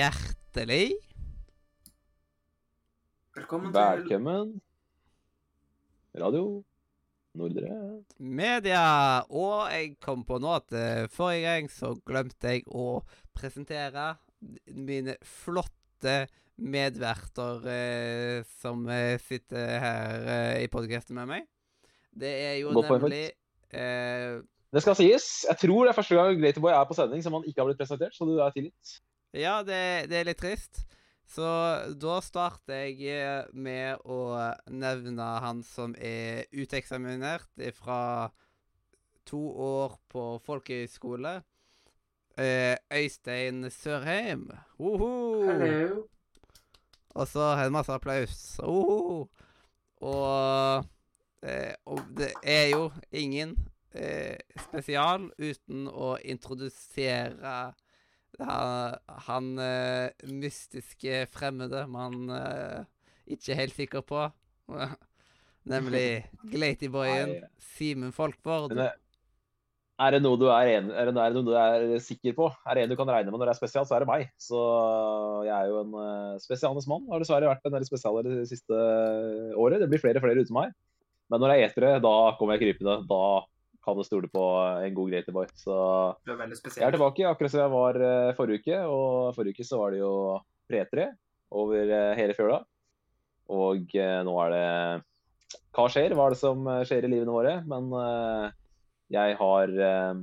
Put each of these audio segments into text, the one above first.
Hjertelig Velkommen til Velkommen. Radio. Media. Og jeg kom på nå at eh, forrige gang så glemte jeg å presentere mine flotte medverter eh, som eh, sitter her eh, i podkasten med meg. Det er jo Godt nemlig eh, Det skal sies, jeg tror det er første gang Greaterboy er på sending som han ikke har blitt presentert, så du er tilgitt. Ja, det, det er litt trist. Så da starter jeg eh, med å nevne han som er uteksaminert fra to år på folkehøyskole. Eh, Øystein Sørheim. Hallo. Og så en masse applaus. Woho! Og, eh, og det er jo ingen eh, spesial uten å introdusere han, han eh, mystiske fremmede man eh, ikke er helt sikker på. Nemlig Glatyboyen. Simen Folkvord. Er det noe du er, en, er, det, noe du er sikker på? Er det en du kan regne med når det er spesial, så er det meg. Så jeg er jo en uh, spesialenes mann. Har dessverre vært en del spesialer det siste året. Det blir flere og flere uten meg. Men når jeg eter det, da kommer jeg krypende. Da kan du stole på en god Greaterboy. Så er Jeg er tilbake, akkurat som jeg var eh, forrige uke. Og forrige uke så var det jo pre-3 over hele fjøla. Og nå er det Hva skjer? Hva er det som skjer i livene våre? Men jeg har eh,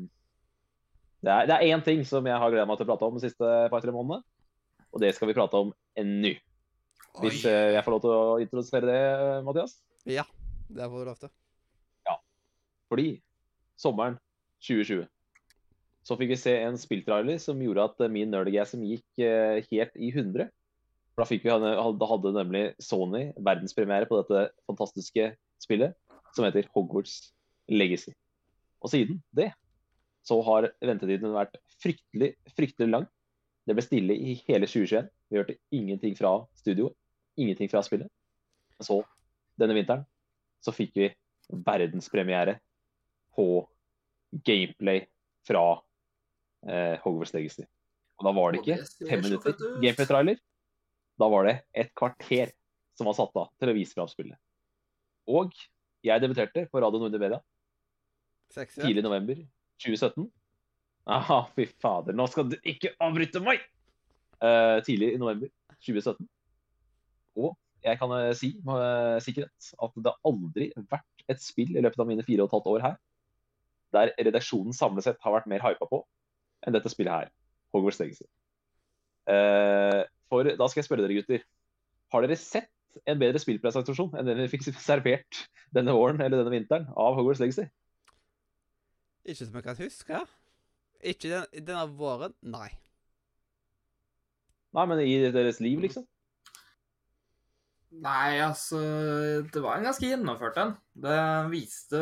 Det er, det er én ting som jeg har gleda meg til å prate om de siste par-tre månedene. Og det skal vi prate om nå. Hvis eh, jeg får lov til å introdusere det, Mathias? Ja, det får du lov til. Ja. Fordi sommeren 2020 så fikk vi se en spilltrailer som gjorde at min nerdgasm gikk eh, helt i 100. For da, fikk vi, da hadde nemlig Sony verdenspremiere på dette fantastiske spillet som heter Hogwarts Legacy. Og siden det så har ventetiden vært fryktelig, fryktelig lang. Det ble stille i hele 2021. Vi hørte ingenting fra studioet, ingenting fra spillet. Så, denne vinteren, så fikk vi verdenspremiere på gameplay fra eh, Hogwarts Legacy. Og da var det ikke fem minutter gameplay-trailer. Da var det et kvarter som var satt av til å vise fram spillet. Og jeg debuterte på Radio Nordre Media Seksuelt. tidlig i november 2017. Aha, fy fader, nå skal du ikke avbryte meg! Uh, tidlig i november 2017. Og jeg kan eh, si med eh, sikkerhet at det har aldri vært et spill i løpet av mine fire og et halvt år her der redaksjonen samlet sett har vært mer hypa på enn dette spillet her. Hogwarts Legacy. Uh, for da skal jeg spørre dere, gutter. Har dere sett en bedre spillpresentasjon enn den vi fikk servert denne våren eller denne vinteren av Hogwarts Legacy? Ikke som jeg kan huske. Ikke den, denne våren, nei. Nei, men i deres liv, liksom? Nei, altså Det var en ganske gjennomført en. Det viste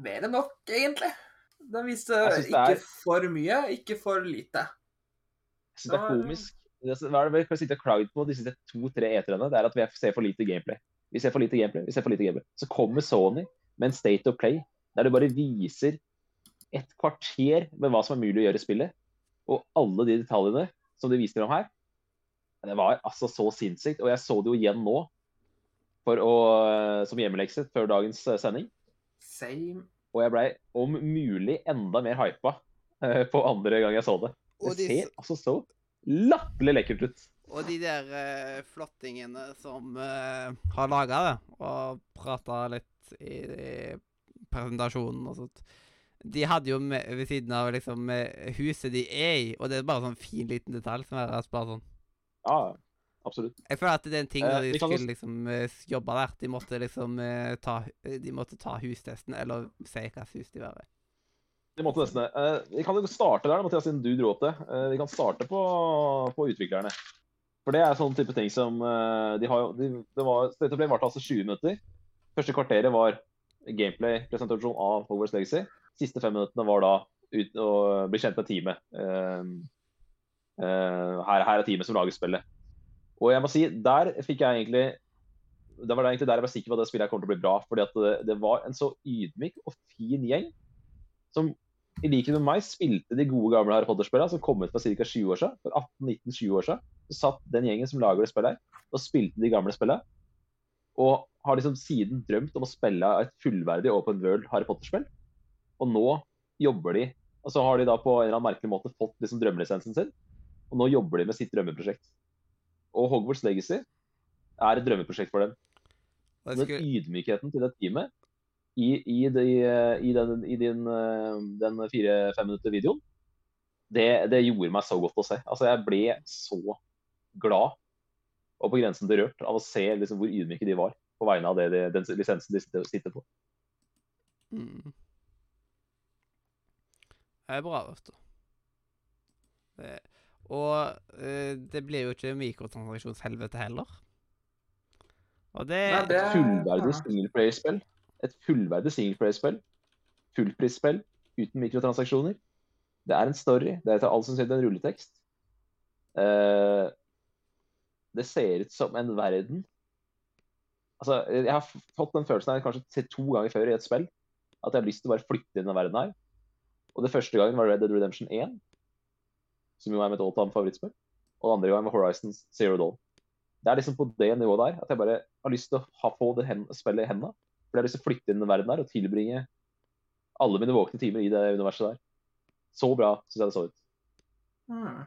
mer enn nok, egentlig. Den viste Jeg ikke er- for mye, ikke for lite. Jeg syns det er komisk. Det er- Hva er det vi kan sitte og klage på de siste to-tre eterne? Det er at vi ser for lite gameplay. Vi ser for lite gameplay, vi ser for lite gameplay. Så kommer Sony med en State of Play der du bare viser et kvarter med hva som er mulig å gjøre i spillet. Og alle de detaljene som de viste fram her. Det var altså så sinnssykt. Og jeg så det jo igjen nå for å, som hjemmelekse før dagens eh, sending. Same. Og jeg blei om mulig enda mer hypa eh, på andre gang jeg så det. Det de, ser altså så latterlig lekkert ut. og de der uh, flottingene som uh, har laga det, og prata litt i, i presentasjonen og sånt De hadde jo med, ved siden av liksom eh, huset de er i, og det er bare sånn fin liten detalj som er bare sånn Ja, absolutt. Jeg føler at det er en ting Eh, når de eh, skulle liksom eh, jobbe der. De måtte liksom ta De måtte ta hustesten, eller si hvilket hus de var i. De måtte nesten det. Eh, Vi kan jo starte der, Mathias, siden du dro opp det. Eh, Vi kan starte på, på utviklerne. For det er sånn type ting som de har jo de, Det var State ble varte altså 20 minutter. Første kvarteret var gameplay-presentasjon av Hogwarts Legacy. Siste fem minuttene var da ut å bli kjent med teamet. Uh, uh, her, her er teamet som lager spillet. Og jeg må si, der fikk jeg egentlig det var egentlig der jeg var sikker på at det spillet kommer til å bli bra. fordi at det, det var en så ydmyk og fin gjeng som i likhet med meg spilte de gode gamle Harry Potter-spillene som kom ut for ca. 20 år siden. For 18-19-20 år siden. Så satt den gjengen som lager det spillet her, og spilte de gamle spillene. Og har liksom siden drømt om å spille et fullverdig Open World Harry Potter-spill. Og nå jobber de Og så har de da på en eller annen merkelig måte fått liksom drømmelisensen sin. Og nå jobber de med sitt drømmeprosjekt. Og Hogwarts Legacy er et drømmeprosjekt for dem. Den ydmykheten til det teamet i, i, de, i, den, i din, eh, den fire-fem minutter videoen, det, det gjorde meg så godt å se. Altså, jeg ble så glad og på grensen til rørt av å se liksom, hvor ydmyke de var på vegne av det, de, den lisensen de sitter, på. mm. Det er bra, vet du. Det, og eh, det blir jo ikke mikrotransaksjonshelvete heller. Og det, Nei, det- Et fullverdig singleplayerspill. Et fullverdig singleplayerspill. Fullprisspill uten mikrotransaksjoner. Det er en story. Det er til alt som sier en rulletekst. Eh, det ser ut som en verden Altså, Jeg har fått den følelsen her kanskje to ganger før i et spill. At jeg har lyst til å bare flytte inn i den verden her. Og det første gangen var Red Dead Redemption 1, som jo er mitt all-time favorittspill. Og den andre gangen var Horizon Zero Dawn. Det er liksom på det nivået der at jeg bare har lyst til å ha, få det hen, spillet i hendene. For jeg har lyst til å flytte inn i den verden der og tilbringe alle mine våkne timer i det universet der. Så bra syns jeg det så ut. Mm.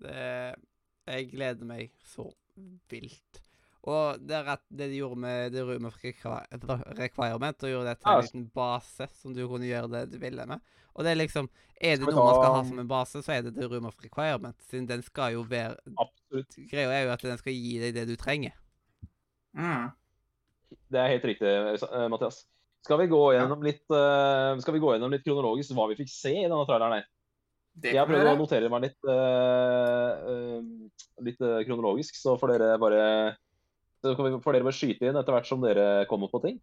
det Jeg gleder meg så vilt. Og det, er rett, det de gjorde med The Room of Requirement, og gjorde det til en liten base som du kunne gjøre det du ville med. Og det er liksom Er det noe man skal ha som en base, så er det The Room of Requirement. Siden den skal jo være Absolutt. Greia er jo at den skal gi deg det du trenger. Mm. Det er helt riktig, eh, Mathias. Skal vi gå gjennom litt, uh, skal vi gå gjennom litt kronologisk hva vi fikk se i denne traileren her? Det Jeg har prøvd å notere meg litt, uh, uh, litt uh, kronologisk, så får dere bare så får dere bare skyte inn etter hvert som dere kommer på ting.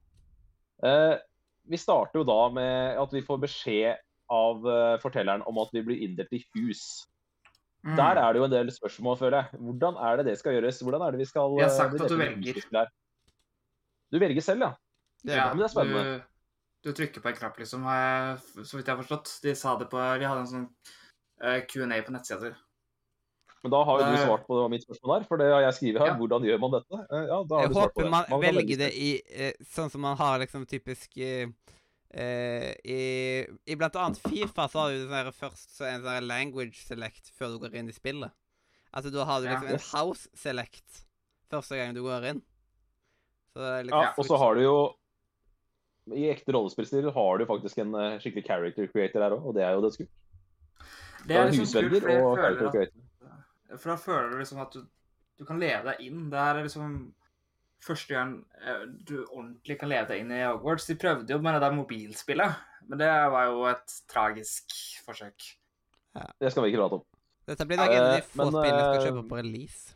Vi starter jo da med at vi får beskjed av fortelleren om at vi blir inndelt i hus. Mm. Der er det jo en del spørsmål, føler jeg. Hvordan er det det skal gjøres? Hvordan er det vi skal Vi har sagt at du velger. Du velger selv, ja. Ja, men det er spennende. Du, du trykker på en knapp, liksom, har jeg, så vidt jeg har forstått. De sa det på De hadde en sånn uh, Q&A på nettsida. Men da har jo du svart på mitt spørsmål her, for det har jeg skrevet her. Ja. Hvordan gjør man dette? Uh, Ja, da har Jeg du svart på det. man man velger velge det i uh, sånn som man har liksom typisk eh, eh, i, I blant annet Fifa så har du sånn her først så en sånn language select før du går inn i spillet. Altså da har du Ja. liksom en house select første gang du går inn. Så det er liksom Ja, og så har du jo I ekte rollespillstil har du faktisk en eh, skikkelig character creator her òg, og det er jo dødskult. Det er liksom kult, for jeg og føler character at creator. For da føler du liksom at du, du kan leve deg inn. Det er liksom første gang eh, du ordentlig kan leve deg inn i Hogwarts. De prøvde jo med det der mobilspillet, men det var jo et tragisk forsøk. Det skal vi ikke prate om. Dette blir nok en av de få men, spillene skal eh, kjøpe på release.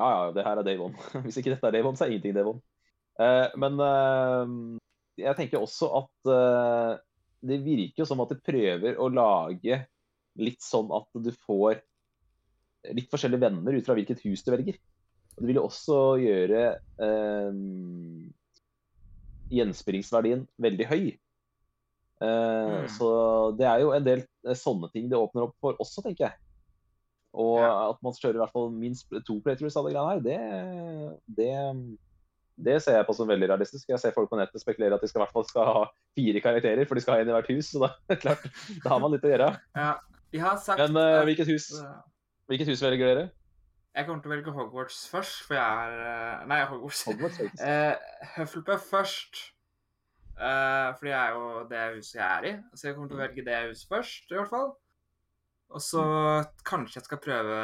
Ja, ja, det her er day one. Hvis ikke dette er day one, så er ingenting day one. Eh, men eh, jeg tenker også at eh, det virker jo som at de prøver å lage litt sånn at du får litt forskjellige venner ut fra hvilket hus du velger. Og det vil jo også gjøre eh, gjenspillingsverdien veldig høy. Eh, Mm. Så det er jo en del sånne ting det åpner opp for også, tenker jeg. Og Ja. at man kjører i hvert fall minst to playthroughs av det greiene her, det, det, det ser jeg på som veldig realistisk. Jeg ser folk på nettet spekulere at de skal, i hvert fall skal ha fire karakterer, for de skal ha en i hvert hus. Så da, klart, da har man litt å gjøre. Ja, de har sagt Men uh, hvilket, hus, eh, hvilket hus velger dere? Jeg kommer til å velge Hogwarts først, for jeg er eh, Nei, Hogwarts. Hogwarts. Eh, Hufflepuff først. Uh, fordi jeg er jo det huset jeg er i. Så jeg kommer til å velge det huset først, i hvert fall. Og så kanskje jeg skal prøve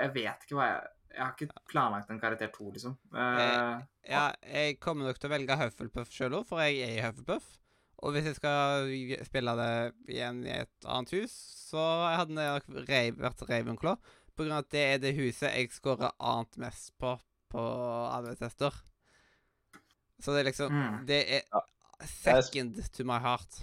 Jeg vet ikke hva jeg Jeg har ikke planlagt en karakter to, liksom. Eh, Ja, jeg kommer nok til å velge Hufflepuff sjøl òg, for jeg er i Hufflepuff. Og hvis jeg skal spille det igjen i et annet hus, så hadde det nok Rave- vært Ravenclaw. På grunn av at det er det huset jeg scorer annet mest på på alle tester. Så det er liksom Mm. Det er Ja. second to my heart.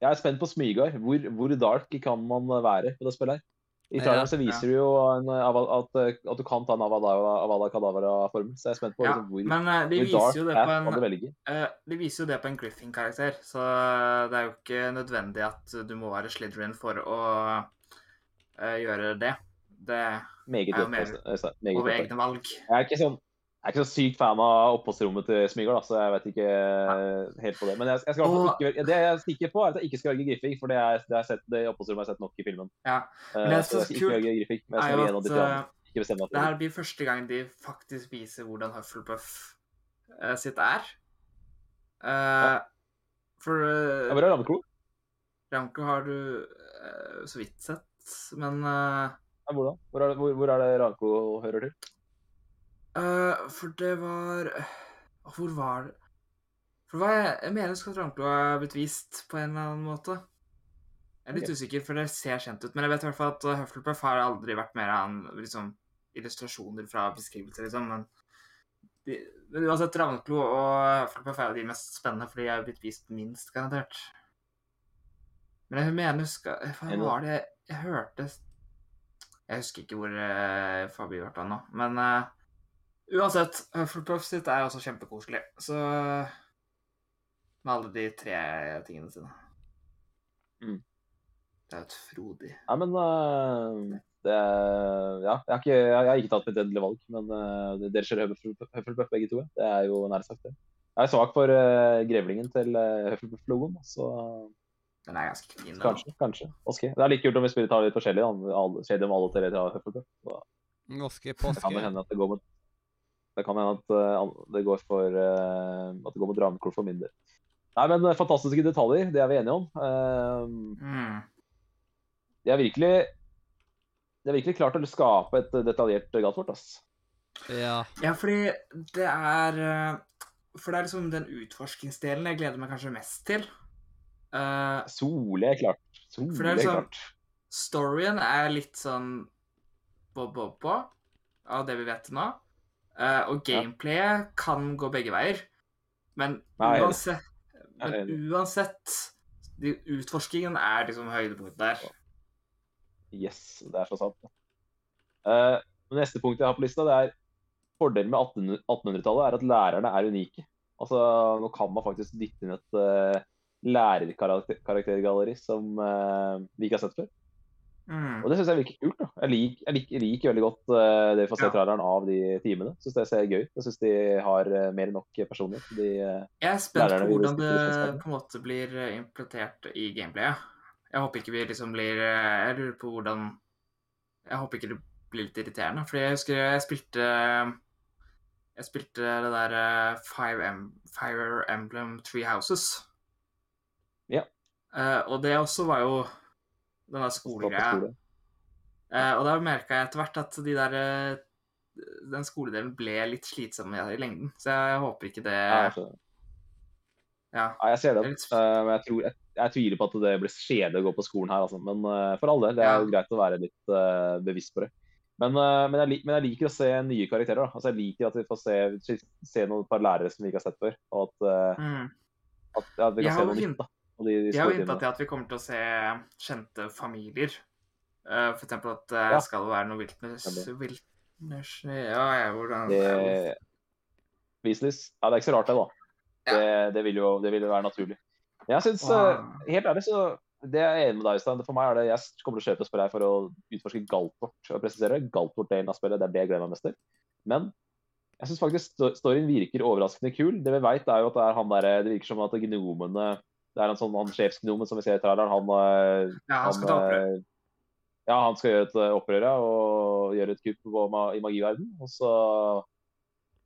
Jeg er spent på Smygard. Hvor, hvor dark kan man være på det spillet her? I traileren så viser du jo en, at, at du kan ta en Avada, Kadavra-formel, så jeg er spent på Ja, liksom, hvor, men eh, de hvor dark på kan du velge. eh, De viser jo det på en Griffin-karakter, så det er jo ikke nødvendig at du må være Slytherin for å uh, gjøre det. Det Meget er jo mer over egne valg. Jeg er ikke sånn jeg er ikke så sykt fan av oppholdsrommet til Smygard, så jeg vet ikke helt på det. Men jeg, jeg skal Og- ikke, det jeg er sikker på, er at jeg ikke skal velge Griffing, for det, er, det, er sett, det oppholdsrommet har jeg sett nok i filmen. Ja. Eh, Men det er så så kult Griffig. Men jeg skal at de eh, Ikke bestemme meg det her blir første gang de faktisk viser hvordan Hufflepuff eh, sitt er. Eh, For Ja, uh, Hvor er Ramko? Ramco har du uh, så vidt sett, men uh, Ja, Hvordan? Hvor er det, hvor, hvor er det Ravnklo hører til? Eh, For det var Hvor var det For hva jeg, jeg mener at Ramco er blitt vist på en eller annen måte. Jeg er litt okay. usikker, for det ser kjent ut. Men jeg vet i hvert fall at uh, Hufflepuff har aldri vært mer enn liksom, illustrasjoner fra beskrivelser, liksom. Men, de, men uansett, Ravnklo og Hufflepuff er jo de mest spennende, for de er jo blitt vist minst, garantert. Men jeg mener skal, Hva var det jeg, jeg hørte Jeg husker ikke hvor uh, Fabi ble av nå, men uh, uansett, Hufflepuff sitt er også kjempekoselig. Så med alle de tre tingene sine. Mm. Det er jo et frodig Nei, men uh, det er, Ja, jeg har, ikke, jeg, jeg har ikke tatt mitt endelige valg, men uh, dere kjører Hufflepuff Hufflepuff begge to. Det er jo nær sagt, det. Jeg er svak for uh, grevlingen til uh, Hufflepuff-logoen, så Den er ganske fin. da. kanskje. kanskje. Oske. Det er like kult om vi spiller tar litt forskjellig. om alle tre tar Hufflepuff. Så Norske det kan påske. hende at det går med det kan hende at eh, det går for eh, at det går med Drankor for min del. Nei, men eh, fantastiske detaljer, det er vi enige om. Det er de har virkelig de har virkelig klart å skape et detaljert gatefort, ass. Ja. Ja, fordi det er For det er liksom den utforskingsdelen jeg gleder meg kanskje mest til. Uh, Sole er klart. Sole For det er er liksom- klart. storyen er litt sånn bob-bob-bob av det vi vet nå. Eh, og gameplayet kan gå begge veier. Men Nei, uansett, men uansett de, Utforskingen er liksom høydepunktet der. Yes, det er så sant. Uh, neste punkt jeg har på lista, det er fordelen med 1800 1800-tallet er at lærerne er unike. Altså, Nå kan man faktisk dytte inn et uh, lærerkaraktergalleri som uh, vi ikke har sett før. Mm. Og det syns jeg virker kult. da. Jeg liker, jeg liker, liker veldig godt uh, det vi får se Ja. traileren av de timene. Syns det ser gøy ut. Jeg syns de har uh, mer enn nok personlighet. De, uh, Jeg er spent på hvordan det på en måte blir eh, implementert i gameplayet. Jeg håper ikke vi liksom blir eh, Jeg lurer på hvordan Jeg håper ikke det blir litt irriterende. Fordi jeg husker jeg spilte Jeg spilte det der eh, Fire, Fire Emblem Three Houses. Ja. Eh, og det også var jo den der skolegreia. skole. Eh, og da merka jeg etter hvert at de der eh, den skoledelen ble litt slitsom i, lengden. Så jeg håper ikke det Nei, jeg skjønner. Ja. Ja, jeg ser Det litt Eh, men jeg, tror, jeg, jeg tviler på at det blir kjedelig å gå på skolen her. Altså. Men uh, for alle, det er Ja. jo greit å være litt bevisst på det. Men, men, jeg, men jeg liker å se nye karakterer. Da. Altså, jeg liker at vi får se, se noen par lærere som vi ikke har sett før. Og at, mm. at, at vi kan se noe nytt. da. Og de, de Jeg har hinta til at vi kommer til å se kjente familier. Uh, for eksempel at det Ja. skal være noe Wiltners Stemmer. Wiltners Ja, jeg, hvordan Det, Weasleys. Ja, det er ikke så rart, det, da. Ja. Det, det, vil jo, det vil jo være naturlig. Jeg syns Wow. Helt ærlig, så det er jeg enig med deg, Øystein. For meg er det Jeg kommer til å kjøpe spillet her for å utforske Galtvort. Og presisere Galtvort-delen av spillet. Det er det jeg gleder meg mest til. Men jeg syns faktisk sto- storyen virker overraskende kul. Det vi veit, er jo at det er han derre Det virker som at gnomene Det er en sånn han sjefsgnomen som vi ser i traileren. Han, eh, Ja, han opprør. eh, Ja, han skal gjøre et eh, opprør ja, og gjøre et kupp i magiverden. Og så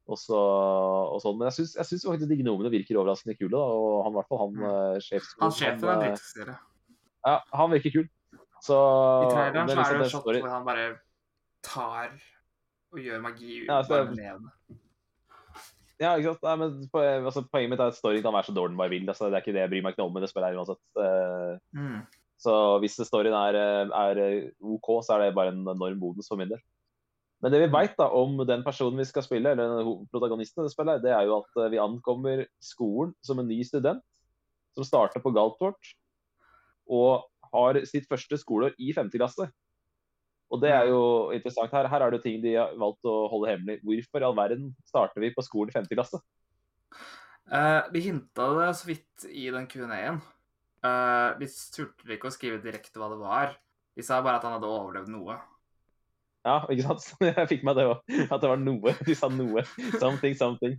og så, og sånn. Men jeg syns, faktisk de gnomene virker overraskende kule. Da. Og han, i hvert fall han Mm. sjefsgnomen, Han sjefen er han, drittserie. ja, han virker kul. Så I traileren så liksom er det en shot hvor han bare tar og gjør magi Ja, så-. Ja, ikke sant. Nei, men altså, Poenget mitt er at storyen kan være så dårlig den bare vil. Altså, det er ikke det jeg bryr meg ikke om, men det spiller jeg uansett. Uh, Mm. Så hvis storyen er, eh, er OK, så er det bare en enorm bonus for min del. Men det vi veit om den personen vi skal spille, eller protagonisten i det spillet, det er jo at eh, vi ankommer skolen som en ny student som starter på Galtvort og har sitt første skoleår i femte klasse. Og det er jo interessant. Her, her er det jo ting de har valgt å holde hemmelig. Hvorfor i all verden starter vi på skolen i 5. klasse? Uh, vi hinta det så vidt i den Q&A-en. Uh, vi turte ikke å skrive direkte hva det var. De sa bare at han hadde overlevd noe. Ja, ikke sant? Jeg fikk meg det òg. At det var noe. De sa noe. Something, something.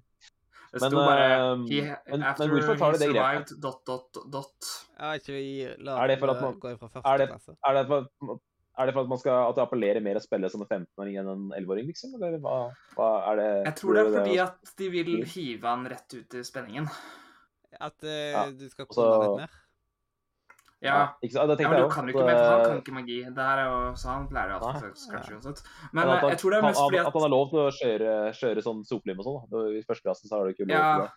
Det Men, sto bare eh, he, men- men hvorfor tar du de det grepet? dot, dot, dot. Ja, ikke vi la Er det for gå fra er første det- klasse. Er det for, er det for at man skal at det appellerer mer å spille som en 15-åring enn en 11-åring, liksom? Eller hva, hva er det Jeg tror det er fordi at de vil hive han rett ut i spenningen. At uh, Ja, du skal komme kunne litt mer. Ja, ikke ja men jeg du kan jo også, ikke mer, for han kan ikke magi. Det her er jo, så han pleier jo alltid kanskje uansett. eh, Men at han- jeg tror det er mest fordi At At han har lov til å kjøre, kjøre sånn sopelim og sånn. da. I første klasse så har du ikke lov Ja. til det.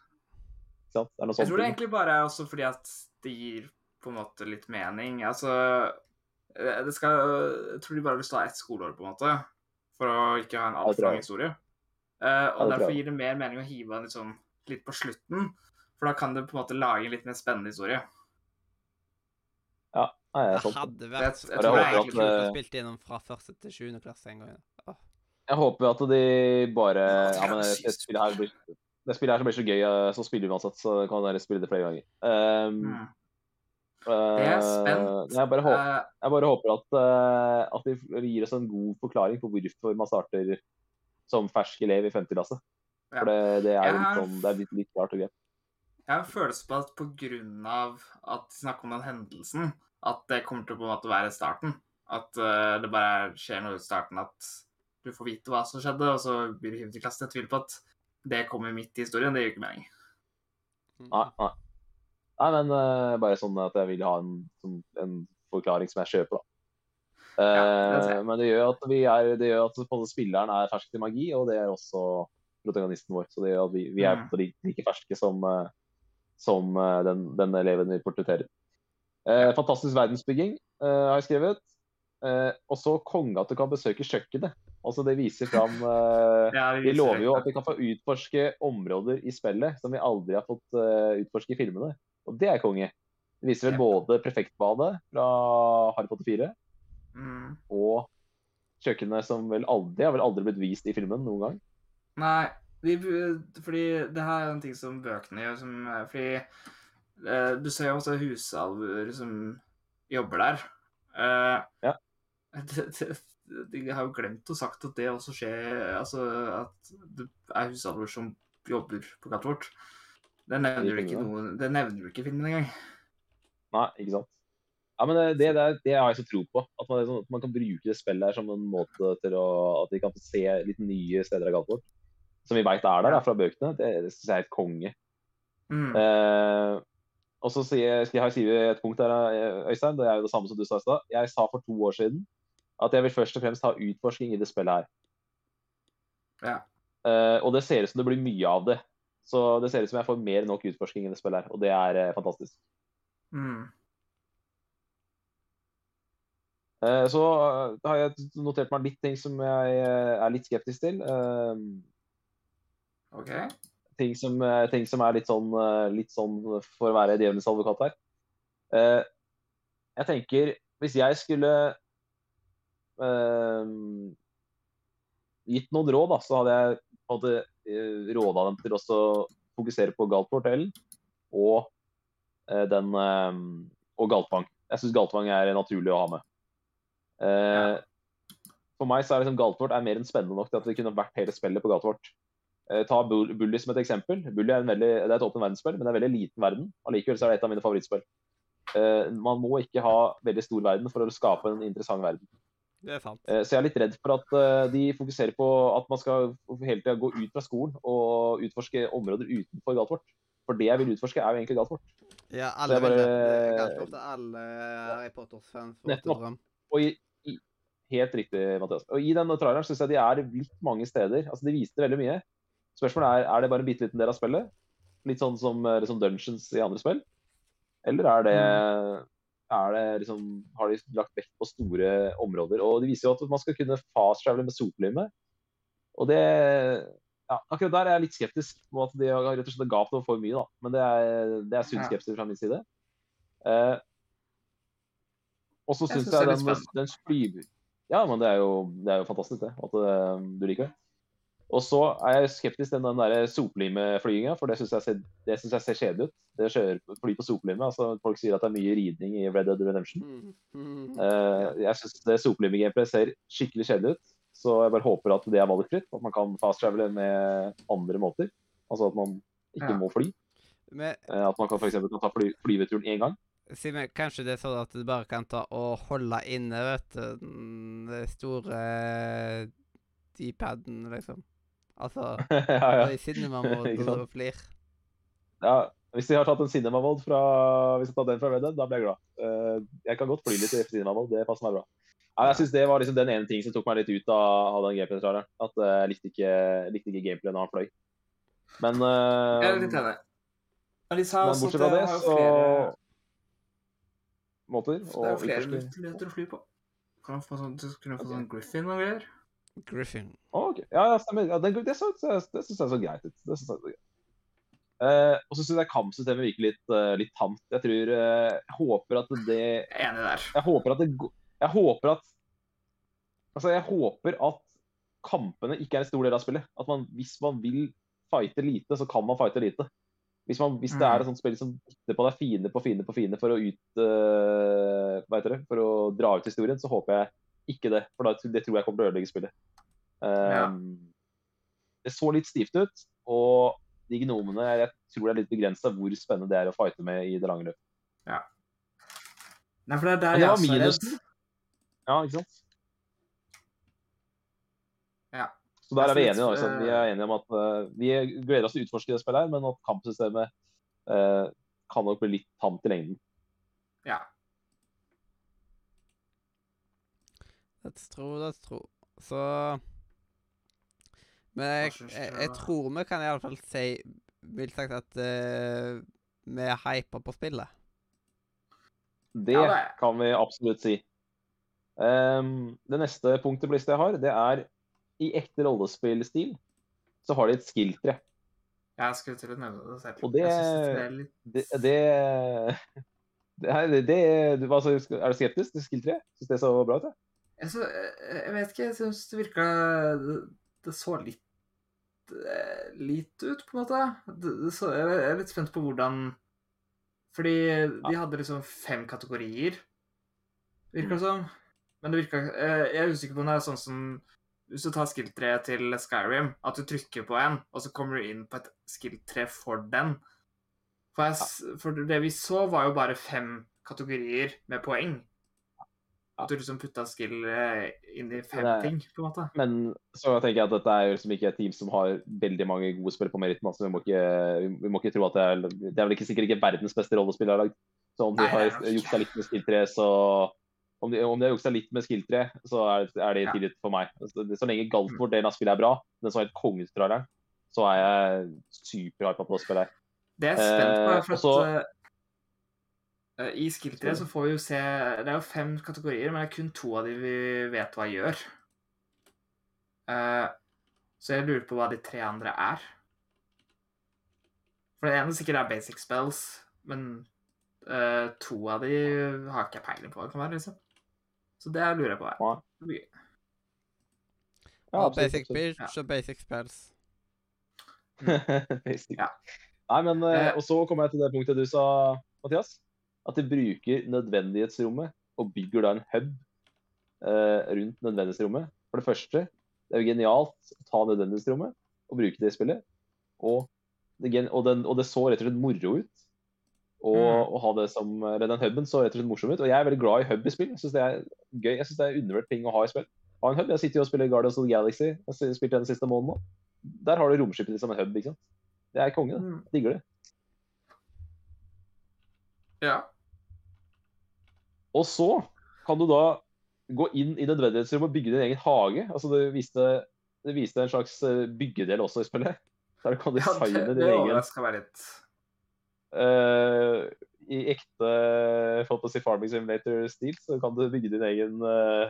Ikke sant? Det er noe Jeg tror det er egentlig bare er også fordi at det gir på en måte litt mening. Altså eh, skal, Jeg tror de bare vil stå ett skoleår, på en måte, for å ikke ha en altfor lang historie. Uh, og derfor gir det mer mening å hive den liksom litt på slutten, for da kan det på en måte lage en litt mer spennende historie. Ja, det er sånn. hadde Jeg- vært jeg så tror jeg er kult egentlig- å spilt gjennom fra første til sjuende klasse en gang. Åh. Jeg håper at de bare Ja, men det, spillet her blir det spillet her blir så gøy, eh, så spiller vi uansett, så kan dere spille det flere ganger. Um, Mm. Eh, Jeg er spent. Jeg bare, håper, Eh, jeg bare håper at, eh, at de gir oss en god forklaring på hvorfor man starter som fersk elev i 50 klasse. Ja. For det, det er litt har- sånn, det er litt, litt klart og greit. Jeg har en følelse på at av at de snakker om den hendelsen, at det kommer til å på en måte være starten. At det bare skjer noe i starten at du får vite hva som skjedde, og så blir du hivet i klassen. Jeg tviler på at det kommer midt i historien. Det gir ikke mening. Nei, nei. Nei men uh, bare sånn at jeg vil ha en, sånn, en forklaring som jeg kjøper, da. Ja, Eh, jeg. men det gjør at vi er, det gjør at spilleren er fersk til magi, og det er også protagonisten vår. Så det gjør at vi, vi er Mm. like, ferske som, eh, som den, den eleven vi portretterer. Uh, fantastisk verdensbygging, har jeg skrevet. Og så konge at du kan besøke kjøkkenet. Altså Det viser fram uh, Ja, Vi lover jo at vi kan få utforske områder i spillet som vi aldri har fått uh, utforske i filmene. Og det er konge. Det viser vel både Prefektbadet fra Harry Potter 4 Mm. og kjøkkenet som vel aldri har vel aldri blitt vist i filmen noen gang. Nei, de, fordi det her er en ting som bøkene gjør. Som, fordi eh, du ser jo også husalver som jobber der. Eh, Ja. de, de, de har jo glemt å sagt at det også skjer Altså at det er husalver som jobber på katten vårt. Det nevner du ikke, noe, det nevner du ikke filmen engang. Nei, ikke sant. Ja, men det, det, det har jeg så tro på. At man, at man kan bruke det spillet her som en måte til å At vi kan få se litt nye steder av Galtvort. Som vi veit er der da, fra bøkene. Det, det syns jeg er helt konge. Mm. Eh, og så sier, jeg skrive et punkt der, Øystein. Det er jo det samme som du sa i stad. Jeg sa for to år siden at jeg vil først og fremst ha utforsking i det spillet her. Ja. Eh, og det ser ut som det blir mye av det. Så det ser ut som jeg får mer enn nok utforsking i det spillet her, og det er eh, fantastisk. Mm. Eh, så eh, har jeg notert meg litt ting som jeg er litt skeptisk til. Eh, OK. ting som, ting som er litt sånn, litt sånn for å være djevelens advokat her. Jeg tenker, hvis jeg skulle eh, gitt noen råd, da, så hadde jeg hadde eh, råda dem til å fokusere på Galtportellen og eh, den eh, og Galtvang. Jeg syns Galtvang er naturlig å ha med. Eh, For meg så er liksom Galtvort er mer enn spennende nok til at det kunne vært hele spillet på Galtvort. Eh, ta Bull- Bully som et eksempel. Bully er, en veldig, det er et åpent verdensspill, men det er en veldig liten verden. Allikevel er det et av mine favorittspill. Eh, man må ikke ha veldig stor verden for å skape en interessant verden. Det er sant. Eh, så jeg er litt redd for at eh, de fokuserer på at man skal hele tida gå ut fra skolen og utforske områder utenfor Galtvort. For det jeg vil utforske, er jo egentlig Galtvort. Ja, alle bare, vil det. bare- er alle Harry Potter-fans Nettopp. drøm. Og i, i, helt riktig, Mathias. Og i den traileren syns jeg de er litt mange steder. Altså, De viste veldig mye. Spørsmålet er er det bare en bitte liten del av spillet. Litt sånn som eh, liksom Dungeons i andre spill. Eller er det, er det liksom, har de lagt vekt på store områder? Og De viser jo at man skal kunne fast-travele med soplime. Og det ja, Akkurat der er jeg litt skeptisk på at de har rett og slett gapt over for mye, da. Men det er, det er sunn skepsis fra min side. Eh, og så Jeg synes jeg den, den flyver Ja, men det er jo, det er jo fantastisk, det. At eh, du liker det. Og så er jeg skeptisk til den der soplimeflyginga, for det syns jeg, jeg ser kjedelig ut. Det kjører fly på soplime. altså Folk sier at det er mye ridning i Red Dead Redemption. Mm, mm. Uh, jeg syns det soplime-gameplayet ser skikkelig kjedelig ut. Så jeg bare håper at det er valgfritt. At man kan fast-travele med andre måter. Altså at man ikke Ja. må fly. Men uh, at man kan for eksempel kan ta fly, flyveturen én gang. Simen, kanskje det er sånn at du bare kan ta og holde inne, vet du, den den store D-paden, liksom. Altså ja, ja. i sant? og flir. ja. Hvis de har tatt en Cinema fra hvis de har tatt den fra Red Dead, da blir jeg glad. Eh, jeg kan godt fly litt i Cinema det passer meg bra. Nei, jeg synes Det var liksom den ene ting som tok meg litt ut av, av den gameplay-tralleren. At eh, jeg likte ikke, likte ikke gameplay når han fløy. Men uh, Jeg er litt enig. Men Men bortsett fra det så flere, Måter det er jo flere muligheter å fly på. Kan du få sånn, kunne få sånn Griffin og greier. Griffin. Okay. Ja, ja, stemmer. Ja, det, det, så- det, syns jeg så greit ut. Det synes jeg så greit. Uh, og så syns jeg kampsystemet virker litt, uh, litt tamt. Jeg tror uh, Jeg håper at det enig der. Jeg håper at det Jeg håper at Altså, jeg håper at kampene ikke er en stor del av spillet. At man, hvis man vil fighte lite, så kan man fighte lite. Hvis, man, hvis det Mm. er et sånt spill som dytter på deg fiende på fiende på fiende for å ut uh, hva heter det, for å dra ut historien, så håper jeg ikke det. For da, det tror jeg kommer til å ødelegge spillet. Um, Det så litt stivt ut, og de gnomene Jeg tror det er litt begrensa hvor spennende det er å fighte med i det lange løp. Nei, for det er der det jeg er redd. Ja, ikke sant? Ja. Så der er vi enige. da. Vi er enige om at uh, vi gleder oss til å utforske det spillet, her, men at kampsystemet uh, kan nok bli litt tamt i lengden. Ja. That's true, that's true. Så Men jeg, jeg, jeg tror vi kan iallfall si mildt sagt at uh, vi er hypa på spillet. Det det kan vi absolutt si. Um, det neste punktet på lista jeg har, det er i ekte rollespillstil så har de et skill-tre. Jeg skulle til å nevne det selv. Og det- det er litt Det, det, det, er, det du, hva, Er du skeptisk til skill-tre? Syns det så bra ut? Jeg? så, jeg jeg vet ikke, jeg syns det virka det, så litt litt ut, på en måte. Det, det så, jeg er litt spent på hvordan Fordi de hadde liksom fem kategorier, virker det som. Men det virka eh, Jeg er usikker på om det er sånn som Hvis du tar skill-treet til Skyrim, at du trykker på en, og så kommer du inn på et skill-tre for den. For, jeg, for det vi så, var jo bare fem kategorier med poeng. At du liksom putta skill eh, inn i fem Det- ting, på en måte. Men så tenker jeg at dette er liksom ikke et team som har veldig mange gode spillere på meritten. Altså, vi, må ikke, vi må ikke tro at det er Det er vel ikke sikkert ikke verdens beste rollespill jeg har. Så om de Nei, har juksa litt med skill 3, så om de, om de har juksa litt med skill 3, så er, er det Ja. for meg. Så, så lenge Galtvort-delen av spillet er bra, den som er helt kongetralleren, så er jeg superhypa på å spille her. Det jeg er spent på, Eh, for at eh, eh, I skill 3 så får vi jo se Det er jo fem kategorier, men det er kun to av de vi vet hva gjør. Eh, så jeg lurer på hva de tre andre er. For det ene sikkert er basic spells, men eh, to av de har ikke jeg peiling på hva det kan være, liksom. Så det lurer jeg på. her. Ja, absolutt, basic bitch og basic spells. Basic. Ja. Nei, men eh, Eh. Og så kommer jeg til det punktet du sa, Mathias. At de bruker nødvendighetsrommet og bygger da en hub eh, rundt nødvendighetsrommet. For det første, det er jo genialt å ta nødvendighetsrommet og bruke det i spillet. Og det, og den, og det så rett og slett moro ut. Og Mm. å ha det som eller Den huben så rett og slett morsom ut. Og jeg er veldig glad i hub i spill. Jeg syns det er gøy. Jeg synes det er undervurdert ting å ha i spill. Ha en hub. Jeg sitter jo og spiller Guardians of the Galaxy. Jeg har spilt den siste måneden nå. Der har du romskipet ditt som en hub. ikke sant? Det er konge. det. Mm. Digger det. Ja. Og så kan du da gå inn i nødvendighetsrommet og bygge din egen hage. Altså Det viste, det viste en slags eh, byggedel også i spillet. Der du kan ja designe din det egen meg litt. Uh, I ekte Fantasy Farming Simulator-stil så kan du bygge din egen uh,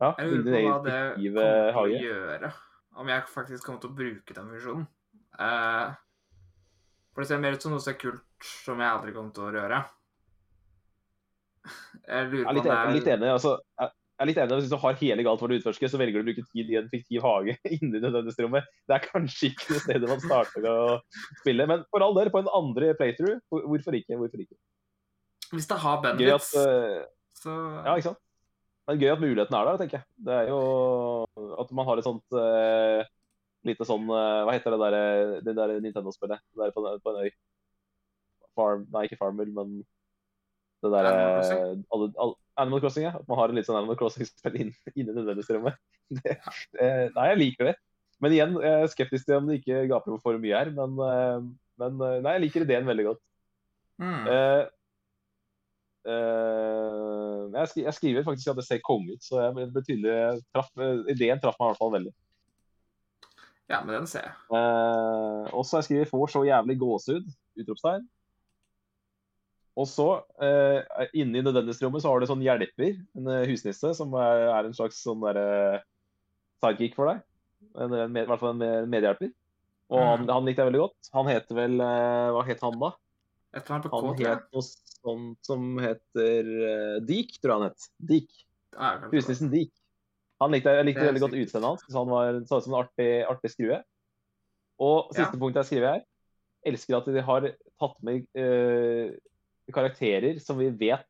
Ja, Jeg lurer din på hva det kommer til å gjøre. om jeg faktisk kommer til å bruke den funksjonen. Uh, for det ser mer ut som noe som er kult, som jeg aldri kommer til å røre. Jeg lurer er på om det enig, er litt enig. altså, jeg jeg er litt enig, Hvis du har hele galt for å utforske, så velger du å bruke tid i en fiktiv hage inni nødvendighetsrommet. Det er kanskje ikke det stedet man starter å spille. Men for all del, på en andre playthrough, hvorfor ikke? Hvorfor ikke? Hvis det har bandits, eh, så ja, ikke sant? Men gøy at muligheten er der, tenker jeg. Det er jo at man har et sånt uh, lite sånn uh, Hva heter det der, det der Nintendo-spillet? Det der på, på en øy. Farm Nei, ikke Farmville, men det der, Animal Crossing? alle, alle, Animal Crossing, ja. At man har litt sånn Animal Crossing-spill inn, inni. Det, eh, nei, jeg liker det. Men igjen, jeg er skeptisk til om det ikke gaper for mye her. Men, eh, men eh, nei, jeg liker ideen veldig godt. mm. Eh, eh, jeg, skri, jeg skriver faktisk at det ser konge ut, så jeg, det ble tydelig traff, eh, ideen traff meg i hvert fall veldig. Ja, men den ser jeg. Eh, og så har jeg skrevet 'får så jævlig gåsehud'. Utropstegn. Og så, eh, inne i nødvendighetsrommet, så har du sånn hjelper, en eh, husnisse, som er, er en slags sånn derre sidekick for deg. En, en, I hvert fall en medhjelper. Og han, Mm. han likte jeg veldig godt. Han heter vel eh, Hva het han, da? Et eller annet på Han het noe sånt som heter uh, Deek, tror jeg han het. Ja, det. Husnissen Deek. Han likte, jeg likte veldig godt utseendet hans. Så han var, så ut som en artig, artig skrue. Og Ja. siste punkt jeg skriver her. Elsker at de har tatt med eh, karakterer som vi vet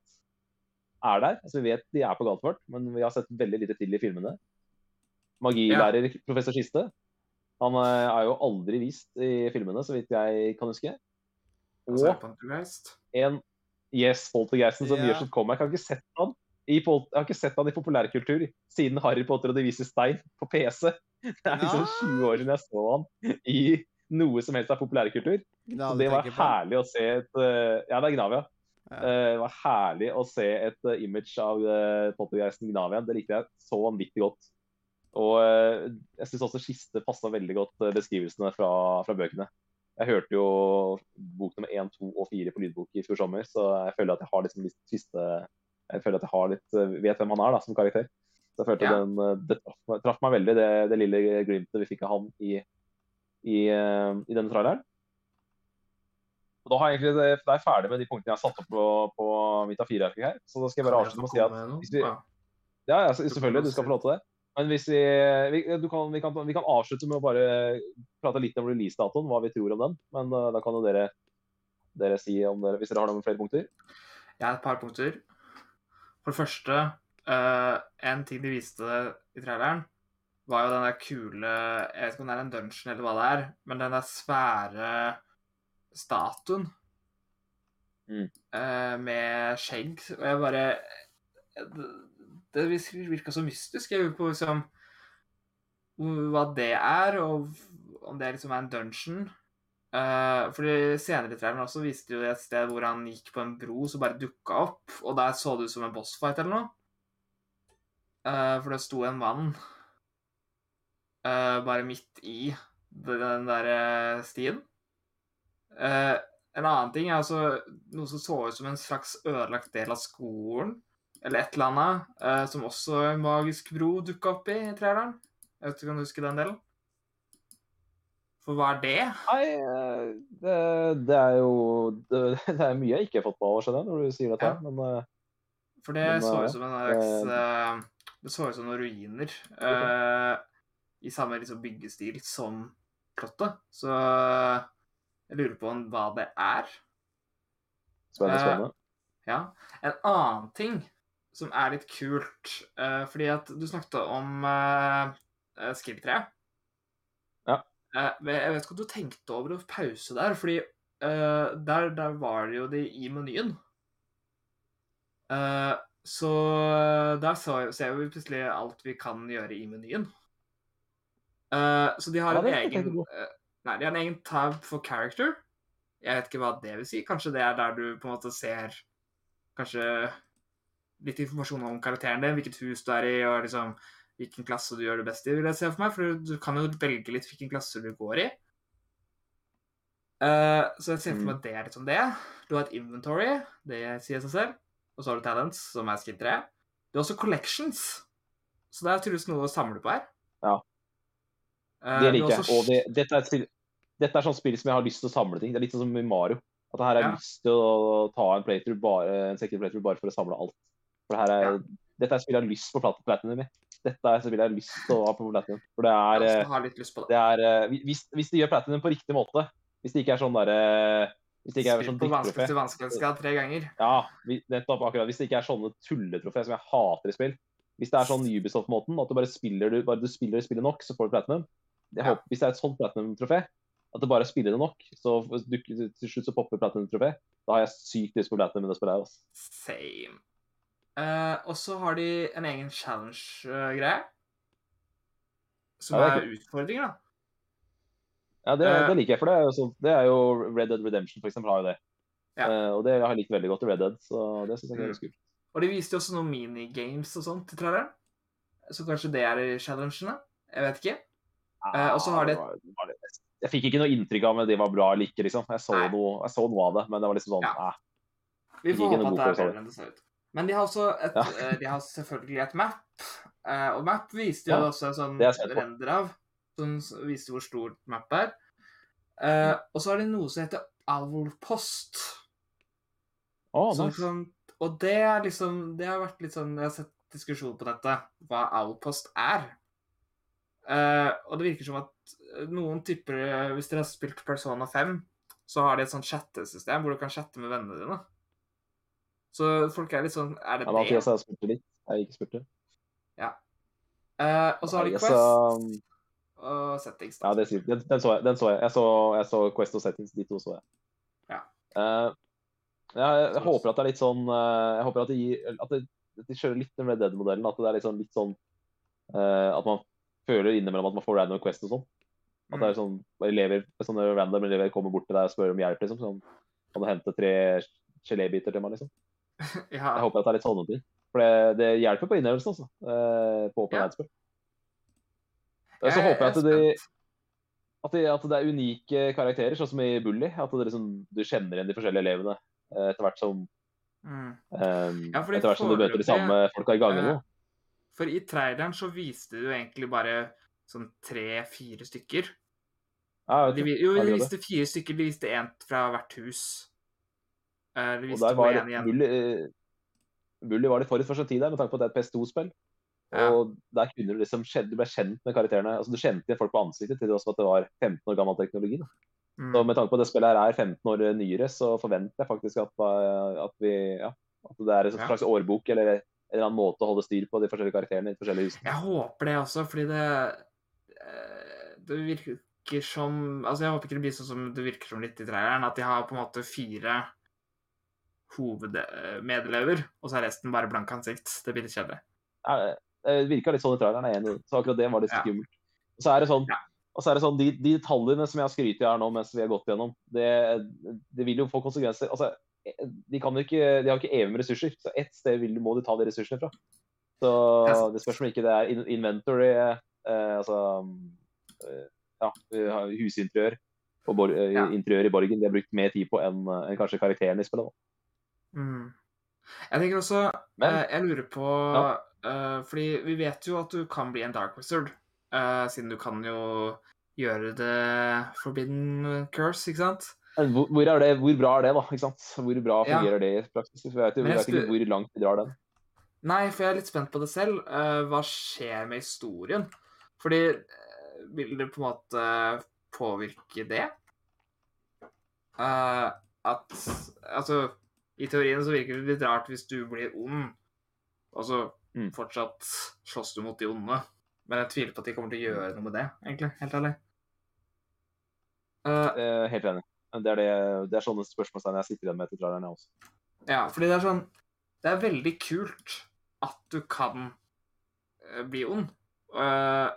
er der. Altså Vi vet de er på Galtvort, men vi har sett veldig lite til i filmene. Magilærer professor Kiste. Han eh, er jo aldri vist i filmene, så vidt jeg kan huske. Og en Yes, Poltergeisten som yeah. gjør sitt comeback. Jeg har ikke sett han i, jeg har ikke sett han i populærkultur siden Harry Potter og De vises stein på PC. Det er liksom 20 år siden jeg så han i noe som helst av populærkultur. Gnave Så det var herlig å se et eh, Ja, det er Gnavia. Ja. Eh, Det var herlig å se et eh, image av uh, Poltergeisten Gnavia. Det likte jeg så vanvittig godt. Og eh, jeg syns også Kiste passa veldig godt eh, beskrivelsene fra, fra bøkene. Jeg hørte jo bok nummer én, to og fire på lydbok i fjor sommer, så jeg føler at jeg har liksom litt Kiste Jeg føler at jeg har litt eh, vet hvem han er da, som karakter. Så jeg følte Ja. den, eh, det traff meg, traff meg veldig, det, det lille glimtet vi fikk av han i, i, eh, i denne traileren. Og da har jeg egentlig, det er jeg ferdig med de punktene jeg har satt opp på, på mitt A4-ark her. Så da skal jeg bare avslutte med å si at hvis vi, Ja. ja, selvfølgelig, du skal få lov til det. Men hvis vi, vi, du kan, vi, kan, vi kan avslutte med å bare prate litt om releasedatoen, hva vi tror om den. Men uh, da kan jo dere, dere si om dere, hvis dere har noen flere punkter. Jeg har et par punkter. For det første, uh, en ting de viste i traileren, var jo den der kule Jeg vet ikke om det er en dungeon eller hva det er, men den der svære statuen Mm. eh, med skjegg. Og jeg bare Det, det virka så mystisk. Jeg lurer på liksom hva det er, og om det liksom er en dungeon. Uh, fordi Senere i traileren også viste jo et sted hvor han gikk på en bro som bare dukka opp, og der så det ut som en bossfight eller noe. Uh, for det sto en mann uh, bare midt i den der stien. Eh, en annen ting er altså noe som så ut som en slags ødelagt del av skolen, eller et eller annet, eh, som også en magisk bro dukka opp i i traileren. Jeg vet ikke om du husker den delen? For hva er det? Nei, eh, det, det er jo det, det er mye jeg ikke har fått med meg, skjønner når du sier dette. Ja. Men eh, For det Men, så ut som en slags Det så ut som noen ruiner uh, i samme liksom byggestil som plottet. Så eh, jeg lurer på hva det er. spennende, spennende. spennende. Ja. En annen ting som er litt kult, uh, fordi at du snakket om uh, Skill 3. Ja. Eh, jeg vet ikke om du tenkte over å pause der, fordi eh, der, der var det jo det i menyen. Eh, så der så- ser vi plutselig alt vi kan gjøre i menyen. Eh, så de har Ja, en egen eh, Nei, de har en egen tab for character. Jeg vet ikke hva det vil si. Kanskje det er der du på en måte ser kanskje litt informasjon om karakteren din, hvilket hus du er i, og liksom hvilken klasse du gjør det best i, vil jeg se for meg. For du kan jo velge litt hvilken klasse du går i. Uh, så jeg ser for meg at det er litt som det. Du har et inventory, det sier seg selv. Og så har du talents, som er skill 3. Du har også collections. Så det er tydeligvis noe å samle på her. Ja. Eh, Det liker jeg. Og det, dette, er dette er sånn spill som jeg har lyst til å samle ting. Det er litt sånn som i Mario. At her har jeg Ja. lyst til å ta en playthrough bare, en playthrough bare for å samle alt. For her er, Ja. Dette er spill jeg har lyst på plat- platinum i. Dette er spill jeg har lyst til å ha på platinum. For det er, Jeg eh, det. det er eh, hvis, hvis de gjør platinum på riktig måte, hvis det ikke er sånn derre Hvis det ikke er sånn på dritttrofé vanskeligste vanskelighetsgrad tre ganger. Ja, nettopp akkurat. Hvis det ikke er sånne tulletrofé som jeg hater i spill. Hvis det er sånn Ubisoft-måten, at du bare spiller du, bare du spiller spillet nok, så får du platinum. Jeg Ja. håper, hvis det er et sånt platinum-trofé, at det bare spiller det nok, så du, til slutt så popper platinum-trofé. Da har jeg sykt lyst på platinum i her. Altså. Same. Uh, og så har de en egen challenge-greie. Som Ja, er er utfordringer, da. Ja, det, uh, det liker jeg, for det er, jo sånn, det er jo Red Dead Redemption, for eksempel, har jo det. Ja. Uh, og det har jeg likt veldig godt i Red Dead, så det syns jeg er Mm. kult. Og de viste jo også noen minigames og sånt til traileren. Så kanskje det er i challengene? Jeg vet ikke. Eh, og så har de- Ja, Jeg fikk ikke noe inntrykk av om det var bra eller ikke, liksom. Jeg så, noe, jeg så noe av det, men det var liksom sånn Ja. Vi får håpe at det er bedre enn det ser ut. Men de har også et, Ja. eh, de har selvfølgelig et map. eh, og map viste jo Ja, også en sånn er render av. Som viste hvor stort map er. Eh, og så har de noe som heter Owlpost. Oh, Som nice. sånn, og det er liksom Det har vært litt sånn Jeg har sett diskusjon på dette, hva Owlpost er. Eh, og det virker som at noen tipper eh, Hvis dere har spilt Persona 5, så har de et sånt chattesystem hvor du kan chatte med vennene dine. Så folk er litt sånn Er det Ja, det? Mathias har spurt det litt. Jeg har ikke spurt det. Eh, og så har de Quest så- og Settings. Da. Ja, det den, den så jeg. Den så jeg. Jeg så, jeg så Quest og Settings. De to så jeg. Ja. Uh, ja, jeg, jeg håper at det er litt sånn eh, Jeg håper at de, at de, at de kjører litt Red Dead-modellen. At det er litt sånn, litt sånn eh, At man føler innimellom at man får random Quest og sånn. At det er sånn elever, sånne random elever kommer bort til deg og spør om hjelp. liksom. Sånn, kan du hente tre gelébiter til meg? liksom. ja. Jeg håper at det er litt sånne ting. For det, det hjelper på innøvelsen, altså. eh, På Open Ja. Night-spill. Så håper jeg at, er de, at, de, at det er unike karakterer, sånn som i Bully. At det liksom, du kjenner igjen de forskjellige elevene eh, etter hvert som Mm. um, Ja, Etter hvert som du møter de samme folka i gangene. eh, For i traileren så viste du egentlig bare sånn tre-fire stykker. Ja, De, jo, de viste fire stykker. De viste én fra hvert hus. De viste Og der var en igjen. Bully, eh, Bully var litt forut for sin tid der, med tanke på at det er et PS2-spill. Ja. Og der kunne du liksom du ble kjent med karakterene. altså Du kjente igjen folk på ansiktet til tross for at det var 15 år gammel teknologi. Da. Mm. Så med tanke på at det spillet her er 15 år nyere, så forventer jeg faktisk at, eh, at vi ja, at det er en Ja. slags årbok eller en eller annen måte å holde styr på de forskjellige karakterene i de forskjellige husene. Jeg håper det også, fordi det eh, Det virker som Altså, jeg håper ikke det blir sånn som det virker som litt i traileren, at de har på en måte fire hovedmedelever, og så er resten bare blanke ansikt. Det blir litt kjedelig. Ja, Det virka litt sånn i traileren, jeg er enig i. Så akkurat det var litt skummelt. Så er det sånn, Ja. og så er det sånn de, de detaljene som jeg har skrytt i her nå mens vi har gått gjennom, det, det vil jo få konsekvenser. Altså, de, kan ikke, de har ikke evig med ressurser, så ett sted vil, må de ta de ressursene fra. Så det spørs om ikke det er inventory, eh, altså eh, ja, husinteriør og bor, eh, Ja. interiør i borgen. De har brukt mer tid på enn en kanskje karakteren i spillet. Mm. Jeg tenker også Men eh, Jeg lurer på Ja. eh, Fordi vi vet jo at du kan bli en dark wizard, eh, siden du kan jo gjøre det forbidden curse, ikke sant? Hvor, hvor, det, hvor bra er det, da? ikke sant? Hvor bra Ja. fungerer det i praksis? Jeg vet, jeg vet ikke hvor langt vi drar den. Nei, for jeg er litt spent på det selv. Eh, hva skjer med historien? Fordi eh, vil det på en måte påvirke det? Uh, at Altså, i teorien så virker det litt rart hvis du blir ond, og så Mm. fortsatt slåss du mot de onde. Men jeg tviler på at de kommer til å gjøre noe med det, egentlig. Helt ærlig. Uh, helt enig. Men Det er, det, det er sånne spørsmålstegn jeg sitter igjen med etter traileren, jeg også. Ja, fordi det er sånn Det er veldig kult at du kan eh, bli ond. Uh,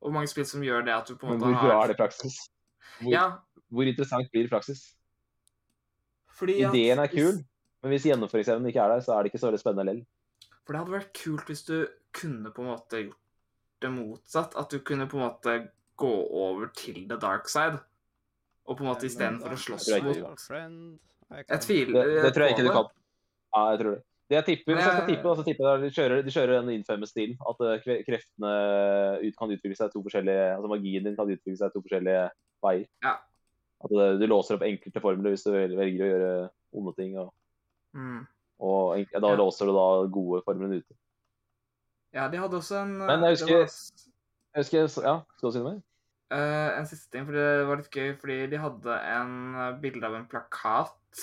og mange spill som gjør det at du på en Men måte hvor bra har er det praksis? Hvor, Ja, hvor interessant blir det praksis? fordi Ideen er hvis- kul, men hvis gjennomføringsevnen ikke er der, så er det ikke så veldig spennende likevel. For det hadde vært kult hvis du kunne på en måte gjort det motsatt. At du kunne på en måte gå over til the dark side. Og på en måte istedenfor å slåss mot friend. Jeg tviler Det, det tror jeg ikke du kan. Ja, jeg tror det. Det jeg tipper, Hvis jeg skal Eh. tippe, så tipper jeg at de kjører, de kjører den infamous stilen. At eh, kreftene ut, kan utvikle seg to forskjellige Altså magien din kan utvikle seg to forskjellige veier. Ja. At det, du låser opp enkelte formler hvis du velger å gjøre onde ting. Og, Mm. og enk- da Ja. låser du da gode formlene ute. Ja, de hadde også en Men jeg husker- var Jeg husker, ja, Skal du si noe mer? Eh, en siste ting, for det var litt gøy, fordi de hadde en eh, bilde av en plakat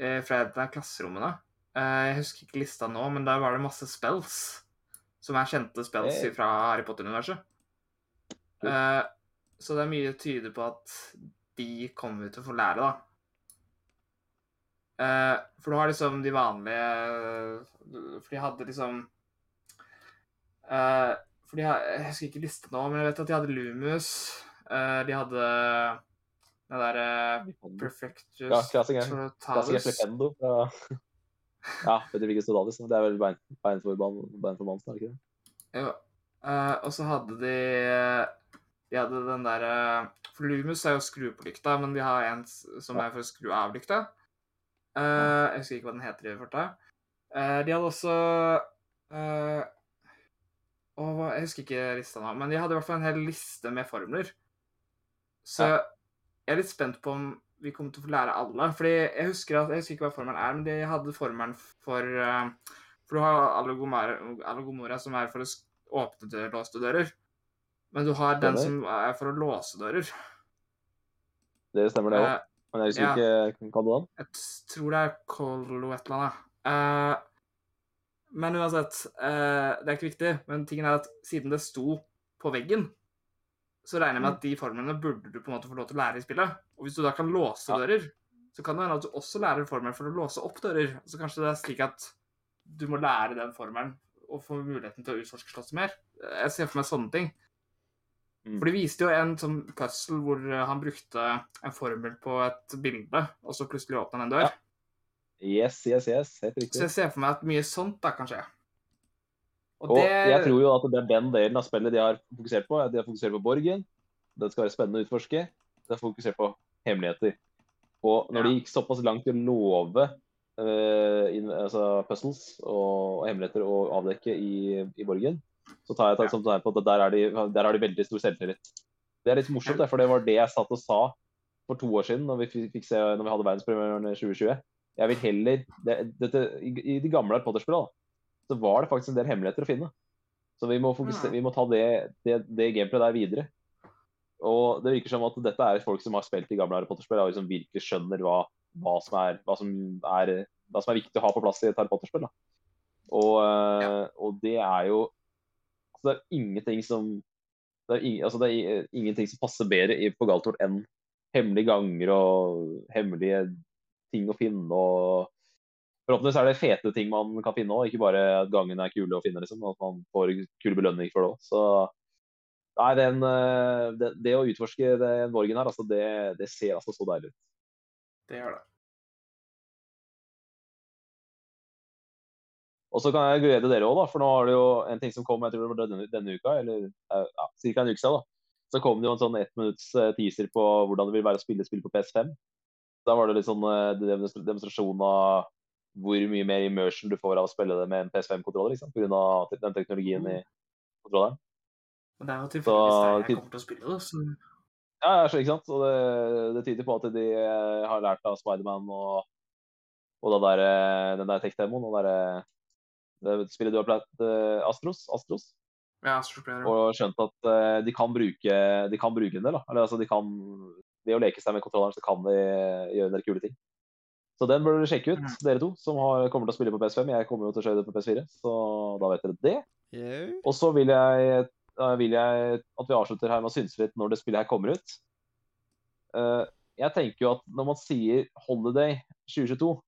uh, fra et av klasserommene. Jeg husker ikke lista nå, men der var det masse spells. Som er kjente spells Hey. fra Harry Potter-universet. Så det er mye tyder på at de kommer vi til å få lære, da. For du har liksom de vanlige For de hadde liksom eh, jeg, Jeg husker ikke liste nå, men jeg vet at de hadde Lumus. Uh, de hadde den derre Perfectus Ja, klassiker. Klassiker Totalus. Flipendo fra Ja, vet du hvilken Sodalis? Det er vel bein, for beinformann, er det ikke det? Jo. Uh, og så hadde de De hadde den derre For Lumus er jo skru på lykta, men de har en som Ja. er for å skru av lykta. Eh, jeg husker ikke hva den heter i farta. Uh, de hadde også hva- Jeg husker ikke lista nå, men de hadde i hvert fall en hel liste med formler. Så Ja. jeg er litt spent på om vi kommer til å få lære alle. Fordi jeg husker, at, jeg husker ikke hva formelen er, men de hadde formelen for eh, For du har alogomora, som er for å åpne dører, låste dører. Men du har den som er for å låse dører. Det stemmer, det òg. Eh, Men jeg husker ja. ikke Hva du den? jeg tror det er Colo et eller annet. Eh, men uansett, eh, det er ikke viktig. Men tingen er at siden det sto på veggen, så regner jeg med at de formlene burde du på en måte få lov til å lære i spillet. Og hvis du da kan låse dører, så kan det hende at du også lærer formelen for å låse opp dører. Så kanskje det er slik at du må lære den formelen og få muligheten til å utforske slottet mer. Jeg ser for meg sånne ting. Mm. For de viste jo en sånn puzzle hvor han brukte en formel på et bilde, og så plutselig åpna han en dør. Ja. Yes, yes, yes. Helt riktig. Så jeg ser for meg at mye sånt da kan skje. Og Og det jeg tror jo at det er den delen av spillet de har fokusert på. De har fokusert på borgen. Den skal være spennende å utforske. De har fokusert på hemmeligheter. Og når Ja. de gikk såpass langt i å love uh, in, altså puzzles og, og hemmeligheter å avdekke i, i borgen, så tar jeg Ja. et sånt tegn på at der, er de, har de veldig stor selvtillit. Det er litt morsomt, for det var det jeg satt og sa for to år siden når vi fikk se når vi hadde verdenspremieren i 2020. Jeg vil heller det, dette, i, I de gamle Harry Potter-spillene så var det faktisk en del hemmeligheter å finne. Så vi må, fokusere, vi må ta det, det, det gameplayet der videre. Og det virker som at dette er folk som har spilt i gamle Harry Potter-spill, og liksom virkelig skjønner hva, hva, som er, hva, som er, hva som er viktig å ha på plass i et Harry Potter-spill. Og, ja. og det er jo altså Det er ingenting som det er, ing, altså det er ingenting som passer bedre på Galtort enn hemmelige ganger og hemmelige ting å finne. og Forhåpentligvis er det fete ting man kan finne òg, ikke bare at gangene er kule å finne. liksom, At man får kule belønning for det òg. Så nei, den, eh, det, det å utforske den borgen her, altså det, det ser altså så deilig ut. Det gjør det. Og så kan jeg glede dere òg, for nå har det jo en ting som kom jeg tror det var denne, denne uka, eller eh, ja, ca. en uke siden. da, Så kom det jo en sånn ett minutts eh, teaser på hvordan det vil være å spille spill på PS5. Da var det litt sånn eh, demonstrasjon av hvor mye mer immersion du får av å spille det med en PS5-kontroller. Liksom, Pga. den teknologien i kontrolleren. Og det er jo tilfeldigvis der jeg kommer til å spille da. Så Ja, ja, så, ikke sant? Og det, det tyder på at de eh, har lært av Spiderman og, og den der, eh, den der tech-demoen. og der, det spillet du har pleid, Astros, Astros. ja, Astros og skjønt at de kan bruke de kan bruke en del. da. Eller, altså, de kan, ved å leke seg med kontrolleren, så kan de gjøre en del kule ting. Så den bør dere sjekke ut, Mhm. dere to som har, kommer til å spille på PS5. Jeg kommer jo til å kjøre det på PS4, så da vet dere det. Og så vil jeg, eh, vil jeg at vi avslutter her med å synse litt når det spillet her kommer ut. Eh, jeg tenker jo at når man sier Holiday 2022,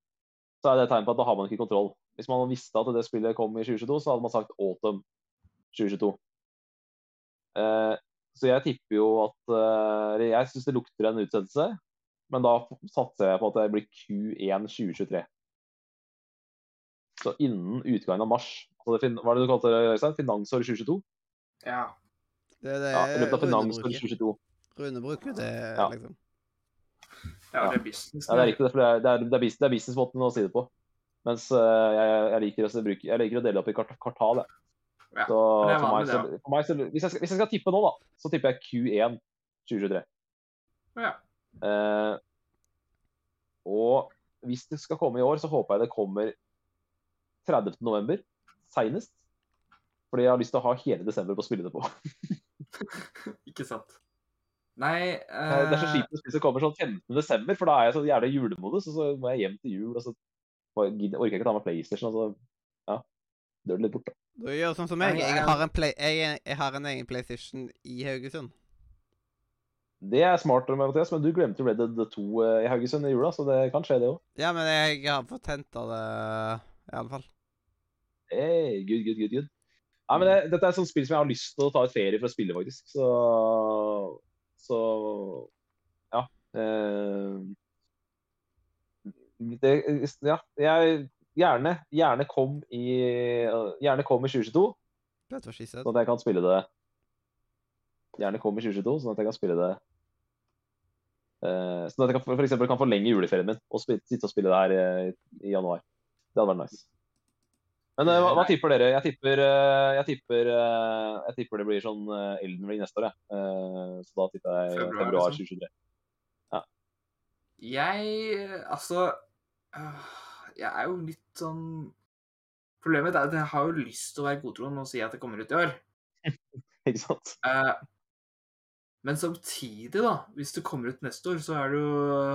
så er det et tegn på at da har man ikke kontroll. Hvis man visste at det spillet kom i 2022, så hadde man sagt Autumn 2022. Så jeg tipper jo at uh, Jeg syns det lukter en utsettelse, men da satser jeg på at det blir Q1 2023. Så innen utgangen av mars. Altså det, fin- hva er det du kalte det, Øystein? Finansår 2022? Ja. Det er det Ja, I løpet av Rune finansår bruker. 2022. Rune bruker det, Ja. liksom. ja, Ja. det er business. Ja, det er riktig, det, er, det er, det er, bus- er businessmåten å si det på. Mens uh, jeg, jeg, liker å, bruke, jeg liker å dele opp i kvartal. Jeg. Ja, Så for meg, så, for meg så hvis, jeg hvis jeg skal tippe nå, da, så tipper jeg Q1 2023. Ja. Eh, og hvis det skal komme i år, så håper jeg det kommer 30. november, seinest. Fordi jeg har lyst til å ha hele desember på å spille det på. Ikke sant. Nei Eh, Det er så eh, kjipt hvis det kommer sånn 15. desember, for da er jeg så gjerne i julemodus, og så må jeg hjem til jul. og så orker jeg ikke ta med PlayStation. og så ja, dør det litt bort. da. Du gjør sånn som meg. Jeg har en, play, jeg, jeg har en egen PlayStation i Haugesund. Det er smart, Mathias, men du glemte Red Dead 2 eh, i Haugesund i jula, så det kan skje, det òg. Ja, men jeg har fått henta det, i alle fall. Hey, good, good, good, good. Nei, men det, dette er et sånt spill som jeg har lyst til å ta et ferie for å spille, faktisk. Så, så ja. Eh, det, ja. Jeg gjerne, gjerne kom i Gjerne kom i 2022, Vet du hva she said? sånn at jeg kan spille det Gjerne kom i 2022, sånn at jeg kan spille det uh, Sånn at jeg kan, for eksempel kan forlenge juleferien min og spille, sitte og spille det her i, i januar. Det hadde vært nice. Men eh, hva, hva tipper dere? Jeg tipper, eh, jeg tipper, eh, jeg tipper det blir sånn eh, Elden Ring neste år, jeg. Eh, Så da tipper jeg Februar, februar liksom. 2023. Jeg Altså øh, Jeg er jo litt sånn Problemet er at jeg har jo lyst til å være godtroende og si at det kommer ut i år. Ikke sant? Eh, men samtidig, da, hvis det kommer ut neste år, så er det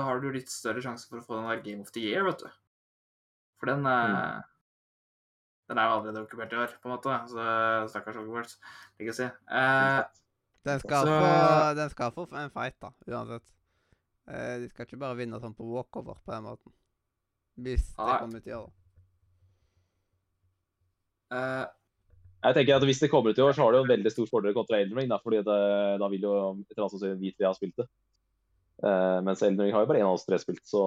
har du litt større sjanse for å få den der Game of the Year, vet du. For den eh, Den er jo allerede okkupert i år, på en måte. Så stakkars Hogwarts. Legacy. Eh, Den skal, Så- få, den skal få en fight, da, uansett. Eh, de skal ikke bare vinne sånn på walkover på den måten. Hvis det Nei. kommer ut i år. Uh, Jeg tenker at Hvis det kommer ut i år, så har det jo en veldig stor fordel kontra Elden Ring. Da, fordi det, da vil jo etter annet sannsynlig vite vi har spilt det. Uh, mens Elden Ring har jo bare én av oss tre spilt, så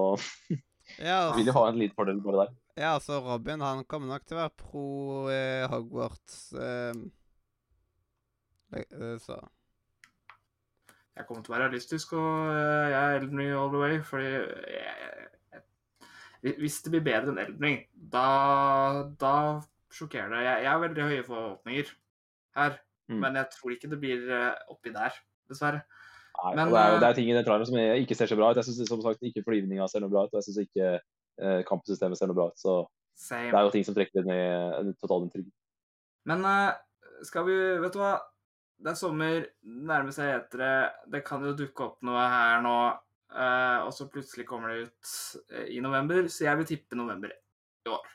Ja, vi vil jo ha en liten fordel bare der. ja, altså Robin han kommer nok til å være pro eh, Hogwarts. Eh, eh, så jeg kommer til å være realistisk, og eh, jeg er Elden Ring all the way, fordi jeg, jeg, Hvis det blir bedre enn Elden Ring, da, da sjokkerer det. Jeg, jeg har veldig høye forhåpninger her, Mm. men jeg tror ikke det blir eh, oppi der, dessverre. Nei, Men, det, er, eh, det er ting i den traileren som jeg ikke ser så bra ut. Jeg syns som sagt ikke flyvninga ser noe bra ut, og jeg syns ikke eh, kampsystemet ser noe bra ut. Så Same. det er jo ting som trekker ned totalinntrykket. Men eh, skal vi Vet du hva? Det er sommer, nærmer seg etere. Det kan jo dukke opp noe her nå. Eh, og så plutselig kommer det ut uh, i november, så jeg vil tippe november i år.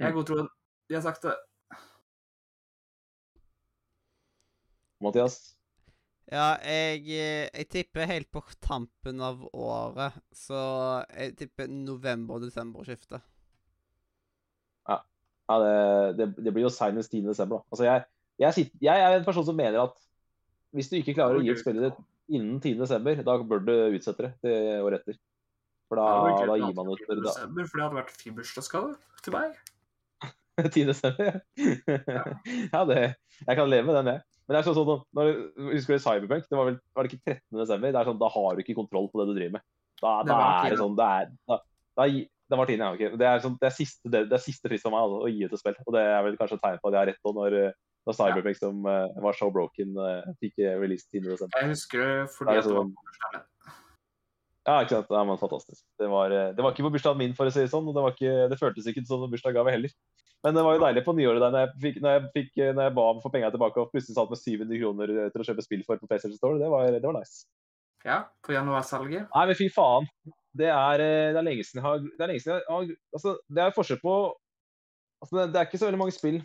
Jeg er god godtroen. De har sagt det. Mathias? Ja, jeg, eh, jeg tipper helt på tampen av året, så jeg tipper november-desember-skiftet. Ja, det, det, det blir jo seinest 10. desember. Da. Altså jeg, jeg, sitter, jeg er en person som mener at hvis du ikke klarer å gi ut spillet ditt innen 10. desember, da bør du utsette det til året etter. For da, vært da gir man ut For det hadde vært fin bursdagsgave til meg. 10. desember, ja. ja, det, jeg kan leve med den, jeg. Men det er sånn sånn, når, Husker du Cyberpunk? Det var, vel, var det ikke 13. desember? Det er sånn, Da har du ikke kontroll på det du driver med. Da, Det da er det sånn det er, da, da, Det var tiden, ja. Okay. Det er, sånn, det er siste, det, det er siste frist for meg altså, å gi ut et spill. Og det er vel kanskje et tegn på at jeg har rett på når, når Cyberpunk, som uh, var så broken, uh, fikk eh, release 10. desember. Jeg husker det Det fordi det sånn- på. Ja, ikke sant. Det var fantastisk. Det var, eh, det var ikke på bursdagen min, for å si det sånn. Og det, ikke, det føltes ikke som en bursdagsgave heller. Men det var jo deilig på nyåret der når jeg, fikk, når jeg, fikk, når jeg ba om å få penga tilbake og plutselig satt med 700 kroner til å kjøpe spill for på PlayStation Store. Det var, det var nice. Ja, på januarsalget. Nei, men fy faen. Det er, det er lenge siden jeg har Det er lenge siden jeg har altså, Det er forskjell på altså, det, det er ikke så veldig mange spill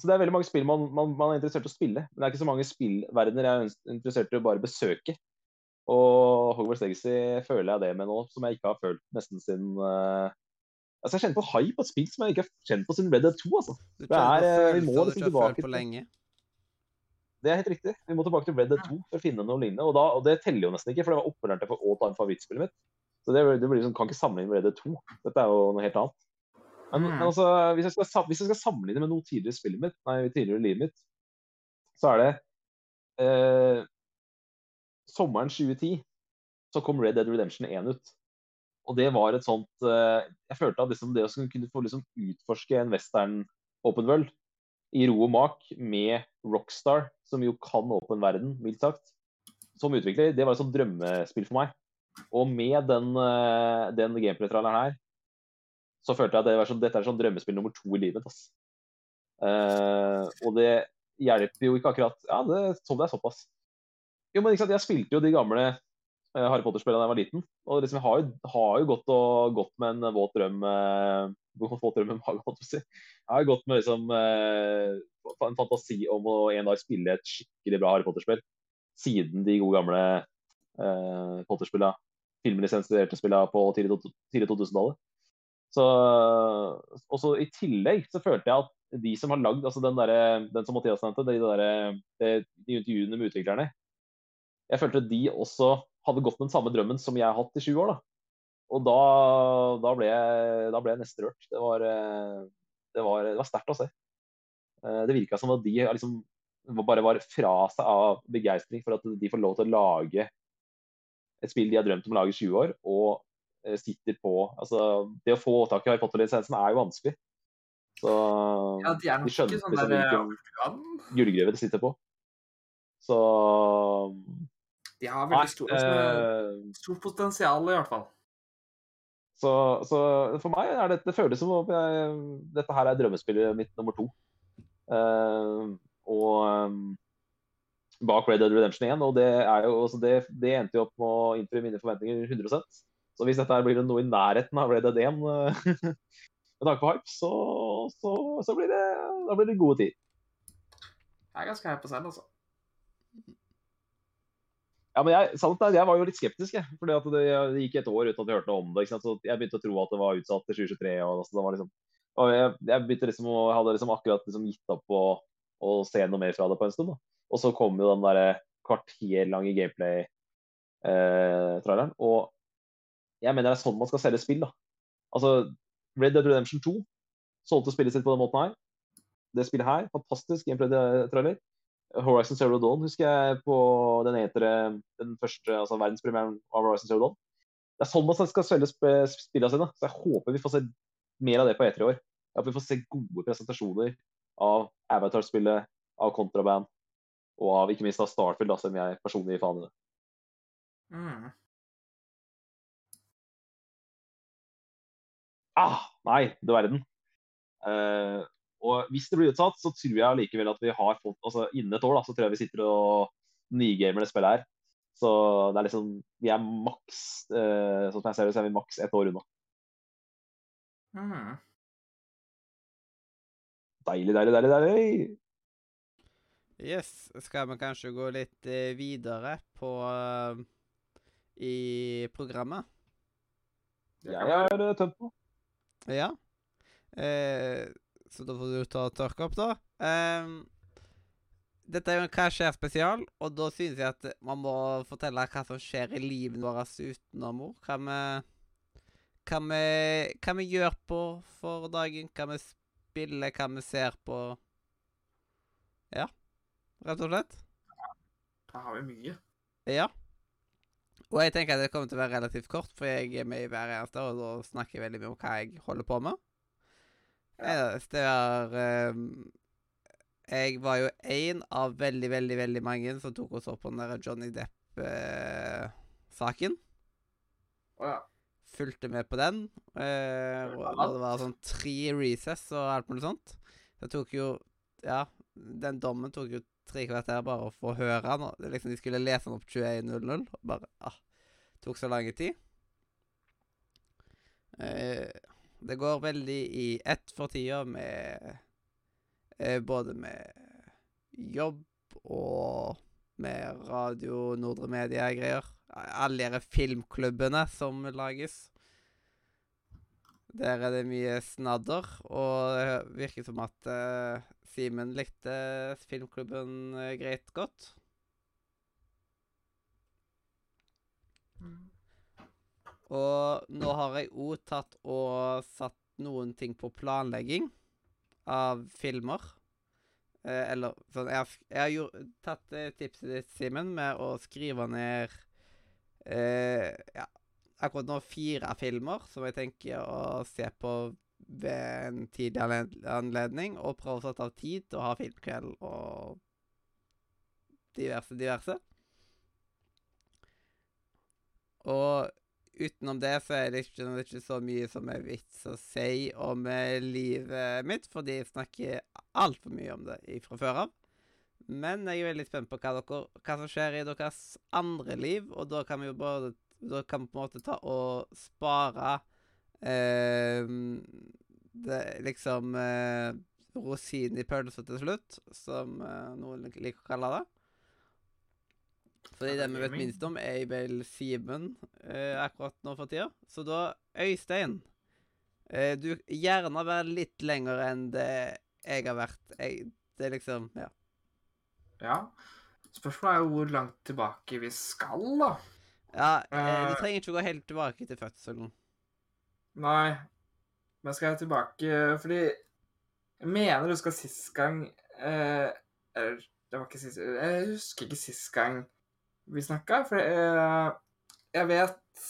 altså, Det er veldig mange spill man, man, man er interessert i å spille, men det er ikke så mange spillverdener jeg er interessert i å bare besøke. Og Hogwarts Legacy føler jeg det med nå, som jeg ikke har følt nesten siden uh... Altså, Jeg kjenner på hype på et spill som jeg ikke har kjent på siden Red Dead 2. altså. Du Det er, kjenner eh, vi må liksom har tilbake følt på til- lenge. Det er helt riktig. Vi må tilbake til Red Dead 2 for å finne noe lignende. Og, da, og det teller jo nesten ikke, for det var opprørende for å ta en favorittspillet mitt. Så det, det blir liksom, kan ikke sammenligne med Red Dead 2. Dette er jo noe helt annet. Men, Mm. men altså, hvis jeg, skal, hvis jeg skal sammenligne med noe tidligere i spillet mitt, nei, tidligere i livet mitt, så er det eh, Sommeren 2010 så kom Red Dead Redemption 1 ut. Og det var et sånt eh, Jeg følte at liksom det å kunne få liksom utforske en western open world i ro og mak med Rockstar, som jo kan åpen verden, mildt sagt, som utvikler, det var et sånt drømmespill for meg. Og med den, eh, den gameplay-tralleren her, så følte jeg at det var sånn, dette er sånn drømmespill nummer to i livet. Altså. Eh, og det hjelper jo ikke akkurat Ja, det, så det er såpass. Jo, men ikke sant, jeg spilte jo de gamle eh, Harry Potter-spillene da jeg var liten. Og liksom, jeg har jo, har jo gått, og, gått med en våt drøm eh, Våt drøm i magen, si. Jeg har jo gått med liksom, eh, en fantasi om å en dag spille et skikkelig bra Harry Potter-spill. Siden de gode gamle eh, Potter-spillene, filmlisensierte spillene på tidlig 2000-tallet. Så, og så I tillegg så følte jeg at de som har lagd altså den, der, den som Mathias nevnte, de, der, de, de intervjuene med utviklerne Jeg følte at de også hadde gått den samme drømmen som jeg har hatt i sju år. da. Og da, da, ble jeg, da jeg nesten rørt. Det var, det var, det var sterkt å se. Eh, Det virka som at de liksom bare var fra seg av begeistring for at de får lov til å lage et spill de har drømt om å lage i 20 år, og sitter på altså Det å få tak i Harry Potter-lisensen er jo vanskelig. Så Ja, de de skjønte ikke sånn liksom hvilken gullgruve de sitter på. Så De har veldig stor, altså, eh, stort potensial, i hvert fall. så, så for meg er det, det føles som om jeg, dette her er drømmespillet mitt nummer to. Uh, og um, bak Red Dead Redemption 1, og det, er jo, altså det, det endte jo opp med å innfri mine forventninger 100 Så hvis dette blir noe i nærheten av Red Dead 1 eh, med tanke på hype, så, så, så blir det, blir det gode tid. Jeg er ganske hype selv, altså. Ja, men jeg, sant er, jeg var jo litt skeptisk, jeg. Fordi at det, det gikk et år uten at jeg hørte noe om det. Så jeg begynte å tro at det var utsatt til 2023. Og, altså, det var liksom, og jeg, jeg liksom å, hadde liksom akkurat liksom gitt opp å se noe mer fra det på en stund. Da. Og så kom jo den derre kvarterlange gameplay-traileren. og jeg mener det er sånn man skal selge spill. da. Altså, Red Dead Redemption 2 solgte spillet sitt på den måten her. Det spillet her, fantastisk gameplay-trailer. Horizon Zero Dawn husker jeg på den etere, den første altså verdenspremieren av Horizon Zero Dawn. Det er sånn man skal selge sp- spillene sine. Så jeg håper vi får se mer av det på E3 i år. Håper vi får se gode presentasjoner av Avatar-spillet, av Contraband og av ikke minst av Starfield, da, som jeg personlig gir faen i. Mm. Ah, nei, du verden. Uh, og hvis det blir utsatt, så tror jeg allikevel at vi har fått altså Innen et år da, så tror jeg vi sitter og nygamer det spillet her. Så det er liksom Vi er maks uh, Sånn som jeg ser det, så er vi maks ett år unna. Mm. Deilig, deilig, deilig. deilig. Yes. Skal vi kanskje gå litt eh, videre på uh, i programmet? Det Jeg er tømt nå. Ja. Eh, så da får du ta og tørke opp, da. Eh, dette er jo en Hva skjer spesial, og da synes jeg at man må fortelle hva som skjer i livet vårt utenom ord. Hva vi, hva vi, hva vi gjør på for dagen, hva vi spiller, hva vi ser på. Ja, rett og slett. Da har vi mye. Ja. Og jeg tenker at det kommer til å være relativt kort, for jeg er med i hver eneste, og da snakker jeg veldig mye om hva jeg holder på med. Ja. Det er um, Jeg var jo én av veldig, veldig veldig mange som tok oss opp på den der Johnny Depp-saken. Å ja. Fulgte med på den. Uh, og og det var sånn tre recess og alt mulig sånt. Det tok jo Ja, den dommen tok jo tre kvarter bare å få høre den. liksom De skulle lese den opp 21.00. og Bare ah, Tok så lang tid. Eh, det går veldig i ett for tida med eh, Både med jobb og med Radio Nordre Media-greier. Alle de filmklubbene som lages. Der er det mye snadder, og det virker som at uh, Simen likte filmklubben uh, greit godt. Og nå har jeg òg tatt og satt noen ting på planlegging av filmer. Eh, eller sånn Jeg har, jeg har gjort, tatt tipset ditt, Simen, med å skrive ned eh, ja, akkurat nå fire filmer som jeg tenker å se på ved en tidlig anledning, og prøve å sette av tid til å ha filmkveld og diverse, diverse. Og utenom det så er det ikke, det er ikke så mye som er vits å si om eh, livet mitt, fordi jeg snakker altfor mye om det fra før av. Men jeg er veldig spent på hva, dere, hva som skjer i deres andre liv, og da kan vi jo både Da kan vi på en måte ta og spare eh, det liksom eh, rosinen i pølsa til slutt, som eh, noen liker å kalle det. Fordi det vi vet minst om, er vel Simen eh, akkurat nå for tida. Så da, Øystein eh, Du gjerne være litt lenger enn det jeg har vært. Jeg, det er liksom Ja. Ja. Spørsmålet er jo hvor langt tilbake vi skal, da. Ja eh, du Eh. trenger ikke å gå helt tilbake til fødselen. Nei. Men skal jeg tilbake Fordi jeg mener du skal sist gang eh, Eller det var ikke sist Jeg husker ikke sist gang vi snakka, for eh, jeg vet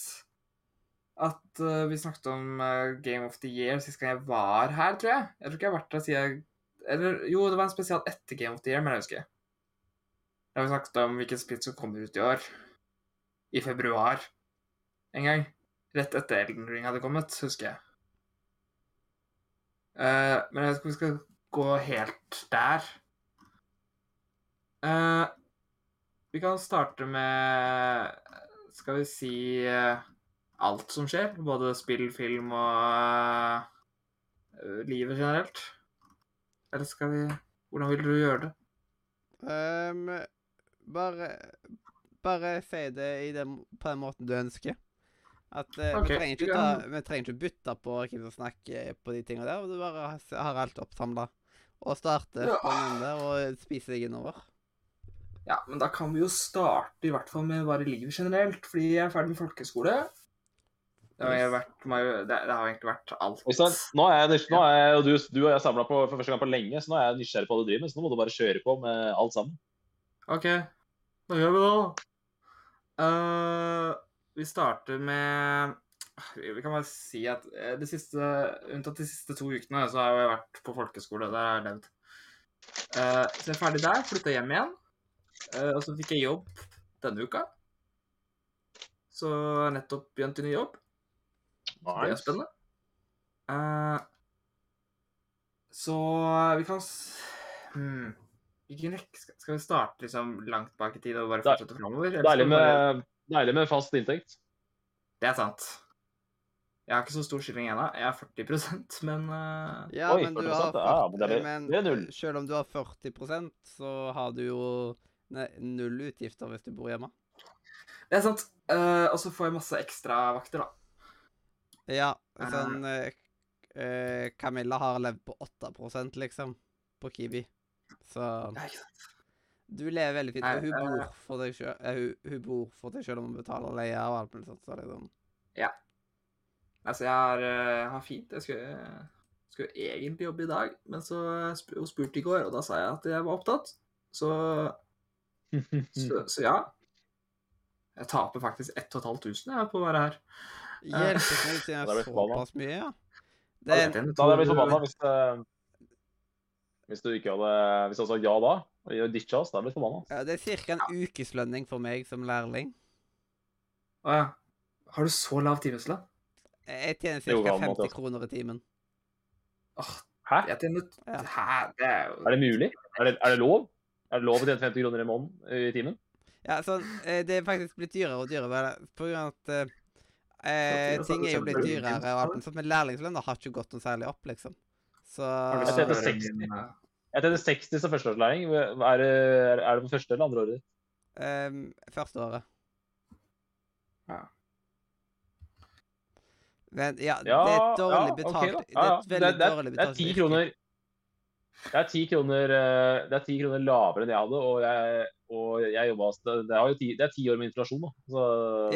at eh, vi snakket om eh, Game of the Year sist gang jeg var her, tror jeg. Jeg tror ikke jeg har vært der siden jeg Eller jo, det var en spesial etter Game of the Year, men jeg husker. Da vi snakket om hvilken spill som kommer ut i år. I februar en gang. Rett etter Elden Ring hadde kommet, husker jeg. Uh, men jeg vet ikke om vi skal gå helt der. Uh, vi kan starte med Skal vi si uh, alt som skjer? Både spill, film og livet generelt? Eller skal vi Hvordan vil du gjøre det? Um, bare Bare si det i den, på den måten du ønsker. At uh, okay. vi, trenger ikke vi ta, vi trenger ikke bytte på hvem som snakker på de tingene der. Du bare har alt oppsamla. Og starter Ja. på den der og spiser deg innover. Ja, men da kan vi jo starte i hvert fall med bare livet generelt, fordi jeg er ferdig med folkeskole. Det har, vært, det, det har egentlig vært alt. Nå er, jeg, nå er du, du og jeg samla for første gang på lenge, så nå er jeg nysgjerrig på hva du driver med. Så nå må du bare kjøre på med alt sammen. OK, da gjør vi det, Eh, vi starter med Vi kan bare si at de siste, unntatt de siste to ukene, så har jeg vært på folkeskole. Der har jeg levd. Uh, så jeg er ferdig der, flytta hjem igjen. Uh, og så fikk jeg jobb denne uka. Så jeg nettopp begynt i ny jobb. Det er spennende. Uh, så vi kan s- hmm. Hvilken rekke skal, vi starte liksom langt bak i tid og bare Det fortsette framover? Deilig bare... deilig med fast inntekt. Det er sant. Jeg har ikke så stor skilling ennå. Jeg har 40% men uh... Ja, Oi, men 40%, har ja, men det er- men det er null. selv om du har 40% så har du jo nei, null utgifter hvis du bor hjemme. det er sant. Uh, og så får jeg masse ekstravakter, da. Ja, sånn uh, eh, Camilla har levd på 8% liksom, på Kiwi. Så Ja, du lever veldig fint. Og hun eh, bor for deg sjøl. Hun, hun bor for deg sjøl om hun betaler leie og alt mulig sånt. Så liksom. sånn. Altså, jeg har, jeg har fint. Jeg skulle, skulle egentlig jobbe i dag, men så spurte hun spurte i går, og da sa jeg at jeg var opptatt. Så, så, så ja. Jeg taper faktisk 1500 jeg, på å være her. Hjelpes meg vi forbanna. såpass mye, ja. Det er, Da hadde jeg blitt forbanna hvis, det- hvis du ikke hadde Hvis du hadde sagt ja da, og ditcha oss. Da hadde jeg blitt forbanna. ja, det er ca. en ukeslønning for meg som lærling. Å ja. Har du så lav timeslønn? Jeg tjener Det er ca. gal måte, 50 altså. kroner i timen. Åh, Hæ? jeg tjener Ja. Hæ? Det er jo Er det mulig? Er det, er det lov? Er det lov å tjene 50 kroner i måneden i timen? Ja, sånn, eh, Det er faktisk blitt dyrere og dyrere. På grunn av at eh, eh, ting er jo blitt dyrere, og alt, sånt, men lærlingslønna har ikke gått noe særlig opp, liksom. Så Jeg tjente 60. Jeg tjener 60 som førsteårslæring. Er, er det på første eller andre året? Um, Første året. Ja. Men ja, Ja, det er dårlig betalt. da. Det Ja, er ja. et det, dårlig det, er ti kroner Det er ti kroner, eh, det er 10 kroner lavere enn jeg hadde, og jeg, og jeg jobba det, det, er ti, det er ti år med inflasjon, da. Så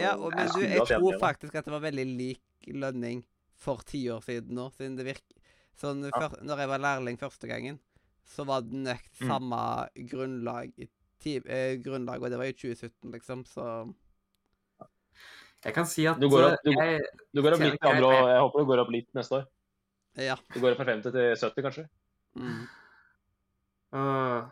Ja, og, men du, jeg tror faktisk at det var veldig lik lønning for ti år siden nå, siden det virker Sånn, før, når jeg var lærling første gangen, så var det nøkt Mm. samme grunnlag, i ti, eh, grunnlag, og det var i 2017, liksom, så Jeg kan si at Du går opp- du- jeg, Du går opp litt i andre, og jeg håper du går opp litt neste år. Ja. Du går opp fra 50 til 70, kanskje? Mm. Uh,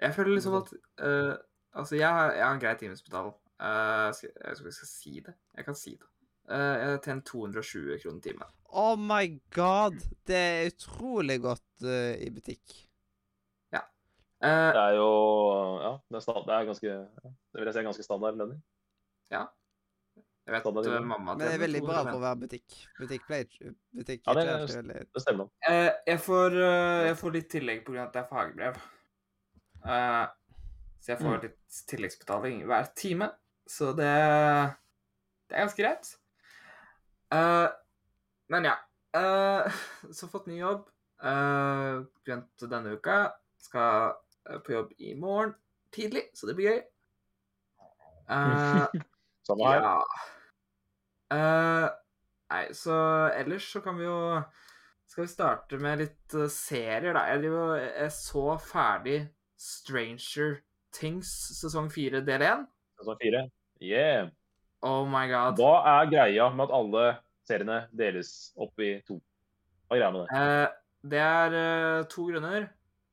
Jeg føler liksom at uh, Altså, jeg jeg har en grei timespedal. Uh, jeg vet ikke om jeg skal si det. Jeg kan si det. Uh, jeg har tjent 220 kroner timen. Oh my god! Det er utrolig godt uh, i butikk. Uh, Det er jo Ja, det er, det er ganske Det vil jeg si er ganske standard lønning. jeg vet standard at mamma Men det er veldig bra for å være butikk. Butikk play, Butikk Ja, det er- veldig Det stemmer. Eh, jeg, får, eh, jeg får litt tillegg pga. at det er fagbrev. Eh, så jeg får Mm. litt tilleggsbetaling hver time. Så det, det er ganske greit. Eh, men ja. Uh, så fått ny jobb. Uh, Begynt denne uka. Skal eh, på jobb i morgen tidlig, så det blir gøy. Uh, Samme her. ja. Uh, nei, så ellers så kan vi jo Skal vi starte med litt uh, serier, da. Jeg, og- jeg så ferdig Stranger Things sesong fire del én. Sesong fire. Yeah. Oh my god. Hva er greia med at alle seriene deles opp i to? Hva er greia med det? Uh, det er uh, to grunner.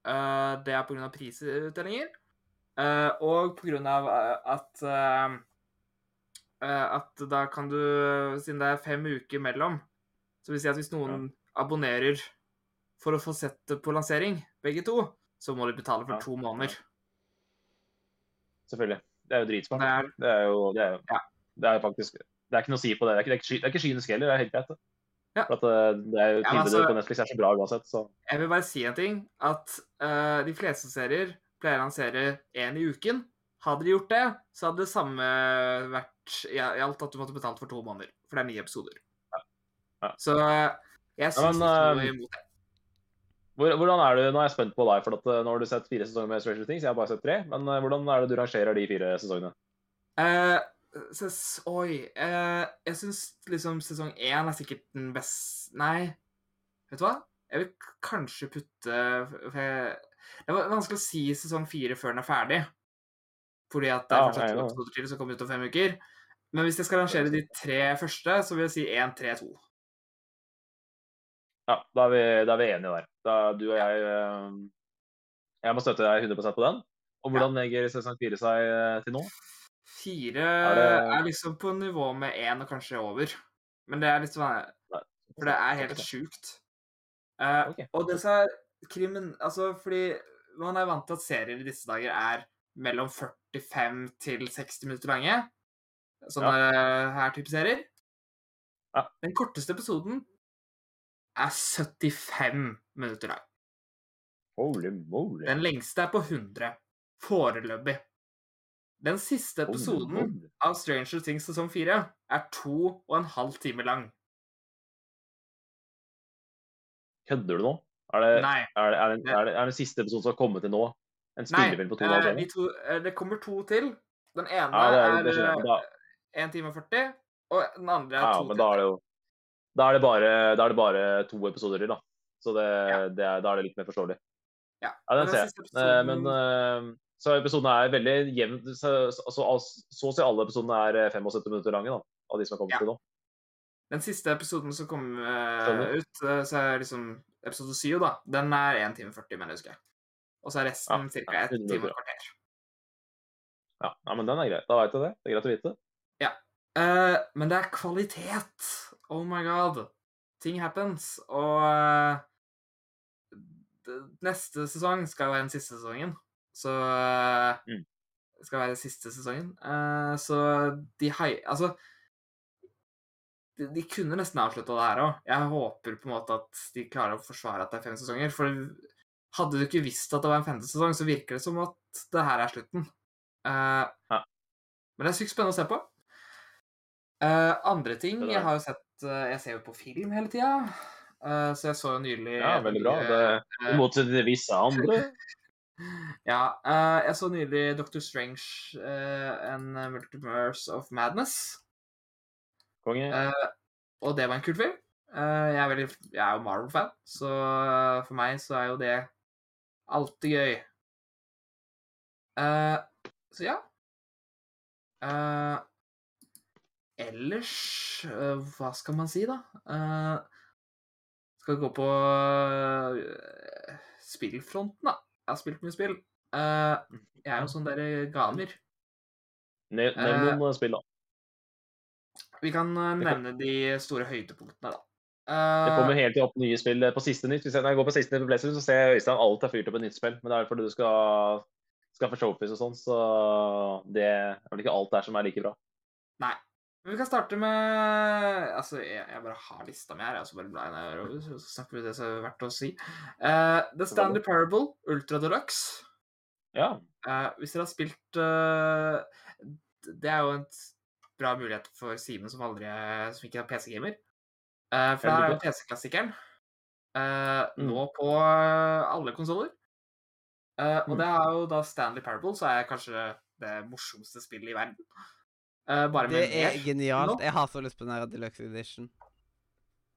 Uh, det er pga. prisutdelinger. Uh, og pga. At uh, At da kan du Siden det er fem uker mellom, så vil si at hvis noen abonnerer for å få sett det på lansering, begge to, så må de betale for Ja. to måneder. Selvfølgelig. Det er jo dritsmart. Det er, Det er jo, det er jo, Ja. Det er faktisk Det er ikke noe å si på det. Det er ikke, det er ikke, kynisk det er heller. Det er helt greit. Ja. For at eh, det er jo Ja, altså- på Netflix er så bra uansett, så jeg vil bare si en ting. At uh, de fleste serier pleier å lansere én i uken. Hadde de gjort det, så hadde det samme vært i alt at du måtte betalt for to måneder. For det er ni episoder. Ja. Så eh, jeg syns ikke noe eh, imot det. Hvordan er du, Nå er jeg spent på deg, for at nå har du sett fire sesonger med Stranger Things. Jeg har bare sett tre. Men hvordan er det du rangerer de fire sesongene? Eh, ses, oi eh, Jeg syns liksom sesong én er sikkert den beste Nei, vet du hva? Jeg vil kanskje putte jeg, Det var vanskelig å si sesong fire før den er ferdig. Fordi at det er fortsatt to episoder til som kommer ut om fem uker. Men hvis jeg skal rangere de tre første, så vil jeg si 1, 3, 2. Ja, da er vi, da er vi enige der. Da, du og jeg eh, Jeg må støtte deg 100% på den. Og hvordan legger sesong fire seg eh, til nå? Fire Er er, liksom på nivå med én og kanskje over. Men det er litt sånn For det er helt sjukt. Uh, okay. Og det som er krimen Altså, fordi man er vant til at serier i disse dager er mellom 45 til 60 minutter lange. Sånne her type serier. Ja. Den korteste episoden er 75 minutter lang. Holy moly. Den lengste er på 100. Foreløpig. Den siste episoden av Stranger Things sesong 4 er to og en halv time lang. Kødder du nå? Er det, Nei. er, det, er, det, er, det, er det siste episode som har kommet til nå? En spillefilm på to eh, time? de to, eh, det kommer to til. Den ene Ja, er, er, det skjønner. Da, 1 time og 40, og den andre er ja, 2 men da er det jo da er det, bare, da er det bare to episoder til, da. Så det, Ja. det da er det litt mer forståelig. Ja. Ja, den Men ser jeg. Eh, episoden- Men eh, så episodene er veldig jevnt så, så, så, så å si alle episodene er eh, 75 minutter lange, da. Av de som er kommet Ja. til nå. Den siste episoden som kom uh, ut, eh, så er liksom episode 7, da. Den er 1 time 40, men jeg husker. Og så er resten Ja, ca. 1 time og kvarter. Ja, ja, men den er grei. Da veit jeg det. Det er greit å vite. Eh, men det er kvalitet. Oh my god. Ting happens. Og uh, neste sesong skal være den siste sesongen. Så Mm. Det skal være siste sesongen. Eh, så de hei... Altså de, de kunne nesten avslutta det her òg. Jeg håper på en måte at de klarer å forsvare at det er fem sesonger. For hadde du ikke visst at det var en femte sesong, så virker det som at det her er slutten. Uh, Ja. Men det er sykt spennende å se på. Uh, andre ting. Jeg har jo sett uh, Jeg ser jo på film hele tida. Så jeg så jo nylig Ja, veldig bra. Det, I motsetning til visse andre. Ja, Uh, jeg så nylig Doctor Strange uh, and Multiverse of Madness. Konge. Uh, og det var en kul film. Uh, jeg, er veldig, jeg er jo Marvel-fan, så for meg så er jo det alltid gøy. Så ja. Ellers Hva skal man si, da? Skal vi gå på spillfronten, da? Jeg har spilt mye spill. Uh, jeg er jo sånn derre gamer. Nev- Nevn noen noen spill, da. Vi kan uh, nevne de store høydepunktene, da. Det Eh, kommer helt opp nye spill på siste nytt. Hvis jeg, når jeg går på siste nytt på PlayStation, så ser jeg Øystein alt er fyrt opp et nytt spill. Men det er fordi du skal skaffe showpiece og sånn, så det er vel ikke alt der som er like bra. Nei. Vi kan starte med Altså, jeg, jeg bare har lista mi her. Jeg er så bare glad i det. Så snakker vi det som er verdt å si. Uh, The Stanley Parable, Ultra Deluxe. Ja. Uh, hvis dere har spilt uh, Det er jo en bra mulighet for Simen som aldri som ikke er PC-gamer. For det her er jo PC-klassikeren. Mm. Nå på alle konsoller. og Mm. det er jo da Stanley Parable, så er kanskje det morsomste spillet i verden. Bare Det er mer. genialt. nå. Jeg har så lyst på den her Deluxe Edition.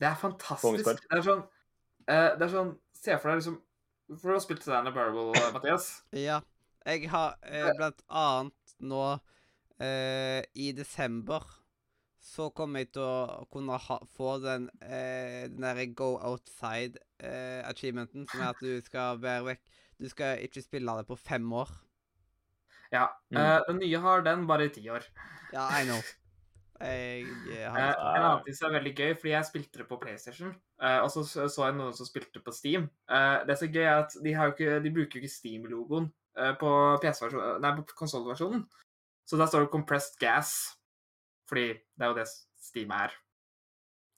Det er fantastisk. Det er sånn uh, Det er sånn Se for deg liksom For du har spilt Stanley Parable, eh, Mathias. Ja. Jeg har uh, blant annet nå eh, I desember så kommer jeg til å kunne ha, få den eh, den derre go outside-achievementen, som er at du skal være vekk Du skal ikke spille det på fem år. Ja. Mm. eh, den nye har den bare i ti år. Ja, I know. Jeg jeg Eh, har en annen ting som er veldig gøy, fordi jeg spilte det på PlayStation, eh, og så så jeg noen som spilte på Steam. Eh, det som er gøy, er at de, har jo ikke, de bruker jo ikke Steam-logoen eh, på nei, på konsollversjonen. Så der står det 'compressed gas', fordi det er jo det Steam er.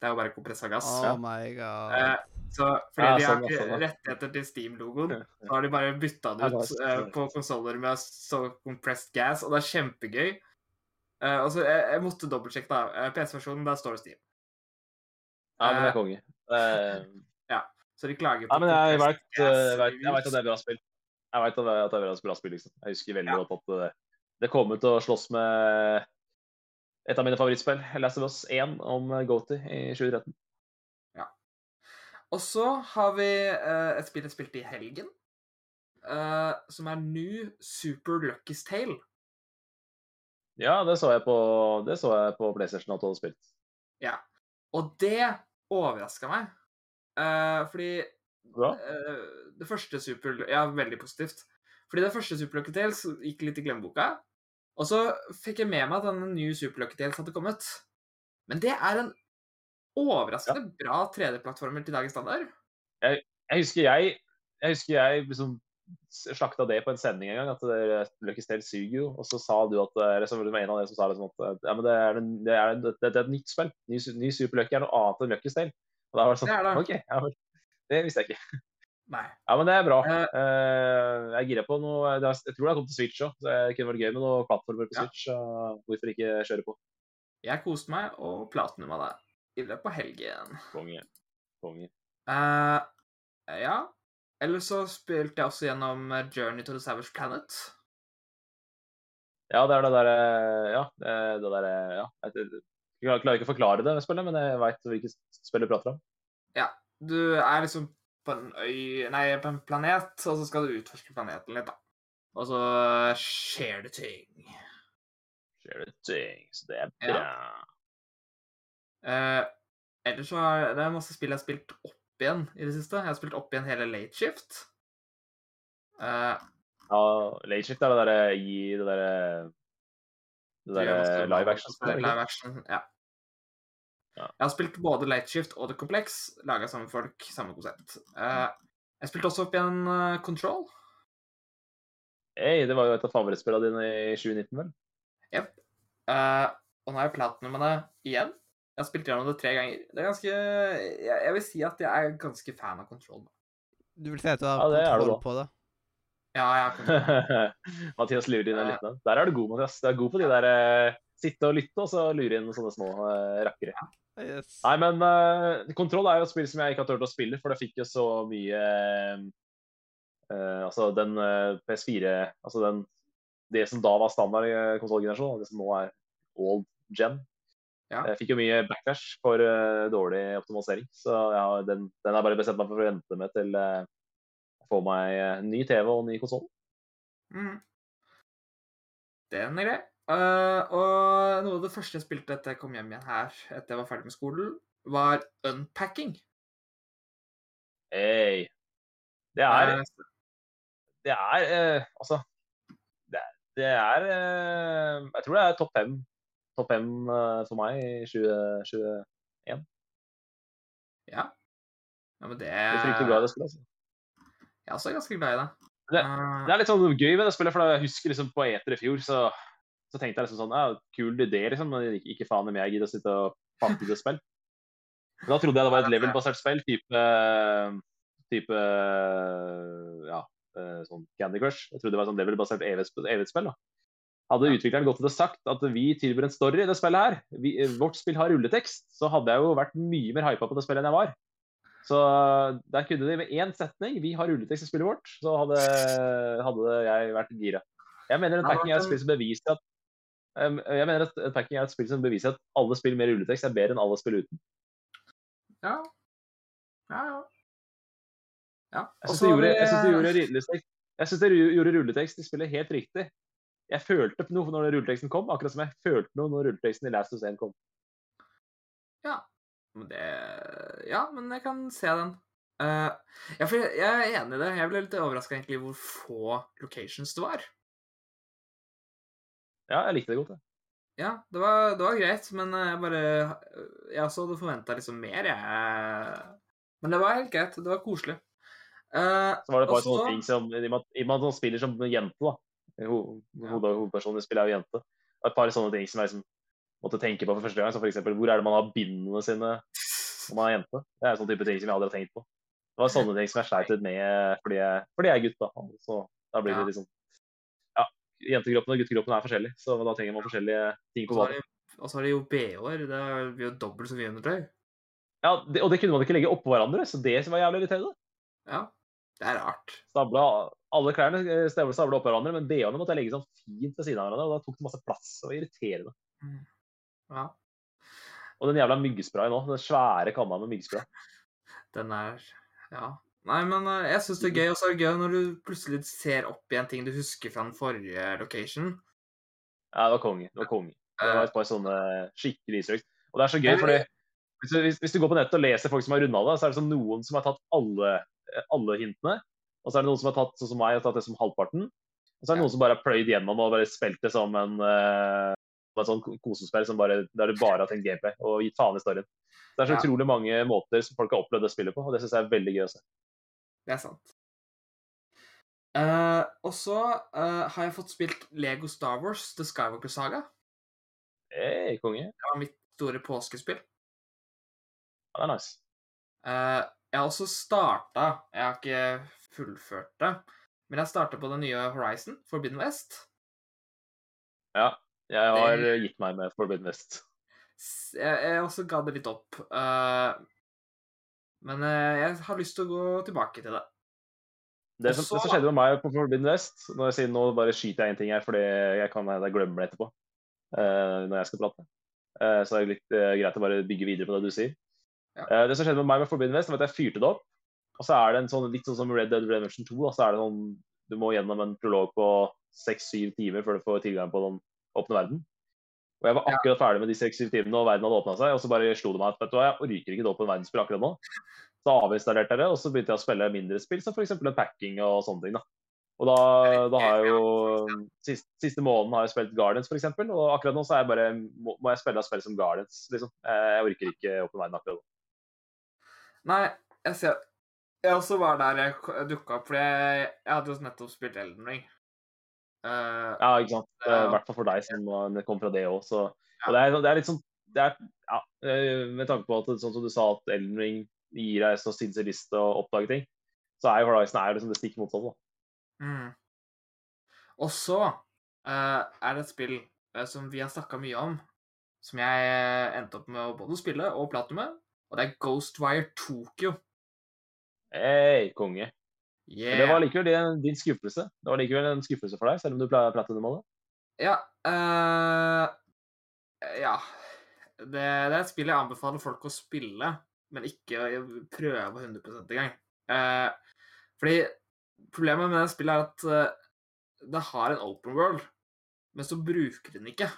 Det er jo bare kompressa gass. Oh my god. Eh, så fordi Ja, de har ikke sånn, rettigheter til Steam-logoen, så har de bare bytta Ja, ut eh, på konsoller med så compressed gas, og det er kjempegøy. Uh, altså, jeg, jeg måtte dobbeltsjekke, da. Eh, PC-versjonen, der står det Steam. ja, men det Eh, er konge. Ja, Så de klager på Ja, men jeg vet, eh, at det er bra spill. Jeg vet at det at det er bra spill, liksom. Jeg husker veldig Ja. godt at det, det kommer til å slåss med et av mine favorittspill, Last of Us 1, om Goaty i 2013. Og så har vi eh, et spill jeg spilte i helgen, eh, som er New Super Lucky's Tale. Ja, det så jeg på, det så jeg på PlayStation at du hadde spilt. Ja. Og det overraska meg. Eh, fordi Bra. eh, det første Super... Ja, veldig positivt. Fordi det første Super Lucky Tales gikk litt i glemmeboka. Og så fikk jeg med meg at denne nye Super Lucky Tales hadde kommet. Men det er en overraskende bra 3D-plattformer til dagens standard. Jeg husker jeg, jeg, husker jeg liksom slakta det på en sending en gang, at det, Lucky Stale suger jo. Og så sa du at eller så var det en av dere som sa liksom at ja, men det er, en- det er, det, det er et nytt spill. Ny, ny Super Lucky er noe annet enn Lucky Stale. Og da var det sånn Det er det. OK, ja. Det visste jeg ikke. Nei. Ja, men det er bra. Uh, Eh, jeg girer på noe er, Jeg tror det har kommet til Switch òg, så det kunne vært gøy med noen plattformer på Switch. Ja. hvorfor ikke kjøre på? Jeg koste meg og platinuma det i løpet av helgen. Konge. Konge. Uh, ja. Eller så spilte jeg også gjennom eh, Journey to the Savage Planet. Ja, det er det derre Ja, det, det derre Ja. Jeg, jeg klarer ikke å forklare det spillet, men jeg veit hvilket spill du prater om. Ja. Du er liksom på en øy Nei, på en planet, og så skal du utforske planeten litt, da. Og så skjer det ting. Skjer det ting, så det er bra. Ja. Eh, ellers så er det masse spill jeg har spilt opp igjen i det siste. Jeg har spilt opp igjen hele Late Shift. Uh, Ja, Late Shift er det derre gi det derre Det derre live action-spillet. Live action, ja. Ja. Jeg har spilt både Late Shift og The Complex, laga samme folk, samme konsept. Eh, jeg spilte også opp igjen Control. Hey, det var jo et av favorittspillene dine i 2019, vel? Jepp. Eh, og nå har jeg platinum med det igjen. Jeg har spilt gjennom det tre ganger. Det er ganske Jeg, jeg vil si at jeg er ganske fan av Control. Da. Du vil si at du har Ja, kontroll det på det? Ja, jeg har kontroll. Mathias lurer inn en liten. Der er du god, Mathias. Du er god på de der uh, sitte og lytte, og så lure inn sånne små uh, rakkere. Yes. Nei, men uh, Kontroll er jo et spill som jeg ikke har turt å spille, for det fikk jo så mye Uh, eh, Altså den uh, PS4 Altså den Det som da var standard uh, konsollgenerasjonen, og det som nå er old gen, Ja. Jeg fikk jo mye backlash for uh, dårlig optimalisering. Så har, den, den har jeg bare bestemt meg for å vente med til uh, jeg får meg uh, ny TV og ny konsoll. Mm. Den er grei. Og noe av det første jeg spilte etter jeg kom hjem igjen her, etter jeg var ferdig med skolen, var Unpacking. Hey. Det er Det er Altså Det det er Jeg tror det er topp fem. Topp fem eh, for meg i 2021. ja. ja, men det Jeg er fryktelig glad i det spillet. Altså. Jeg er også ganske glad i det. Det- Eh, Det er litt sånn gøy med det spillet, for jeg husker liksom på Eter i fjor, så, så tenkte jeg liksom sånn ja, Kul idé, liksom, men ikke, faen om jeg gidder å sitte og pakke ut et spill. Men da trodde jeg det var et level-basert spill, type type ja, eh, sånn Candy Crush. Jeg trodde det var et sånn level-basert evighetsspill, da. Hadde utvikleren gått ut og sagt at vi tilbyr en story i det spillet her, vi, eh, vårt spill har rulletekst, så hadde jeg jo vært mye mer hypa på det spillet enn jeg var. Så der kunne de med én setning 'Vi har rulletekst i spillet vårt', så hadde, hadde jeg vært gira. Jeg mener Ja, Unpacking er et spill som beviser at um, jeg mener at packing er et spill som beviser at alle spill med rulletekst er bedre enn alle spill uten. ja. Ja, ja. ja. Jeg syns så gjorde, jeg synes det gjorde, rulletekst, jeg synes det gjorde rulletekst i spillet helt riktig. Jeg følte noe når rulleteksten kom, akkurat som jeg følte noe når rulleteksten i Last of Sane kom. Men det Ja, men jeg kan se den. Uh, ja, for jeg, jeg er enig i det. Jeg ble litt overraska egentlig hvor få locations det var. Ja, jeg likte det godt. jeg. Ja, det var, det var greit, men jeg bare Jeg også hadde forventa liksom mer, jeg. Men det var helt greit. Det var koselig. Uh, Så var det bare også... sånne ting som I og med at- han spiller som jente, da. Hovedpersonen spiller er jo jente. Et par sånne ting som jeg liksom måtte tenke på for første gang. Som f.eks. hvor er det man har bindene sine når man er jente? Det er sånne type ting som jeg aldri har tenkt på. Det var sånne ting som jeg sleit litt med fordi jeg, fordi jeg er gutt, da. Så da blir Ja. det liksom Ja, jentekroppen og guttekroppen er forskjellig, så da trenger man forskjellige ting på banen. og så har de jo BH-er. Det blir jo dobbelt så mye undertøy. Ja, det, og det kunne man ikke legge oppå hverandre, så det som var jævlig irriterende. Ja. Det er rart. Stabla, alle klærne eh, stabla oppå hverandre, men BH-ene måtte jeg legge sånn fint ved siden av hverandre, og da tok det masse plass. Var irriterende. Ja. Og den jævla myggsprayen òg. Den svære kanna med myggspray. Den er Ja. Nei, men eh, jeg syns det er gøy. Og så er det gøy når du plutselig ser opp igjen ting du husker fra den forrige location. Ja, det var konge. Det var konge. Det var Eh, et par sånne skikkelig isøkt. Og det er så gøy, fordi hvis du, hvis, hvis du går på nettet og leser folk som har runda det, så er det sånn noen som har tatt alle, alle hintene. Og så er det noen som har tatt sånn som meg, har tatt det som halvparten. Og så er det noen som bare har pløyd gjennom og bare spilt det som en uh, en sånn kosespill som bare, der du bare har tenkt gameplay og gitt faen i storyen. Det er så Ja. utrolig mange måter som folk har opplevd det spillet på, og det syns jeg er veldig gøy å se. Det er sant. Uh, og så uh, har jeg fått spilt Lego Star Wars The Skywalker Saga. Hey, konge. Det var mitt store påskespill. Ja, det er nice. Eh, jeg har også starta Jeg har ikke fullført det, men jeg starta på det nye Horizon, Forbidden West. Ja, jeg har Det- gitt meg med Forbidden West. Jeg, jeg også ga det litt opp. Uh, men uh, jeg har lyst til å gå tilbake til det. Det som, så det som skjedde med meg på Forbidden West når jeg sier, nå bare skyter jeg en ting her, fordi jeg kan jeg glemmer det etterpå. Uh, når jeg skal prate. Uh, så det er litt uh, greit å bare bygge videre på det du sier. Ja. Eh, det som skjedde med meg med Forbidden West, var at jeg fyrte det opp. Og så er det en sånn, litt sånn som Red Dead Redemption 2. Da, så er det noen, du må gjennom en prolog på seks-syv timer før du får tilgang på den åpne verden. Og jeg var akkurat ferdig med de seks-syv timene, og verden hadde åpna seg. Og så bare slo det meg at vet du hva, jeg orker ikke det åpne verdensspill akkurat nå. Så avinstallerte jeg det, og så begynte jeg å spille mindre spill, som f.eks. en packing og sånne ting. da. Og da, da har jeg jo siste, siste måneden har jeg spilt Guardians, f.eks. Og akkurat nå så er jeg bare, må, må jeg spille spill som Guardians, liksom. Jeg orker ikke åpne verden akkurat nå. Nei, jeg ser Jeg også var der jeg dukka opp, fordi jeg, jeg hadde jo nettopp spilt Elden Ring. Uh, Ja, ikke sant. I uh, hvert fall for deg som uh, kom fra det òg. Og det er, det er litt sånn det er, ja, eh, Med tanke på at sånn som du sa at Elden Ring gir deg så sinnssykt lyst til å oppdage ting, så er jo Horizon er liksom det stikk motsatte. mm. Og så uh, er det et spill eh, som vi har snakka mye om, som jeg eh, endte opp med å både spille og prate med, og det er Ghostwire Tokyo. Hei, konge. Men Yeah. det var likevel din, din skuffelse. Det var likevel en skuffelse for deg, selv om du pleier å prate om det. Ja Uh, Ja. Det, det er et spill jeg anbefaler folk å spille, men ikke prøve 100 engang. Uh, fordi problemet med det spillet er at uh, det har en open world, men så bruker den ikke.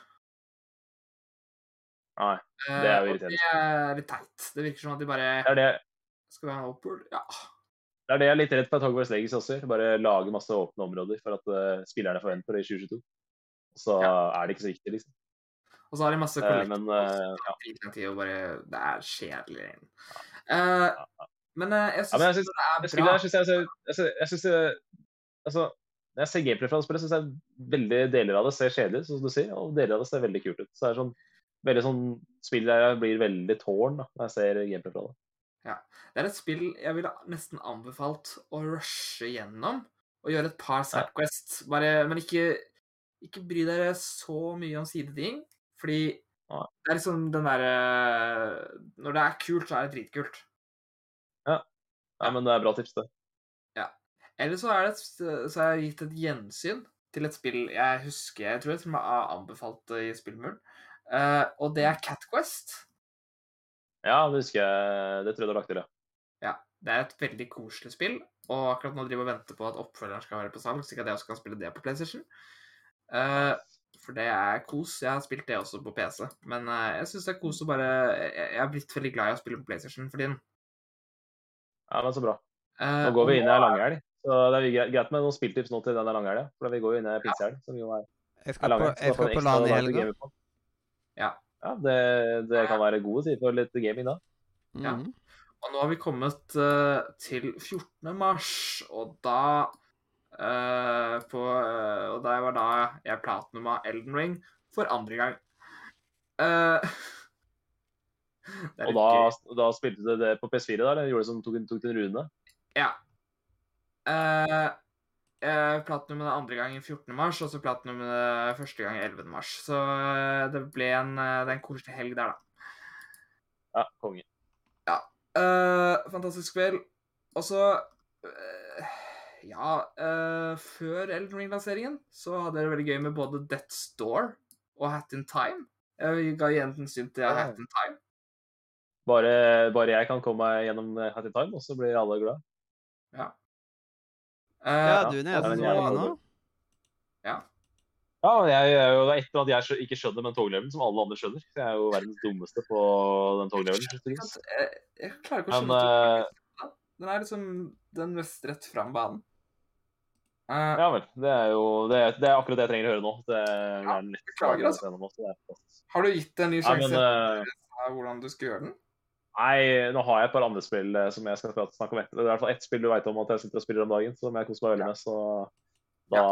Nei, Eh, det er jo og irriterende. Det er litt teit. Det virker som at de bare Det det, Skal vi ha en opphold? Ja. det er det jeg er litt redd for at Hogwarts Legacy også. Bare lage masse åpne områder for at uh, spillerne forventer det i 2022. Og så er det ikke så viktig, liksom. Og så har de masse Eh, Uh, men eh, ja. Bare Det er kjedelig. Eh, men eh, jeg syns ja, synes- det er bra. Jeg syns jeg jeg, jeg synes- Jeg Altså, når jeg ser gameplay fra spillet, syns jeg veldig deler av det ser kjedelig ut, som du sier, og deler av det ser veldig kult ut. Så det er sånn veldig sånn spill der jeg blir veldig tårn da, når jeg ser gameplay fra det. Det er et spill jeg ville nesten anbefalt å rushe gjennom og gjøre et par Sidequests. Bare, men ikke, ikke bry dere så mye om sideting, fordi ja. det er liksom den derre Når det er kult, så er det dritkult. Ja, men det er bra tips, det. Eller så er det så har jeg gitt et gjensyn til et spill jeg husker Jeg tror jeg til og med i Spillmuren. Eh, og det er Catquest. Ja, det husker jeg. Det tror jeg du har lagt til, ja. Ja, det er et veldig koselig spill, og akkurat nå driver jeg og venter på at oppfølgeren skal være på salg, slik at jeg også kan spille det på PlayStation. Uh, for det er kos. Jeg har spilt det også på PC, men uh, jeg syns det er kos å bare Jeg er blitt veldig glad i å spille på PlayStation for tiden. Ja, men så bra. Nå går vi inn i ei langhelg, så det er greit- med noen spilltips nå til denne langhelga. For vi går jo inn i pinsehelg, som jo er Jeg skal på, jeg skal på LAN i helga. Ja. Ja, det, det kan være gode sider for litt gaming da. Ja. Mhm. Og nå har vi kommet uh, til 14. mars, og da uh, på, uh, Og det var da jeg platinuma Elden Ring for andre gang. Og da, da spilte du det på PS4 da, eller gjorde du som tok, tok din rune? Ja. Uh, jeg platinum den andre gangen 14. mars, og så platinum den første gang 11. mars. Så eh, det ble en, eh, det en koselig helg der, da. Ja, konge. Eh, fantastisk spill. Og så eh, Ja, eh, før Elden Ring-lanseringen så hadde jeg det veldig gøy med både Death's Door og Hat in Time. Jeg ga igjen den syn til Hat in Time. Bare, bare jeg kan komme meg gjennom Hat in Time, og så blir alle glad. Ja. Ja, Eh, du Ja, nede men så jeg- nå. Ja, jeg, det er et eller annet jeg ikke skjønner med den toglevelen, som alle andre skjønner. Så jeg er jo verdens dummeste på den toglevelen. jeg, jeg klarer ikke å skjønne Men, uh, Den er liksom den mest rett fram banen. Uh, ja vel. Det er jo det er, det er akkurat det jeg trenger å høre nå. Det er Ja, beklager, altså. det. Har du gitt det en ny Ja, sjanse men, uh, hvordan du skal gjøre den? Nei, nå har jeg et par andre spill eh, som jeg skal snakke om etter. Det er i hvert fall ett spill du veit om at jeg sitter og spiller om dagen, som jeg koser meg veldig med. Så da,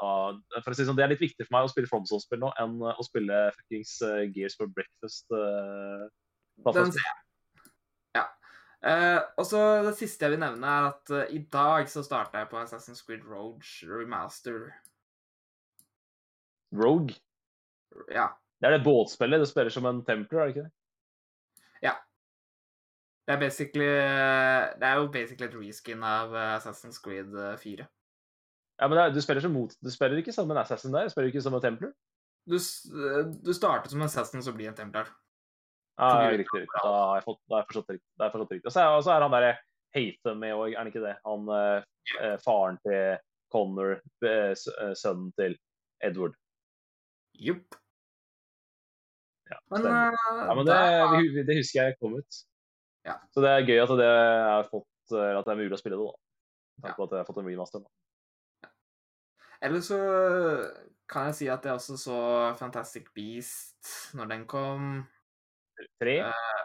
da For å si det sånn, det er litt viktig for meg å spille FromSoft-spill nå enn å spille fuckings eh, Gears for Breakfast. Uh, Den ser jeg. Ja. Uh, og så Det siste jeg vil nevne, er at eh, i dag så starta jeg på Assassin's Creed Rogue Remaster. Rogue. Ja. Det er det båtspillet. Du spiller som en templer, er det ikke det? Det er basically Det er jo basically et reskin av eh, Assassin's Creed eh, 4. Ja, men er, du spiller mot Du spiller ikke som en assassin der? Du spiller ikke som en templer? Du, eh, du starter som en Assassin, så blir en templar. Ja, Fordi- riktig. Da har jeg fått, da har jeg forstått det riktig. Da har jeg forstått det riktig. Og så er, er han derre Hatham med òg, er han ikke det? Han eh, eh, faren til Connor, eh, eh, sønnen til Edward. Jupp. Ja, Men, eh, Ja, men det, det husker jeg kom ut. Ja. Så det er gøy at det fått, eh, at det er mulig å spille det, da. Ja. Takk for at jeg har fått en remaster. Ja. Eller så kan jeg si at jeg også så Fantastic Beast når den kom. Tre? Uh,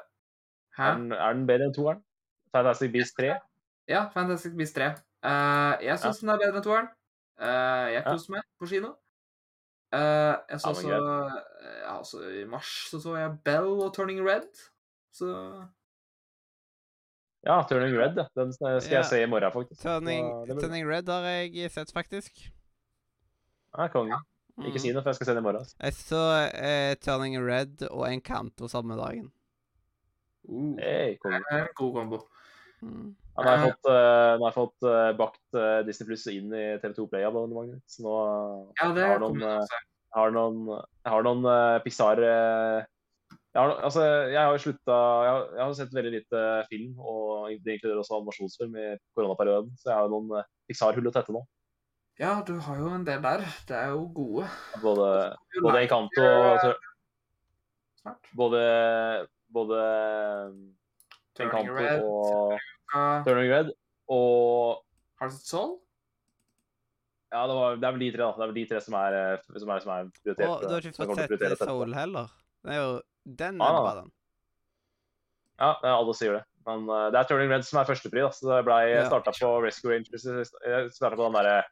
Hæ? Er den, er den bedre enn toeren? Fantastic Beast 3? Ja, Fantastic Beast 3. Uh, jeg syns den er bedre enn toeren. Uh, jeg Ja. koste meg på kino. Uh, jeg så også ja, altså, I mars så, så jeg Bell og Turning Red. Så Ja, Turning Red. ja. Den skal Ja. jeg se i morgen, faktisk. Turning, blir- Turning Red har jeg sett, faktisk. Ja, konge. Mm. Ikke si noe, for jeg skal se den i morgen. altså. Jeg så eh, Turning Red og Encanto samme dagen. uh, Hey, konge. god kombo. Mm. Ja, nå har jeg fått, uh, har jeg fått uh, bakt uh, Disney Pluss inn i TV2 Play-abonnementet. Så nå Ja, det har noen, jeg eh, jeg har noen, jeg har noen eh, Pixar eh, jeg har, altså, jeg har slutta jeg, har- jeg har sett veldig lite film, og det inkluderer også animasjonsfilm i koronaperioden. Så jeg har jo noen eh, Pixar-hull å tette nå. Ja, du har jo en del der. Det er jo gode. Både, både Encanto eh, og Snart. Både, både Turning Encanto Red. og Uh, Turning Red og Hearts of Soul? Ja, det, var, det er vel de tre, da. Det er vel de tre som er, eh, som er, som er prioritert. Og du har ikke fått sett eh. Soul heller. Det er jo Den Ah. er bra, den. Ja, alle sier det. Men uh, det er Turning Red som er førstepri. Så det ble Ja. starta på Rescue Rangers. Jeg starta på den derre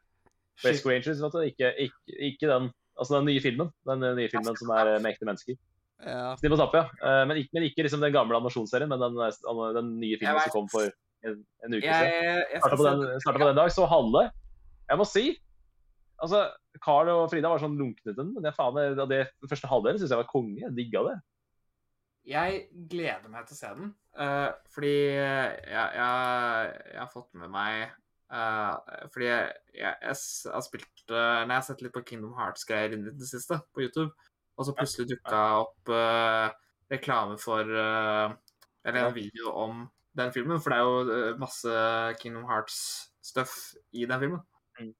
Rescue Rangers, vet du. Ikke, ikke, ikke den Altså den nye filmen. Den eh, nye filmen som er eh, med ekte mennesker. Ja. Snill og tapp, ja. Uh, Men ikke, men ikke liksom den gamle animasjonsserien, men den, eh, den nye filmen som kom for en, en uke siden. Starta på, den, startet på den dag, så halve Jeg må si Altså, Carl og Frida var sånn lunkne til den, men jeg, faen, det, det første halvdelen syns jeg var konge. Jeg digga det. Jeg gleder meg til å se den, uh, fordi jeg, jeg, jeg har fått med meg uh, Fordi jeg, jeg, har spilt uh, Når jeg har sett litt på Kingdom Hearts-greier i det siste på YouTube, og så plutselig dukka opp eh, reklame for eh, Eller en video om den filmen, for det er jo eh, masse Kingdom Hearts-stuff i den filmen. Mm.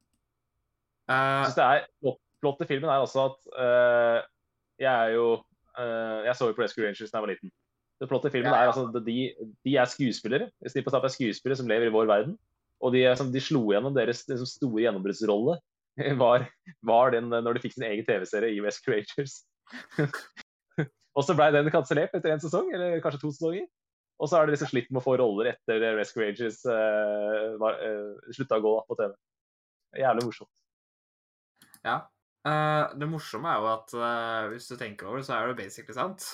Eh, Jeg synes det er flott, flott i filmen er også at eh, jeg er jo eh, Jeg så jo på Rescue Rangers da jeg var liten. Det flotte filmen Ja, ja. er altså de, de er skuespillere. Snipp og Snapp er skuespillere som lever i vår verden. Og de, er som, de slo gjennom deres liksom, store gjennombruddsrolle var, var den når de fikk sin egen TV-serie i Rescue Rangers. og så ble den kansellert etter en sesong, eller kanskje to sesonger. Og så har de liksom slitt med å få roller etter Rescue Rangers uh, var, eh, slutta å gå på TV. Jævlig morsomt. Ja. Eh, det morsomme er jo at uh, hvis du tenker over det, så er det basically sant.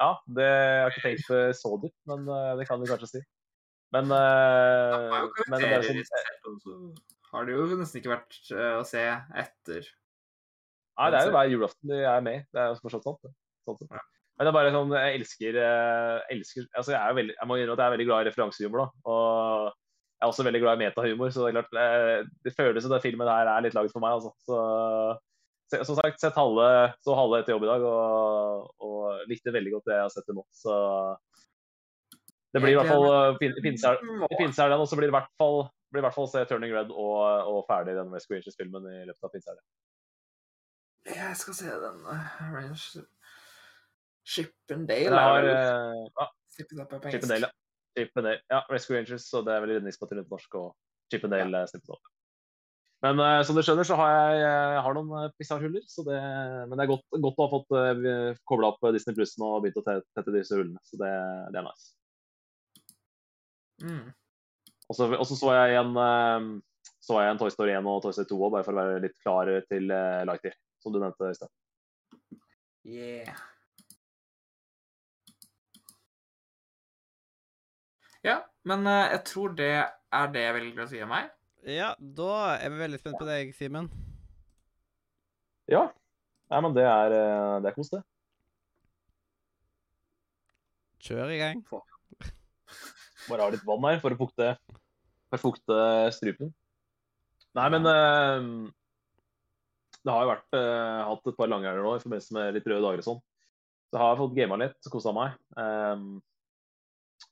Ja, det jeg har ikke tenkt eh, så dypt, men uh, det kan du kanskje si. Men, uh, men det er sånn, har det jo nesten ikke vært å se etter. Nei, det er jo hver julaften de er med. Det er jo fortsatt sånn. Sånn. Ja. Men det er bare sånn, jeg elsker, elsker altså jeg, er veldig, jeg må innrømme at jeg er veldig glad i referansehumor. da, og Jeg er også veldig glad i metahumor, så det er klart, eh, det føles som den filmen her er litt laget for meg. altså. Så, som sagt, sett halve, så halve etter jobb i dag, og, og likte veldig godt det jeg har sett til nå. Så det blir i hvert fall eh, pinsehelgen, og så blir det i hvert fall blir i hvert fall se Turning Red og, og ferdig den Rescue Rangers-filmen i løpet av pinsehelgen. Jeg skal se den uh, Range Ship and Jeg Dale. har eh, ja, Chip and Dale på Chip and engelsk. Dale, ja. Chip and Dale. Ja, Rescue Rangers, så det er vel redningspatruljen på norsk, og Chip and Dale ja. snippet. Men uh, som du skjønner, så har jeg, jeg har noen pissarhuller, så det, men det er godt, godt å ha fått uh, kobla opp Disney Plussen og begynt å tette disse hullene, så det, det er nice. Mm. Og så så så jeg igjen uh, så jeg en Toy Story 1 og Toy Story 2 også, bare for å være litt klar til uh, Lighter, som du nevnte i sted. Yeah. Ja, men eh, jeg tror det er det jeg velger å si om meg. ja, da er vi veldig spent på deg, Simen. Ja. Nei, men det er, eh, det er kos, det. Kjør i gang. Bare ha litt vann her for å fukte, for å fukte strupen. Nei, men eh, Det har jo vært hatt et par langhelger nå i forbindelse med litt røde dager og sånn. Så har jeg fått gama litt, kosa meg. Jeg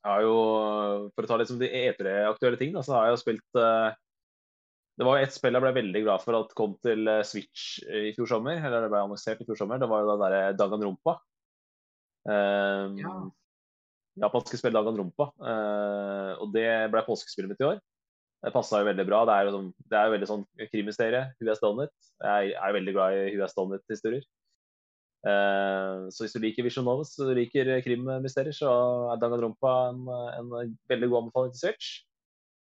har jo, For å ta liksom de E3-aktuelle ting, da, så har jeg jo spilt uh, Det var jo ett spill jeg ble veldig glad for at kom til eh, Switch i fjor sommer. Eller det ble annonsert i fjor sommer. Det var jo den derre Danganronpa. Um, Ja. Japanske spill Danganronpa. Uh, og det ble påskespillet mitt i år. Det passa jo veldig bra. Det er jo, sånn, det er jo veldig sånn has done it? Jeg er jo veldig glad i it-historier. Eh, så hvis du liker Vision Novels og liker krimmysterier, så er Danganronpa en, en veldig god anbefaling til Switch.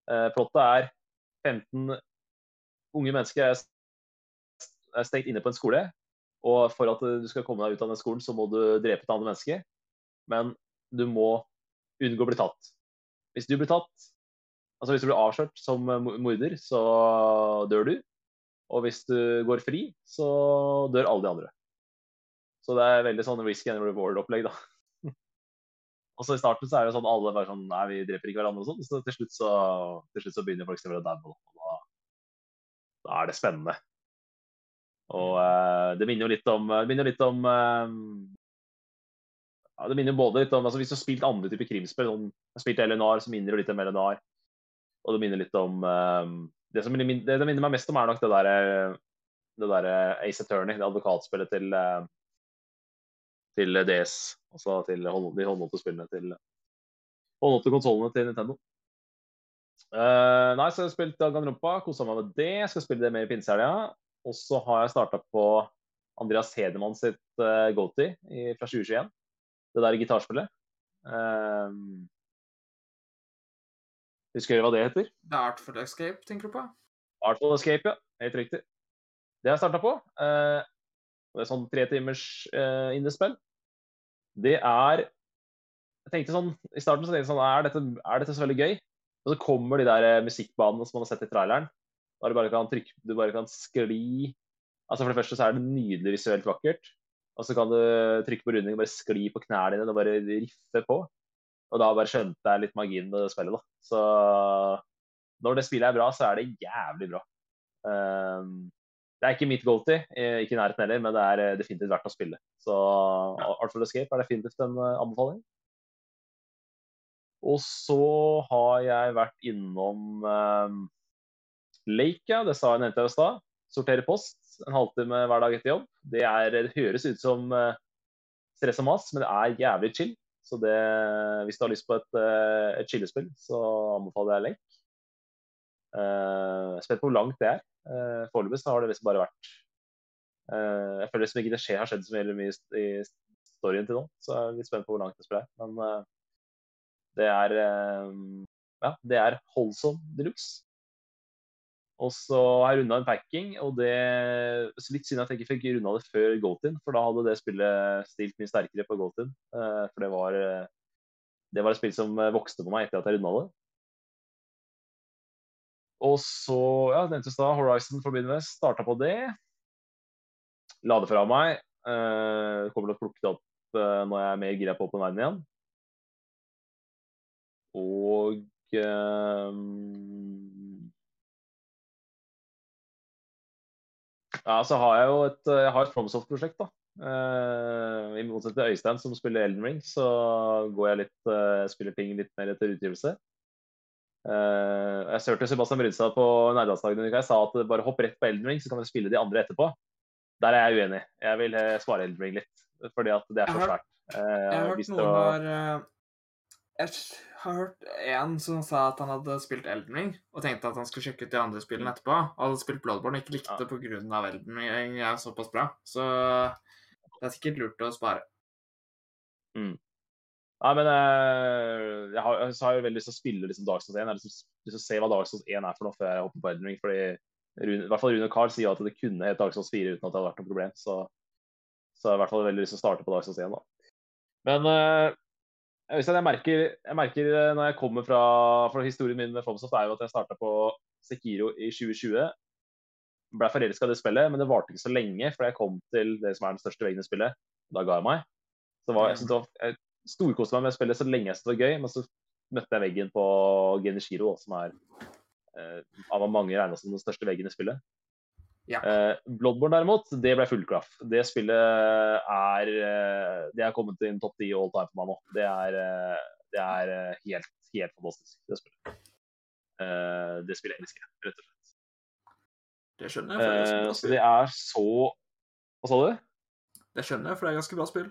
Uh, plottet er 15 unge mennesker er, er stengt inne på en skole. Og for at du skal komme deg ut av den skolen, så må du drepe et annet menneske. Men du må unngå å bli tatt. Hvis du blir tatt, altså hvis du blir avslørt som morder, så dør du. Og hvis du går fri, så dør alle de andre. Så det er veldig sånn risk and reward-opplegg, da. og så I starten så er det sånn alle bare sånn Nei, vi dreper ikke hverandre og sånn. Så til slutt så, til slutt så begynner folk å dabbe. Og da, da er det spennende. Og eh, det minner jo litt om, det minner litt om eh, ja, Det minner både litt om altså Hvis du har spilt andre typer krimspill, sånn, jeg har spilt LNR, så minner det litt om LNR. Og det minner litt om um, det som det, det minner meg mest om, er nok det derre det der Ace Attorney, det advokatspillet til eh, til DS. Altså til de håndholdte spillene til håndholdte konsollene til Nintendo. Uh, nei, så har jeg spilt Danganronpa, kosa meg med det. Jeg skal spille det mer i pinsehelga. Og så har jeg starta på Andreas Hedemann sitt uh, Goti fra 2021. Det der gitarspillet. Uh, husker dere hva det heter? The Artful Escape, tenker du på? Artful Escape, ja. Helt riktig. Det har jeg starta på. Eh, det er sånn tre timers uh, indiespill. Det er Jeg tenkte sånn I starten så tenkte jeg sånn Er dette, er dette så veldig gøy? Og så kommer de der eh, musikkbanene som man har sett i traileren. Der du bare kan trykke Du bare kan skli Altså For det første så er det nydelig visuelt vakkert. Og så kan du trykke på runding og bare skli på knærne dine og bare riffe på. Og da bare skjønte jeg litt magien med det spillet, da. Så når det spillet er bra, så er det jævlig bra. Um, det er ikke mitt goalty, eh, ikke i nærheten heller, men det er eh, definitivt verdt å spille. Så Artful Escape er definitivt en eh, anbefaling. Og så har jeg vært innom um, Leica, det sa jeg nevnte i stad. Sortere post en halvtime hver dag etter jobb. Det, er, det høres ut som uh, stress og mas, men det er jævlig chill. Så det, hvis du har lyst på et, uh, et chillespill, så anbefaler jeg Lake. Uh, spent på hvor langt det er. Uh, Foreløpig har det liksom bare vært uh, Jeg føler liksom ikke det skjer, har skjedd så mye i storyen til nå, så jeg er litt spent på hvor langt det spiller. Men uh, det er Ja, det er holdsom de luxe. Og så har jeg runda en packing, og det litt synd at jeg ikke fikk runda det før Goatin, for da hadde det spillet stilt mye sterkere på Goatin. For det var, det var et spill som vokste på meg etter at jeg runda det. Og så, ja, nevnte i stad Horizon Forbidden West. Starta på det. La det fra meg. Uh, kommer til å plukke det opp uh, når jeg er mer gira på Open Verden igjen. Og uh, Ja, så har jeg jo et, jeg har et FromSoft-prosjekt, da. I motsetning til Øystein som spiller Elden Ring, så går jeg litt, spiller ting litt mer etter utgivelse. Uh, jeg hørte Sebastian Brunstad på Nærdalsdagen uka. Jeg sa at bare hopp rett på Elden Ring, så kan vi spille de andre etterpå. Der er jeg uenig. Jeg vil uh, spare Elden Ring litt, fordi at det er så svært. Uh, jeg har hørt noen var... Jeg har hørt en som sa at han hadde spilt Elden Ring, og tenkte at han skulle sjekke ut de andre spillene etterpå. Og hadde spilt Bloodborne og ikke likte det Ja. pga. Elden Ring er såpass bra. Så det er sikkert lurt å spare. Nei, men eh, jeg har, så har jeg veldig lyst til å spille liksom Dark 1. Jeg har lyst til, å se hva Dark 1 er for noe før jeg hopper på Elden Ring. Fordi Rune, i hvert fall Rune Carl sier at det kunne hett Dark 4 uten at det hadde vært noe problem. Så, så jeg har i hvert fall veldig lyst til å starte på Dark 1. da. Men eh, Øystein, jeg merker, jeg merker eh, når jeg kommer fra For historien min med Fomsoft er jo at jeg starta på Sekiro i 2020. Ble forelska i det spillet, men det varte ikke så lenge før jeg kom til det som er den største veggen i spillet. Da ga jeg meg. Så var, jeg var, jeg storkoste meg med spillet så lenge jeg syntes det var gøy, men så møtte jeg veggen på Genishiro, som er eh, av mange regna som den største veggen i spillet. Ja. Eh, Bloodborne derimot, det ble full klaff. Det spillet er eh, Det er kommet inn topp 10 all time for meg nå. Det er, eh, det er eh, helt, helt fantastisk, det spillet. Eh, det spillet elsker jeg, rett og slett. Det skjønner jeg, for det er så Hva sa du? Det skjønner jeg, for det er ganske bra spill.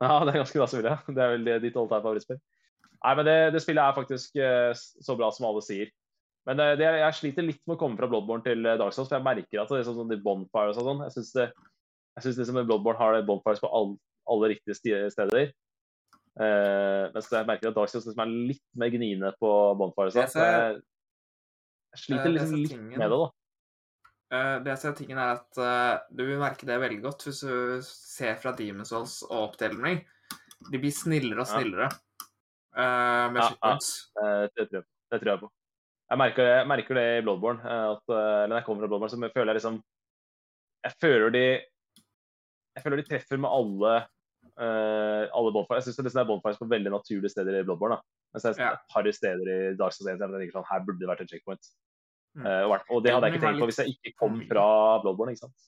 Ja, det er ganske bra spill, ja. Det er vel ditt all time favorittspill. Nei, men det, det spillet er faktisk eh, så bra som alle sier. Men eh, det, jeg sliter litt med å komme fra Bloodborne til eh, Dark Souls, for jeg merker at det er sånn, sånn de bonfires og sånn. Jeg syns liksom Bloodborne har bonfires på all, alle riktige steder. Eh, mens jeg merker at Dark Souls liksom er litt mer gniende på bonfires. Så jeg, jeg sliter liksom litt med det, da. Eh, det som er tingen er at eh, Du vil merke det veldig godt hvis du ser fra Demon's Souls og opp til Elden De blir snillere og Ja. snillere eh, med Ja, shitpoints. Ja. Det tror jeg på. Det tror jeg på. Jeg merker, jeg merker det i Bloodborne. At, eller når jeg kommer fra Bloodborne, så føler jeg liksom Jeg føler de Jeg føler de treffer med alle uh, alle bonfires. Jeg syns det liksom er bonfires på veldig naturlige steder i Bloodborne. da. Mens det er Ja. par steder i Dark Souls 1 jeg tenker sånn, her burde det vært en checkpoint. Eh, og, det hadde jeg ikke tenkt på hvis jeg ikke kom fra Bloodborne. ikke sant?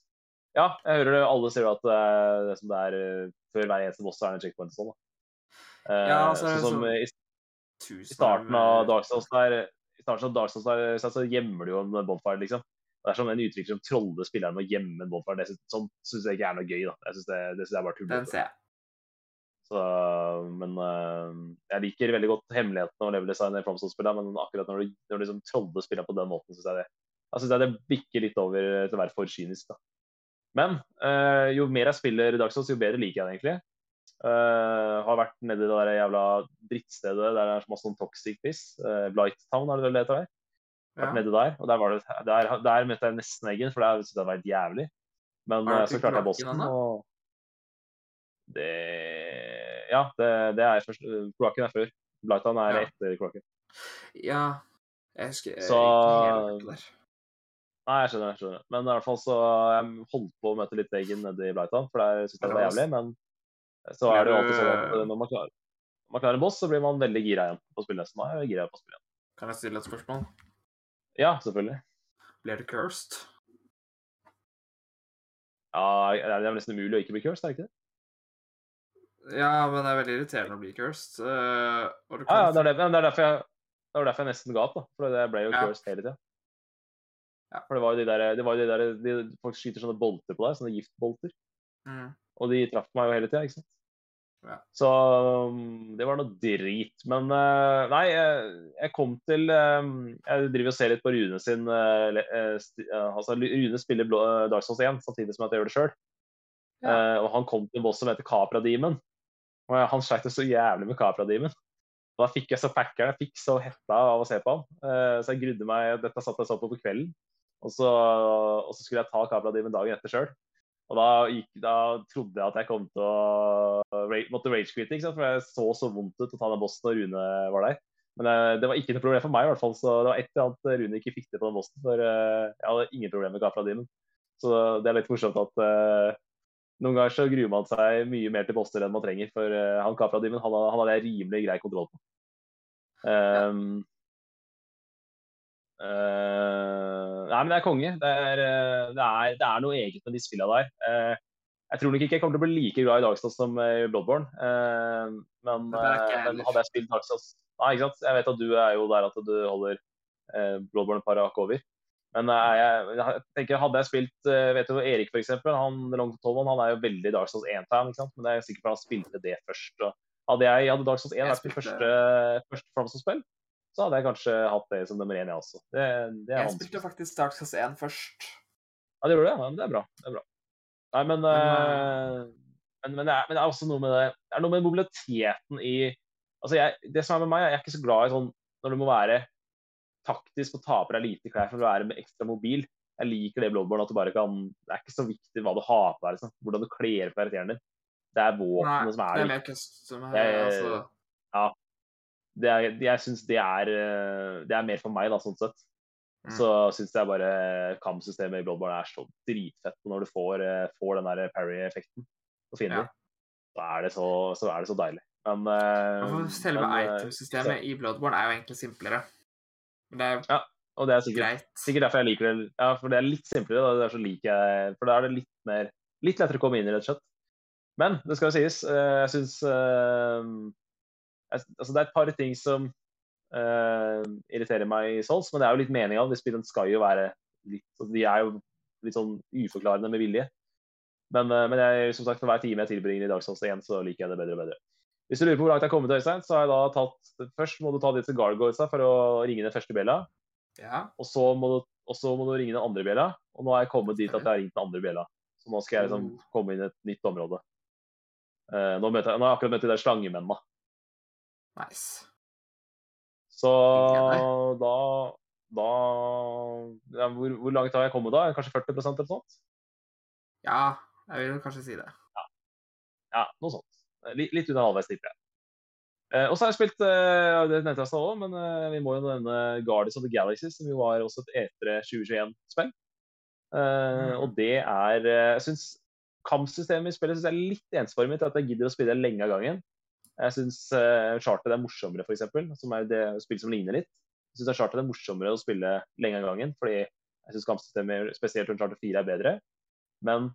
Ja, jeg hører det. Alle sier at eh, det som det er eh, før hver eneste boss er det en checkpoint sånn. Ja, altså, sånn som så- i i starten av Dark Souls der I starten av Dark Souls der, så gjemmer du jo en bonfire, liksom. Det er sånn en uttrykk som troller spilleren med å gjemme en bonfire. Det syns- sånn jeg ikke er noe gøy. da. Jeg synes det, det synes jeg er bare tullete. Så, men øh, jeg liker veldig godt hemmelighetene og level-design i FromSoft-spillene, men akkurat når du, når du liksom troller spillene på den måten, syns jeg det jeg synes jeg det bikker litt over til å være for kynisk. da. Men øh, jo mer jeg spiller Dark Souls, jo bedre liker jeg det egentlig. Uh, har vært nedi det der jævla drittstedet der det er masse sånn toxic piss. Uh, Blighttown er det vel det heter der? Vært Ja. nedi der, og der, var det, der, der møtte jeg nesten Eggen, for der syntes jeg det var helt jævlig. Men så klarte jeg bossen, og det Ja, det, det er først Kloakken er før. Blightown er Ja. etter kloakken. Ja. Jeg husker jeg Så- der. Nei, jeg skjønner. jeg skjønner. Men i hvert fall så jeg holdt på å møte litt Eggen nede i Blightown, for der syns jeg det var jævlig. Men så er det jo alltid sånn at når man klarer, når man klarer en boss, så blir man veldig gira igjen på å spille. Så nå er jeg gira på å spille igjen. Kan jeg stille et spørsmål? Ja, selvfølgelig. Blir du cursed? Ja, det er nesten umulig å ikke bli cursed, er det ikke det? Ja, men det er veldig irriterende å bli cursed. Uh, og du Ja, ja, det er, det, er derfor jeg det var derfor jeg nesten ga opp, da. For jeg ble jo Ja. cursed hele tida. Ja. For det var jo de der, det var de der de, Folk skyter sånne bolter på deg, sånne giftbolter. Mm. Og de traff meg jo hele tida, ikke sant. Ja. Så um, det var noe drit. Men uh, nei, jeg, jeg kom til um, Jeg driver og ser litt på Rune sin uh, Altså, Rune spiller Dark Souls 1 samtidig som jeg gjør det sjøl. Ja. og han kom til en boss som heter Capra Demon. Og han sleit så jævlig med. Og da fikk jeg så packeren, jeg fikk så hetta av å se på han. Uh, så jeg grudde meg Dette satt jeg så på på kvelden. Og så, og så skulle jeg ta Capra Demon dagen etter sjøl. Og da, gikk, da trodde jeg at jeg kom til å måtte rage-quitte, ikke sant? for jeg så så vondt ut å ta den bossen når Rune var der. Men eh, det var ikke noe problem for meg, i hvert fall. Så det var et eller annet Rune ikke fikk til på den bossen. For eh, jeg hadde ingen problemer med Capra Demon. Så det er litt morsomt at eh, noen ganger så gruer man seg mye mer til poster enn man trenger. For uh, han Capra Demon han, hadde- han hadde jeg rimelig grei kontroll på. Um, uh, nei, men det er konge. Det er, eh, det er, det er noe eget med de spillene der. Uh, jeg tror nok ikke jeg kommer til å bli like glad i Dark som i Bloodborne. Eh, men, men hadde jeg spilt Souls Nei, ikke sant? Jeg vet at du er jo der at du holder Bloodborne et par hakk over. Men eh, jeg, jeg tenker, hadde jeg spilt eh, vet du, Erik for eksempel, han Tolman, han er jo veldig Dark Souls 1-fan. Men jeg er sikker på at han spilte det først. Hadde jeg hadde Dark Souls 1 vært mitt første, første FromSoft-spill, så hadde jeg kanskje hatt det som nummer én, jeg også. Det, det Jeg spilte faktisk Dark Souls 1 først. Ja, det gjorde du? Ja, det er bra. Det er bra. Nei, men, Men, uh, men, men, det er, men det er også noe med det Det er noe med mobiliteten i Altså, jeg, det som er med meg, jeg er ikke så glad i sånn når du må være taktisk og taper deg lite klær for å være med ekstra mobil. Jeg liker det i Bloodborne, at du bare kan Det er ikke så viktig hva du har på deg, liksom. hvordan du kler på karakteren din. Det er våpenet som det er er det. custom her. Jeg- altså. det er, jeg syns det er eh, Det er mer for meg, da, sånn sett. Mm. Så syns jeg bare kampsystemet i Bloodborne er så dritfett. Når du får, eh, får den der parry-effekten på fiender, så, er det så, så er det så deilig. Men, eh, Selve men, itemsystemet i Bloodborne er jo egentlig simplere. Men det er Og det er sikkert, greit. sikkert derfor jeg liker det. Ja, for det er litt simplere. Da. Det er så liker jeg, for da er det litt mer Litt lettere å komme inn i, rett og slett. Men det skal jo sies, eh, jeg syns Altså, det er et par ting som uh, irriterer meg i Souls, men det er jo litt meninga. De spillene skal jo være litt altså, De er jo litt sånn uforklarende med vilje. Men, uh, men jeg, som sagt, for hver time jeg tilbringer i Dark Souls 1, så liker jeg det bedre og bedre. Hvis du lurer på hvor langt jeg har kommet, Øystein, så har jeg da tatt Først må du ta disse gargoylesa for å ringe den første bjella. Ja. Og så, må du, må du ringe den andre bjella. Og nå har jeg kommet dit at jeg har ringt den andre bjella. Så nå skal jeg liksom Oh. komme inn i et nytt område. Uh, nå, møter jeg, nå har jeg akkurat møtt de der slangemennene. Nice. Så da, da ja, hvor, hvor langt har jeg kommet da? Kanskje 40% eller sånt? Ja, jeg vil kanskje si det. Ja, noe sånt. Litt, litt under halvveis, tipper jeg. Eh, og så har jeg spilt eh, det nevnte jeg også, men eh, vi må jo nevne Guardians of the Galaxy, som jo var også et etere 2021-spill. Eh, Mm. Og det er eh, Jeg syns kampsystemet i spillet synes jeg er litt ensformig til at jeg gidder å spille lenge av gangen. Jeg syns chartet er morsommere, f.eks., som er det spill som ligner litt. Jeg syns chartet er morsommere å spille lenge av gangen, fordi jeg syns kampsystemet spesielt rundt Charter 4 er bedre. Men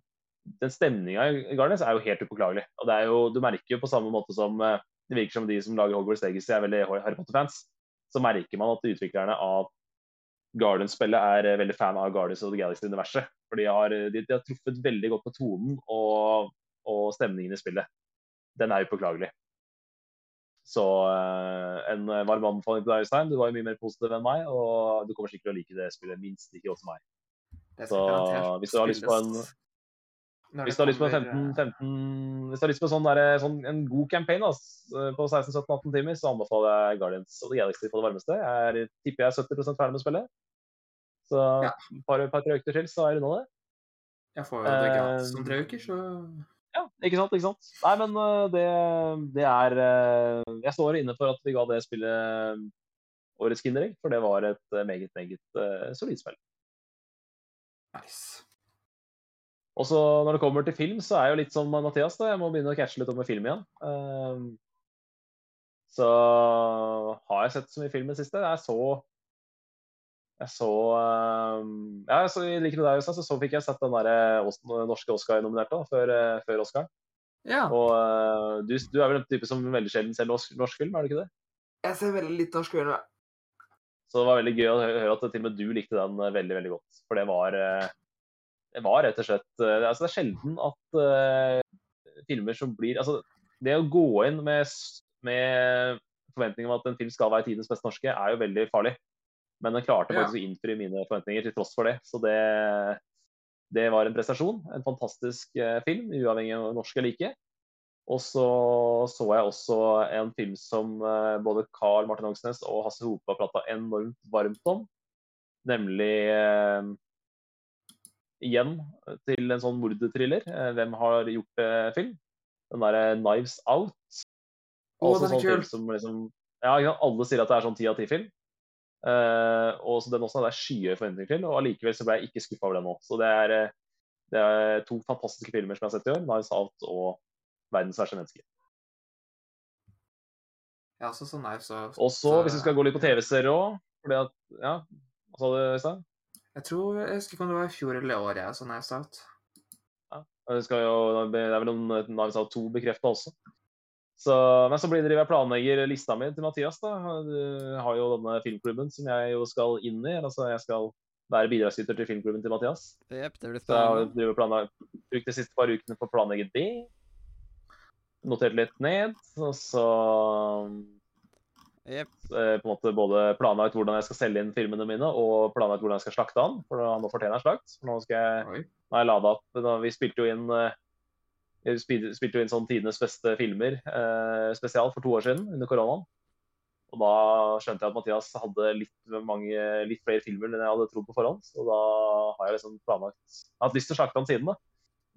den stemninga i Guardians er jo helt upåklagelig. Og det er jo, du merker jo på samme måte som eh, det virker som de som lager Hogwarts Legacy er veldig Harry Potter-fans. så merker man at utviklerne av Guardians-spillet er eh, veldig fan av Guardians of the Galaxy-universet. For de har, de, de har, truffet veldig godt på tonen og, og stemningen i spillet. Den er upåklagelig. Så en varm anbefaling til deg, Øystein. Du var jo mye mer positiv enn meg, og du kommer sikkert til å like det spillet minst like godt som meg. Så hvis du har lyst på en hvis du har lyst på 15, 15 hvis du har lyst på sånn der, sånn, en god campaign da, på 16-17-18 timer, så anbefaler jeg Guardians of the Galaxy på det varmeste. Jeg tipper jeg er 70 ferdig med spillet. Så ja. et par, par tre økter til, så er jeg unna det. Jeg får jo det gratis om tre uker, så Ja, ikke sant. ikke sant. Nei, men det, det er Jeg står inne for at vi ga det spillet årets Kinderegg, for det var et meget, meget solid spill. Nice. Og så når det kommer til film, så er jeg jo litt som Mathias. da, Jeg må begynne å catche litt opp med film igjen. Um, så har jeg sett så mye film i det siste. Jeg så jeg så um, ja, så I likhet med deg, så, så fikk jeg sett den der norske Oscar-nominerte før, uh, før Oscar. Ja. Og uh, du, du, er vel den type som veldig sjelden ser norsk, norsk, film, er du ikke det? Jeg ser veldig litt norsk film. Så det var veldig gøy å høre at til og med du likte den uh, veldig veldig godt. For det var det var rett og slett uh, altså Det er sjelden at uh, filmer som blir altså Det å gå inn med, med forventning om at en film skal være tidens beste norske, er jo veldig farlig. Men den klarte faktisk ja. å innfri mine forventninger til tross for det. Så det, det var en prestasjon. En fantastisk uh, film, uavhengig av norsk eller ikke. Og så så jeg også en film som både Carl Martin Hogsnes og Hasse Hope har prata enormt varmt om. Nemlig igjen til en sånn mordthriller. Eh, hvem har gjort eh, film? Den derre 'Knives Out'. Oh, altså sånn film som liksom Ja, alle sier at det er sånn ti av ti-film. Uh, og så Den også hadde jeg skyhøye forventninger til, og allikevel så ble jeg ikke skuffa over den nå. Så det er, det er, to fantastiske filmer som jeg har sett i år. 'Knives Out' og 'Verdens verste menneske'. Ja, så sånn nice, Og så, hvis vi skal gå litt på TV-serier òg Ja, hva sa du, Øystein? Jeg tror, jeg husker ikke om det var i fjor eller i år jeg sa Knives Out. Ja, det, skal jo, det er vel noen Knives Out 2 bekrefta også. Så, men så blir det jeg planlegger lista mi til Mathias. da. Du har jo denne filmklubben som jeg jo skal inn i. altså Jeg skal være bidragsyter til filmklubben til Mathias. Yep, det blir spennende. Så jeg har brukt de siste par ukene på å planlegge det. Notert litt ned. Og så Yep. Eh, på en måte både planlagt hvordan jeg skal selge inn filmene mine, og planlagt hvordan jeg skal slakte han. For nå fortjener jeg slakt. Nå skal jeg, nå jeg lada opp nå, Vi spilte jo inn eh, vi spilte jo inn sånn tidenes beste filmer eh, spesial for to år siden under koronaen. Og da skjønte jeg at Mathias hadde litt, mange, litt flere filmer enn jeg hadde trodd på forhånd. Så da har jeg liksom planlagt Jeg har hatt lyst til å slakte han siden, da.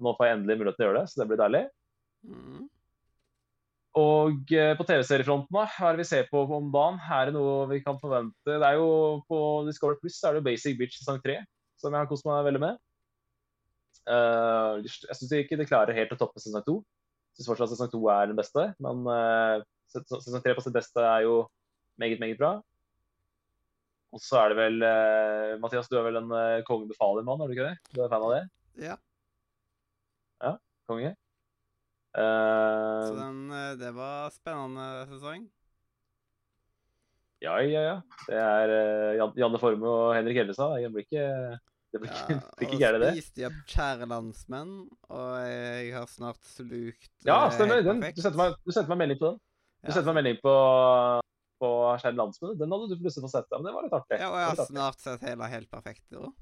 Nå får jeg endelig muligheten til å gjøre det, så det blir deilig. Mm. Og eh, på TV-seriefronten, da, hva er det vi ser på om dagen? Er det noe vi kan forvente? Det er jo På Discovery Plus er det jo Basic Bitch sesong 3, som jeg har kost meg veldig med. Uh, jeg syns ikke det klarer helt å toppe sesong 2. Jeg syns fortsatt sesong 2 er den beste, men uh, sesong 3 på sitt beste er jo meget, meget bra. Og så er det vel uh, Mathias, du er vel en uh, konge befaler-mann, er du ikke det? Du er fan av det? Ja. Ja, konge. Uh, så den, eh, det var spennende sesong? Ja, ja, ja. Det er uh, Janne Forme og Henrik Hellestad. Det blir ikke det blir ikke, ja, ikke gærent, det. Og spiste opp kjære landsmenn, og jeg har snart slukt Ja, stemmer. Den, du, sendte meg, meg melding på den. Du ja. sendte meg melding på, på Kjære landsmenn. Den hadde du plutselig fått sett, men det var litt artig. Ja, og jeg har snart sett hele Helt perfekt. Da.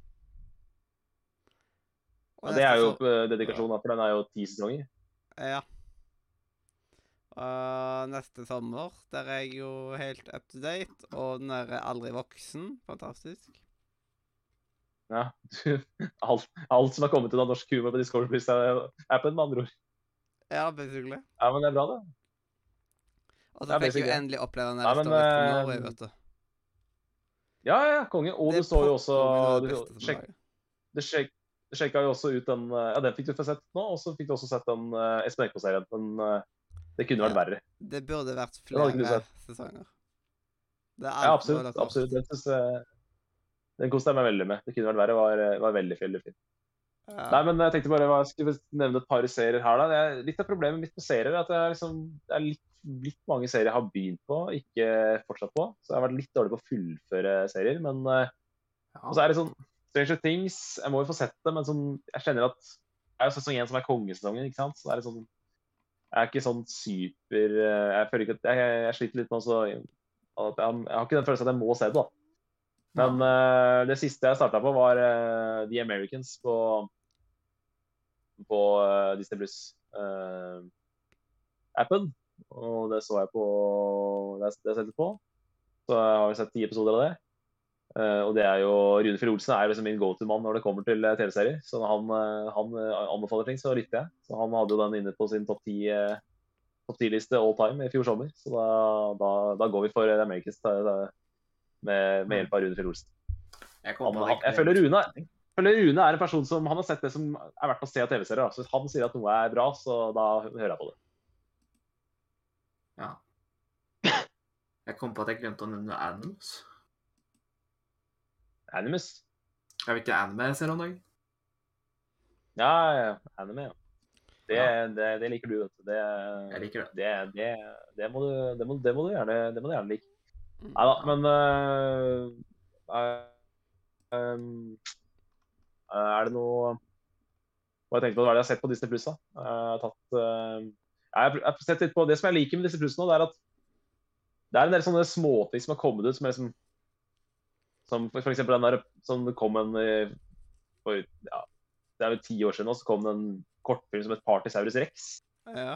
Ja, det er jo dedikasjon, for den er jo ti sesonger. Ja. Og neste sommer der er jeg jo helt up to date, og den er aldri voksen. Fantastisk. Ja. alt, alt, som har kommet ut av norsk humor på Discovery Plus-appen, med andre ord. Ja, basically. Ja, men det er bra, det. Og så fikk jo endelig oppleve den ja, men, Norway, eh, vet du. Ja, ja, konge. Og det du så jo også det, sjek, du, sjek, sjekka jo også ut den eh, Ja, den fikk du få sett nå, og så fikk du også sett den uh, Espen Eckbo-serien. Men uh, det kunne vært verre. Det burde vært flere sesonger. ja, absolutt. absolutt. Den, synes, den koste jeg meg veldig med. Det kunne vært verre. var, var veldig, veldig fint. Ja. Nei, men jeg tenkte bare jeg skulle nevne et par serier her. da. Er, litt av problemet mitt med serier er at jeg liksom, det er litt litt mange serier jeg har begynt på, ikke fortsatt på. Så jeg har vært litt dårlig på å fullføre serier. Men eh, og så er det sånn Stranger Things Jeg må jo få sett det, men sånn, jeg kjenner at Det er jo sesong én som er kongesesongen, ikke sant. Så det er sånn Jeg er ikke sånn super eh, Jeg føler ikke at Jeg, jeg sliter litt med også jeg, jeg har ikke den følelsen at jeg må se det, da. Men uh, det siste jeg starta på, var uh, The Americans på, på uh, Disney Plus-appen. og det så jeg på Det det jeg sett på. Så jeg har sett ti episoder av det. Eh, og det er jo Rune Fjell Olsen er liksom min go to-mann når det kommer til eh, TV-serier. Så når han, eh, han anbefaler ting, så lytter jeg. Så han hadde jo den inne på sin topp 10 topp 10-liste all time i fjor sommer. Så da, da, da går vi for The Americans med, med hjelp av Rune Fjell Olsen. Jeg, Han, han, jeg føler Rune, Rune er en person som han har sett det som er verdt å se av TV-serier. Så hvis han sier at noe er bra, så da hører jeg på det. Ja. Jeg kom på at jeg glemte å nevne Animals. Animus. Jeg vet ikke anime jeg ser om dagen. Ja, ja. Anime, ja. Det, Ja. det, det liker du, vet du. Det, Jeg liker det. det, det, det, må, du, det, må, det, må, du gjerne, det må du gjerne like. Mm. Nei da, men uh, uh, um, Er det noe Hva jeg tenkte på, hva er det jeg har sett på Disney Pluss? Jeg tatt øh, jeg har jeg har sett litt på, Det som jeg liker med Disney Pluss nå, det er at det er en del sånne småting som har kommet ut som er liksom Som for eksempel den der som kom en for, ja, Det er vel ti år siden nå, så kom det en kortfilm som het Partysaurus Rex. Ja.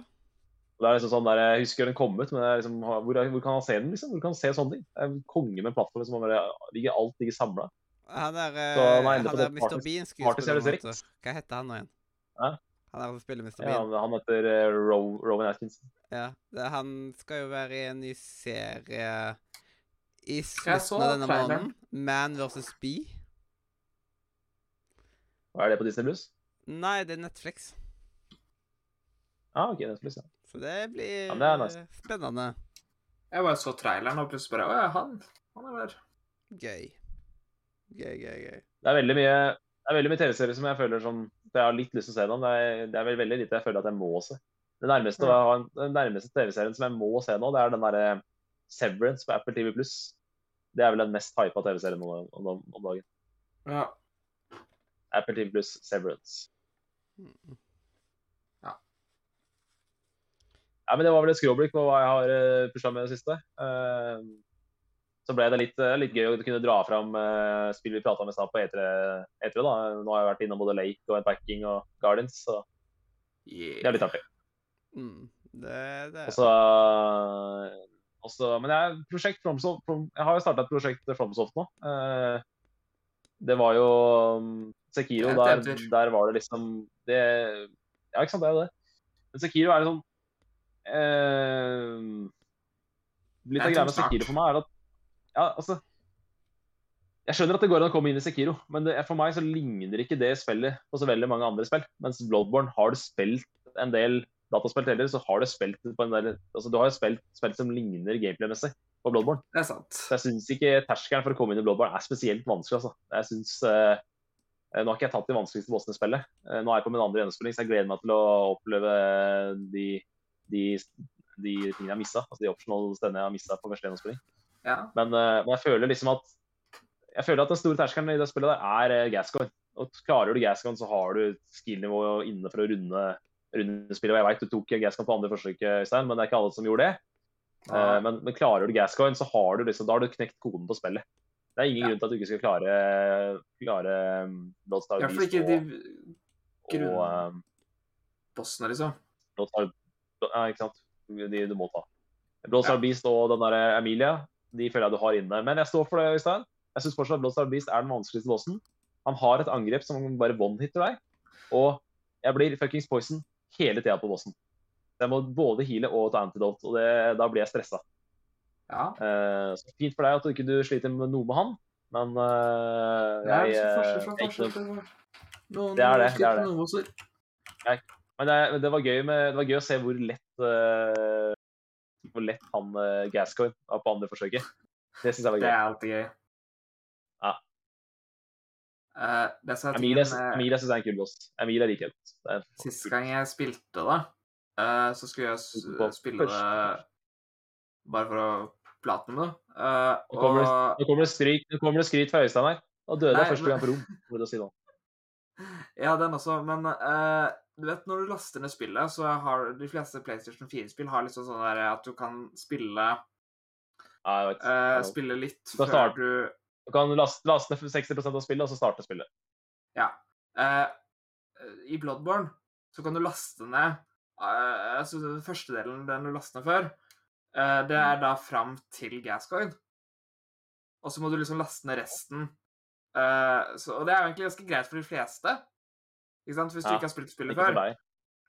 Og det er liksom sånn der, Jeg husker den kom ut, men er liksom, hvor, hvor kan han se den? liksom? Hvor kan han se sånne ting? Det er en konge med en plattform som bare, ligger, alt ligger samla. Han Så eh, han er han der Mr. Bean Party skuespilleren. Series vet Hva heter han nå igjen? Hæ? Han er som spiller Mr. Ja, Bean. han, han heter uh, Ro, Rowan Atkinson. Ja, det, han skal jo være i en ny serie i slutten av denne traileren. måneden. Man vs. Bee. Hva er det på Disney Plus? Nei, det er Netflix. Ah, ok, Netflix, ja. Så det blir Ja, det nice. eh, spennende. Jeg bare så traileren og plutselig bare Å ja, han. Han er der. Gøy. Gøy, gøy, gøy. Det er veldig mye det er veldig mye TV-serier som jeg føler som jeg har litt lyst til å se nå. Det er, det er vel veldig lite jeg føler at jeg må se. Det nærmeste, Ja. den nærmeste TV-serien som jeg må se nå, det er den derre Severance på Apple TV Pluss. Det er vel den mest hypa TV-serien om, om, om dagen. Ja. Apple TV Pluss Severance. Ja. Ja, men Det var vel et skråblikk på hva jeg har uh, pusha med i det siste. Uh, så ble det litt, eh, litt gøy å kunne dra fram uh, spill vi prata med snart på E3, E3. da. Nå har jeg vært innom både Lake og Unpacking og Gardens, så det er litt artig. Mm. Det, det Og så også, Men jeg, prosjekt Fromsoft, jeg har jo starta et prosjekt Fromsoft nå. Eh, det var jo um, Sekiro. Er Der, der var det liksom det, Ja, ikke sant, det er jo det. Men Sekiro er sånn eh, Litt av greia med. Sekiro for meg er at Ja, altså Jeg skjønner at det går an å komme inn i Sekiro, men det, for meg så ligner ikke det spillet på så veldig mange andre spill. Mens Bloodborne har du spilt en del dataspill heller, så har du spilt på en del altså Du har spilt spill som ligner gameplay-messig på Bloodborne. Det er sant. Så jeg syns ikke terskelen for å komme inn i Bloodborne er spesielt vanskelig. altså. Jeg synes, eh, Nå har ikke jeg tatt de vanskeligste bossene i spillet. Eh, nå er jeg på min andre gjennomspilling, så jeg gleder meg til å oppleve de, de, de tingene jeg har missa. Altså de optional stedene jeg har missa på første gjennomspilling. Ja. Men, eh, men jeg føler liksom at jeg føler at den store terskelen i det spillet der er uh, Gascoigne. Og klarer du Gascoigne, så har du skill-nivået inne for å runde, runde spillet. Og jeg vet du tok Gascoigne på andre forsøk, Øystein, men det er ikke alle som gjorde det. Eh, men, men klarer du Gascoigne, så har du, liksom, da har du knekt koden på spillet. Det er ingen Ja. grunn til at du ikke skal klare, klare um, fall Beast ikke de og, grunn- og um, bossene, liksom. Bloodstar Ja, ikke sant. De du må ta. Bloodstar Ja. Beast og den der Emilia, de føler jeg du har inne. Men jeg står for det, Øystein. Jeg syns fortsatt Bloodstar Beast er den vanskeligste bossen. Han har et angrep som bare one-hitter deg. Og jeg blir fuckings poison hele tida på bossen. Jeg må både heale og ta antidote, og det, da blir jeg stressa. Ja. Uh, så fint for deg at du ikke du sliter med noe med han, men uh, jeg, så eh, forskjell fra forskjell Noen Det er det, det er det. Jeg. Men det, det, var gøy med, det var gøy å se hvor lett uh, hvor lett han uh, Gascoigne var på andre forsøket. Det syns jeg var gøy. Det er alltid gøy. Ja. Det tingen med Emilia syns jeg er en kul boss. Emilia liker jeg Sist gang jeg spilte, da, uh, så skulle jeg spille det bare for å platinume det. Uh, Nå kommer det, og nå kommer det, nå kommer det skryt fra Øystein her. Da døde jeg første gang på rom. må du si nå. Ja, den også, men uh, du vet når du laster ned spillet, så har de fleste PlayStation 4-spill har liksom sånn der at du kan spille Ja, jeg vet. Ja. Spille litt før du Du kan laste, laste ned 60% av spillet, og så starte spillet. Ja. Eh, I Bloodborne så kan du laste ned eh, altså Den første delen, den du laster ned før, eh, det er da fram til Gascoigne. Og så må du liksom laste ned resten. Eh, så, og det er jo egentlig ganske greit for de fleste. Ikke sant? Hvis du Ja, ikke har spilt spillet før.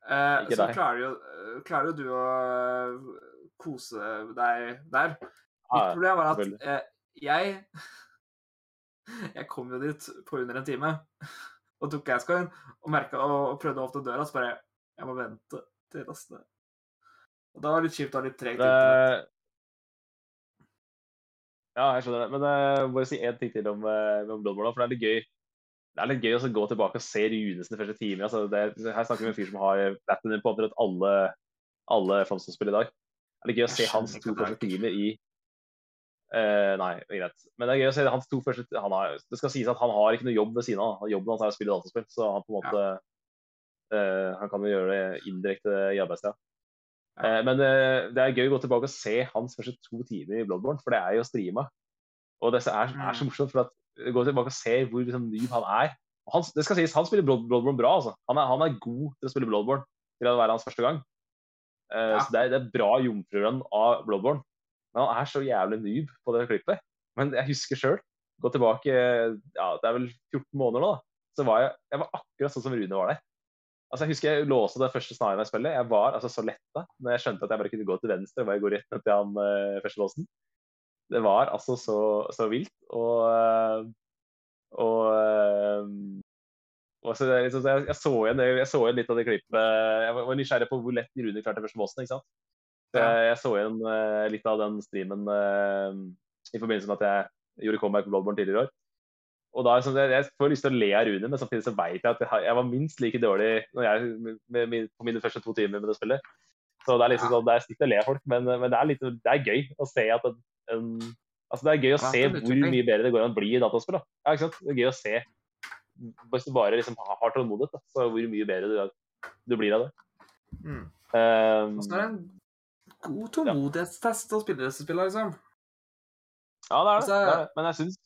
Eh, Ikke så deg. klarer jo, eh, klarer jo du å eh, kose deg der. Mitt problem var at eh, jeg Jeg kom jo dit på under en time og tok Gascoigne og, merket- og, prøvde å åpne døra, så bare Jeg må vente til neste. Og da var det litt kjipt å ha litt tregt. Det... Ja, jeg skjønner det. Men jeg må bare si én ting til om, eh, om Bloodborne. For det er litt gøy Det er litt gøy å gå tilbake og se Runes den første timer. Altså, det, her snakker vi om en fyr som har platinum på omtrent alle, alle Famson-spill i dag. Det er litt gøy å se hans to første timer i eh, Nei, er greit. Men det er gøy å se hans to første han har, Det skal sies at han har ikke noe jobb ved siden av. Jobben hans er å spille dataspill, så han på en måte eh, Han kan jo gjøre det indirekte i arbeidstida. Ja. Uh, men det er gøy å gå tilbake og se hans første to timer i Bloodborne, for det er jo streama. Og det er, er så Mm. morsomt, for at gå tilbake og se hvor liksom, ny han er. Han, det skal sies, han spiller Blood, Bloodborne bra, altså. Han er, han er god til å spille Bloodborne til å være hans første gang. Ja. Så det er, det er bra jomfrurønn av Bloodborne. Men han er så jævlig noob på det klippet. Men jeg husker sjøl, gå tilbake ja, det er vel 14 måneder nå, da. Så var jeg, jeg var akkurat sånn som Rune var der. Altså, jeg husker jeg låste det første snaren jeg spillet. Jeg var altså, så letta når jeg skjønte at jeg bare kunne gå til venstre og bare gå rett ned til han uh, første låsen. Det var altså så, så vilt. Og, eh, og, eh, og så, liksom, jeg, jeg, så igjen, jeg så igjen litt av det klippet. Jeg var var nysgjerrig på hvor lett Rune klarte første låsen, ikke sant? Så jeg, jeg så igjen uh, litt av den streamen uh, i forbindelse med at jeg gjorde comeback på Bloodborne tidligere i år. Og da, så, sånn, jeg, jeg får lyst til å le av Rune, men samtidig så vet jeg at jeg, jeg var minst like dårlig når jeg, med, med, på mine første to timer med det spillet. Så det er liksom sånn, det er stygt å le av folk, men, men det, er litt, det er gøy å se at en, en Altså det er gøy å se hvor mye bedre det går an å bli i dataspill. da. Ja, ikke sant? Det er gøy å se hvis du bare liksom har tålmodighet, så hvor mye bedre du, du blir av det. Mm. Um, er det en god tålmodighetstest å spille disse spillene, liksom. Ja, det er det. Altså- det, er det. Men jeg syns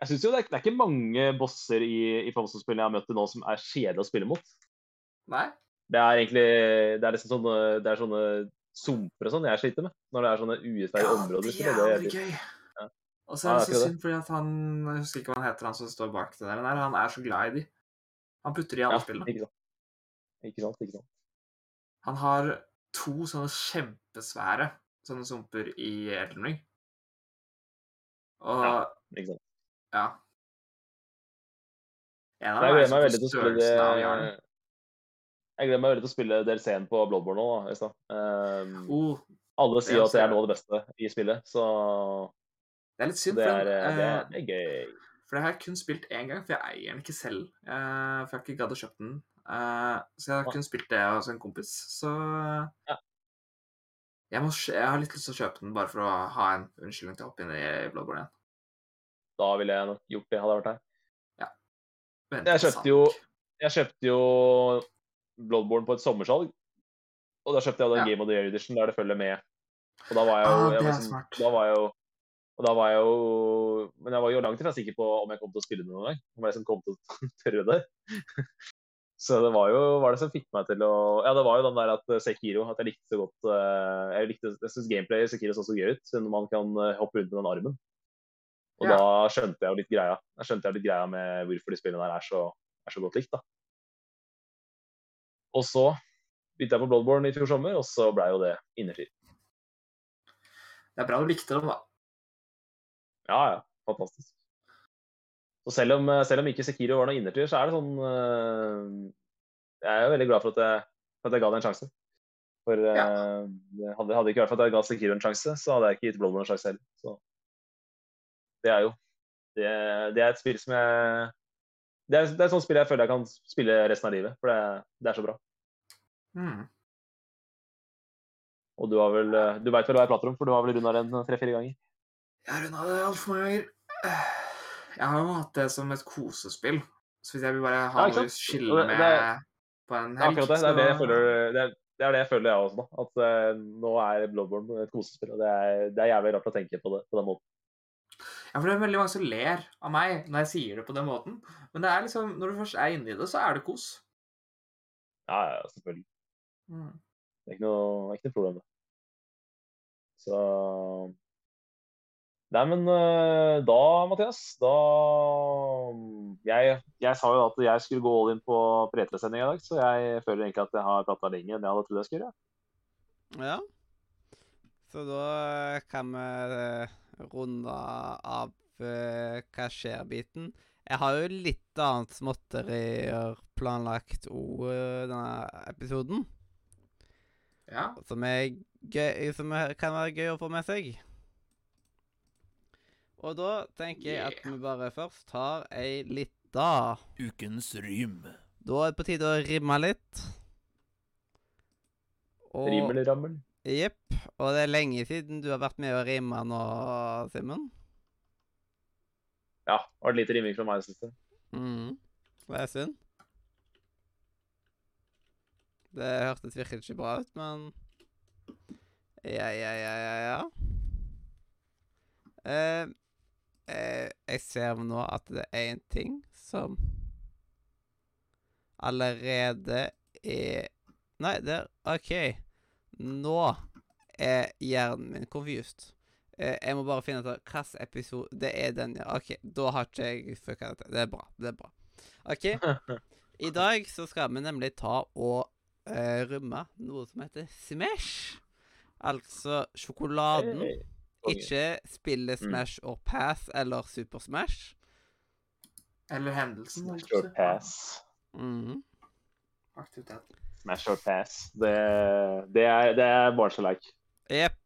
jeg synes jo det er, det er ikke mange bosser i, i Famson-spillene jeg har møtt til nå som er kjedelige å spille mot. Nei? Det er egentlig det er liksom sånne, det er sånne sumper og sånn jeg sliter med. Når det er sånne urettferdige områder. det er jævlig gøy. Ja. Og så er det så synd fordi at han Jeg husker ikke hva han heter, han som står bak det der. Han er så glad i de. Han putter i alle Ja, spillene. ikke sant. Ikke sant, ikke sant. Han har to sånne kjempesvære sånne sumper i Elden Ring. Og Ja. Sant. ja. En av Jeg dem er gleder liksom meg veldig til å spille det størrelsen av hjernen. Jeg gleder meg veldig til å spille DLC-en på Bloodborne nå, da, i stad. Um, Oh, alle det sier at det er noe av det beste i spillet, så det er litt synd, det for, er, den, det er, eh, det er gøy. for det har jeg kun spilt én gang, for jeg eier den ikke selv. eh, for jeg har ikke gadd å kjøpe den. Eh, så jeg har Ja. kun spilt det hos en kompis. Så jeg, må, jeg har litt lyst til å kjøpe den bare for å ha en unnskyldning til å hoppe inn i Bloodborne igjen. Da ville jeg nok gjort det, hadde jeg vært her. Vente Jeg kjøpte jo. Jeg kjøpte jo Bloodborne på et sommersalg. Og da kjøpte jeg den Ja. Game of the Year Edition der det følger med. Og da var jeg jo Ah, jeg var sånn- Da var jeg jo og da var jeg jo Men jeg var jo langt ifra sikker på om jeg kom til å spille det noen gang. Om jeg liksom kom til å tørre det. Så det var jo hva det som fikk meg til å Ja, det var jo den der at Sekiro At jeg likte så godt eh, Jeg likte, jeg syns gameplay i Sekiro så så gøy ut, siden man kan eh, hoppe rundt med den armen. Og Ja. da skjønte jeg jo litt greia. Da skjønte jeg litt greia med hvorfor de spillene der er så, er så godt likt. da. Og så begynte jeg på Bloodborne i fjor sommer, og så blei jo det innertid. Det er bra du likte dem, da. Ja, ja. Fantastisk. Så selv om, selv om ikke Sekiro var noe innertier, så er det sånn øh, Jeg er jo veldig glad for at jeg, for at jeg ga det en sjanse. For det hadde, det ikke vært for at jeg ga Sekiro en sjanse, så hadde jeg ikke gitt Bloodborne en sjanse heller. Så det er jo det, det er et spill som jeg det er, det er et sånt spill jeg føler jeg kan spille resten av livet, for det, det er så bra. Mm. Og du har vel eh, Du veit vel hva jeg prater om, for du har vel runda den tre-fire ganger? Jeg har runda det altfor mange ganger. Jeg har jo hatt det som et kosespill. Så hvis jeg vil bare ha Ja, noe å skille det- med det- på en helg akkurat det. Det er det jeg føler, det er, det er det jeg føler jeg også da. At uh, nå er Bloodborne et kosespill. Og det er, det er jævlig rart å tenke på det på den måten. Ja, for det er veldig mange som ler av meg når jeg sier det på den måten. Men det er liksom, når du først er inni det, så er det kos. Ja, ja, selvfølgelig. Mm. Det er ikke noe, ikke noe problem, det. Så Nei, men eh, da, Mathias, da jeg, jeg sa jo at jeg skulle gå all in på P3-sending i dag, så jeg føler egentlig at jeg har prata lenger enn jeg hadde trodd jeg skulle. Ja. Så da eh, kan vi eh, runde av hva skjer-biten. Jeg har jo litt annet småtterier planlagt òg denne episoden. Ja. Som, er gøy, som kan være gøy å få med seg. Og da tenker jeg at vi bare først tar ei lita Ukens rym. Da er det på tide å rimme litt. Og Rimmelrammel. rammel. Jepp. Og det er lenge siden du har vært med å rimme nå, Simen. Ja, det var litt rimming fra meg i siste. Mm. Det er synd. Det hørtes virkelig ikke bra ut, men Ja, ja, ja, ja, ja. Eh, eh, jeg ser nå at det er en ting som allerede er Nei, det er OK. Nå er hjernen min confused. Eh, jeg må bare finne ut hvilken episode Det er den, ja. OK, da har ikke jeg fucka dette. Det er bra. Det er bra. OK. I dag så skal vi nemlig ta og eh, rømme noe som heter Smash. Altså sjokoladen. Hey, Ikke Smash Mm. Smash or Pass eller Super Smash. Eller hendelsen. Smash or pass. Mm. Aktivitet. Smash or pass. Det, det er, det er barnslig. Jepp.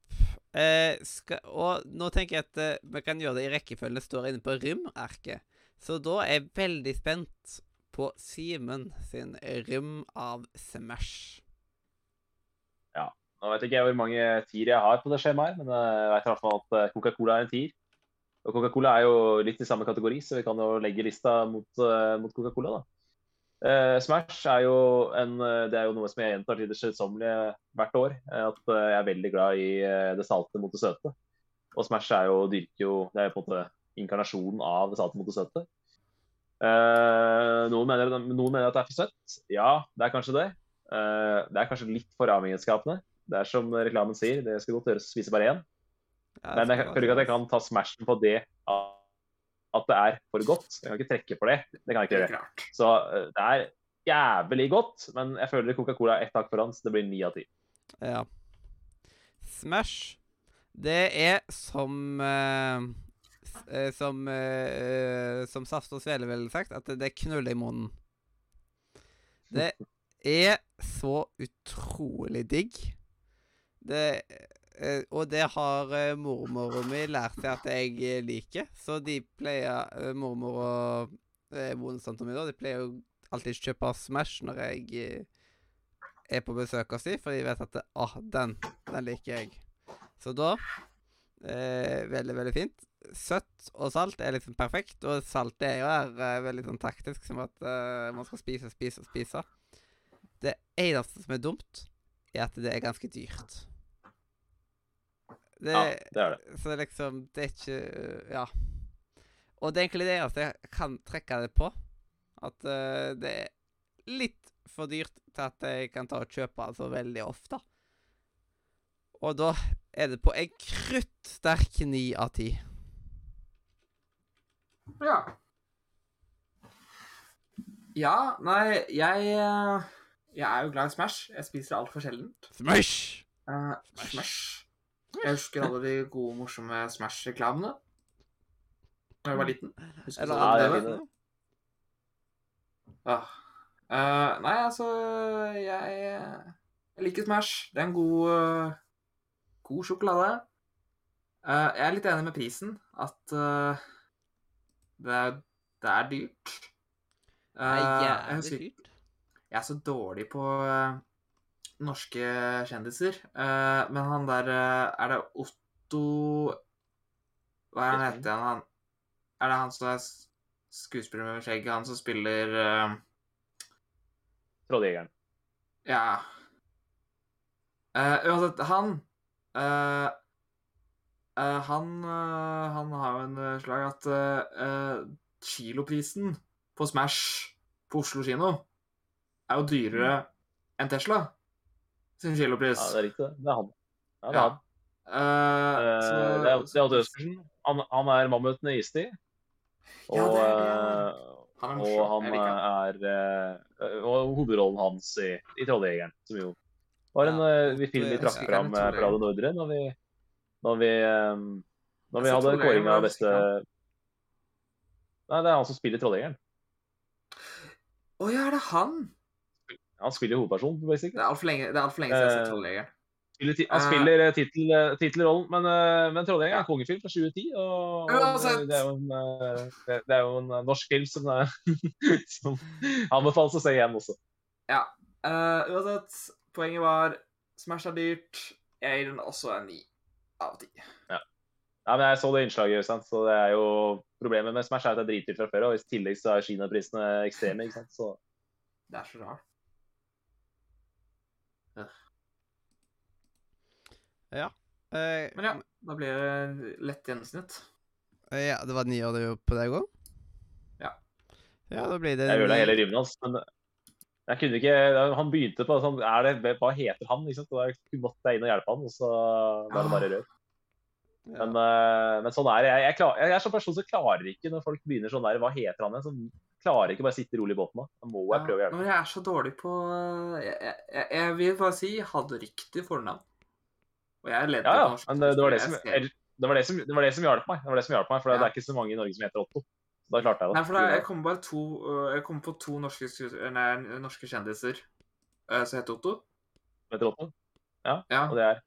Eh, og nå tenker jeg at eh, vi kan gjøre det i rekkefølge. Står inne på rym-arket. Så da er jeg veldig spent på Simen sin rym av Smash. Nå vet ikke jeg hvor mange tier jeg har på det skjemaet, men jeg vet i hvert fall at eh, Coca-Cola er en tier. Og Coca-Cola er jo litt i samme kategori, så vi kan jo legge lista mot, eh, mot Coca-Cola. da. Uh, Smash er jo, en, eh, det er jo noe som jeg gjentar til det kjedsommelige hvert år. eh, At eh, jeg er veldig glad i eh, det salte mot det søte. Og Smash er jo, dyrker jo Det er på en måte inkarnasjonen av det salte mot det søte. Uh, noen, mener, noen mener at det er for søtt. Ja, det er kanskje det. Uh, det er kanskje litt for avhengighetsskapende. Det er som reklamen sier, det skal godt gjøres å spise bare én. Ja, Men jeg føler ikke at jeg kan ta smashen på det at det er for godt. Jeg kan ikke trekke for det. Det kan jeg ikke gjøre. Så eh, det er jævlig godt, men jeg føler Coca-Cola er ett hakk foran, så det blir ni av ti. Ja. Smash, det er som uh, Som uh, Som Saft og Svele ville sagt, at det knuller i munnen. Det er så utrolig digg. Det eh, Og det har uh, mormora mi lært seg at jeg eh, liker, så de pleier Mormor og bondesamta mi, da, de pleier jo alltid kjøpe Smash når jeg eh, er på besøk hos dem, for de vet at ah, den, den liker jeg. Så da eh, Veldig, veldig fint. Søtt og salt er liksom perfekt, og salt er jo her eh, veldig sånn taktisk, som at eh, man skal spise, spise og spise. Det eneste som er dumt, er at det er ganske dyrt. Det, Ja, det er det. Så liksom, det er ikke Ja. Og det er egentlig det eneste jeg kan trekke det på. At uh, det er litt for dyrt til at jeg kan ta og kjøpe det så veldig ofte. Og da er det på en kruttsterk ni av ti. Ja. Ja, nei, jeg eh, Jeg er jo glad i Smash. Jeg spiser det altfor sjeldent. Smash! Eh, Smash. Jeg husker alle de gode, morsomme Smash-reklamene da jeg var liten. Husker du det? andre. Ah. Eh, nei, altså jeg, jeg liker Smash. Det er en god, uh, god sjokolade. Uh, jeg er litt enig med prisen. At uh, det, er, det er dyrt. Det er jævlig dyrt. jeg er så dårlig på, eh, norske kjendiser. Eh, men han der eh, Er det Otto Hva er han heter han? han? Er det han som er skuespiller med skjegg? Han som spiller uh... Trolljegeren. Ja. Uh, uansett, han uh, uh, Han Han har jo en slag at kiloprisen på Smash på Oslo kino er jo dyrere enn Tesla sin kilopris. Ja, det er riktig, det. Det er han. Ja, det er han. Uh, Eh, så- det er, det er Odd Østersen. Han, han er mammuten i istid. Og, Ja, det er det. Han er og morsom. han han. er eh, Og hovedrollen hans i, i 'Trolljegeren', som jo var en Ja, film vi trakk fram fra Radio Nordre når vi, når vi, når vi hadde kåring av beste Nei, det er han som spiller Trolljegeren. Å ja, er det han? Han spiller hovedpersonen, basically. Det er altfor lenge, det er alt for lenge siden jeg har sett Eh, Trolljegeren. Han spiller tittelrollen, men, men 'Trolljegeren' er en kongefilm fra 2010. Og, Uansett. og det, er jo en, det, er jo en norsk film som, som anbefales å se igjen også. Ja. Uh, uansett, poenget var Smash er dyrt. Jeg gir den også en 9 av 10. Ja, men Jeg så det innslaget, sant? så det er jo problemet med Smash er at det er dritdyrt fra før. Og i tillegg så er kinaprisene ekstreme. ikke sant? Så Det er så rart. Eh, Men ja, da blir det lett gjennomsnitt. ja, det var ni år på deg òg? Ja. Ja, da blir det jeg ødela hele riven hans. Men jeg kunne ikke Han begynte på sånn er det, Hva heter han? ikke sant? Og jeg måtte jeg inn og hjelpe han, og så var det bare rør. Ja. Men, eh, men sånn er det. Jeg, jeg, klar, jeg er sånn person som klarer ikke når folk begynner sånn der Hva heter han igjen? Så klarer ikke bare sitte rolig i båten. Da Da må jeg prøve å Ja, hjelpe. men jeg er så dårlig på Jeg, jeg, jeg, vil bare si hadde riktig fornavn. Og jeg ledde Ja, ja. norsk Men det, det, var det, som, skuespill. Jeg skrev- det, var det, som, det var det som hjalp meg. Det var det som hjalp meg, For Ja. det er ikke så mange i Norge som heter Otto. Så da klarte jeg det. Nei, for da, jeg kom bare to øh, Jeg kom på to norske, nei, norske kjendiser øh, som heter Otto. Som Heter Otto. Ja. Og det er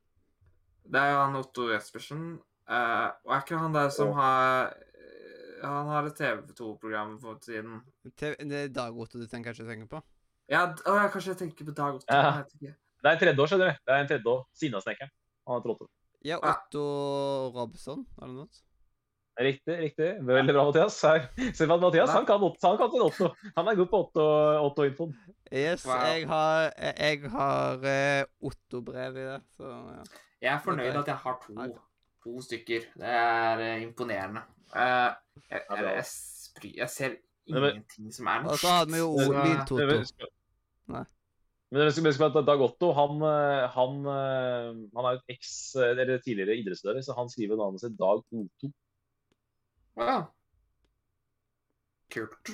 Det er jo han Otto Jespersen. eh, og er ikke han der som har øh, Han har et TV2-program for tiden. TV, Det er Dag Otto du tenker, kanskje tenker på? Ja, å, jeg, kanskje jeg tenker på Dag Otto. Ja. jeg. Det er en tredje år, skjønner du. Det er en tredje år. Sinnasnekkeren. Han heter Otto. Ja, Ja. Otto Robson, er det noe? Riktig, riktig. Veldig bra, Mathias. Her. Se på at Mathias, han kan, Otto, han kan sin Otto. Han er god på Otto- Otto-infoen. Yes, Wow. jeg har, jeg, har eh, Otto-brev i det, så ja. Jeg er fornøyd at jeg har to, to stykker. Det er eh, imponerende. Eh, jeg, jeg, jeg, jeg ser ingenting som er Og så hadde vi jo Så- Toto. Nei. Men dere skal huske at Dag Otto han, eh, han, eh, han er jo et eks, eller tidligere idrettsutøver, så han skriver navnet sitt Dag Otto. Ja. Kult.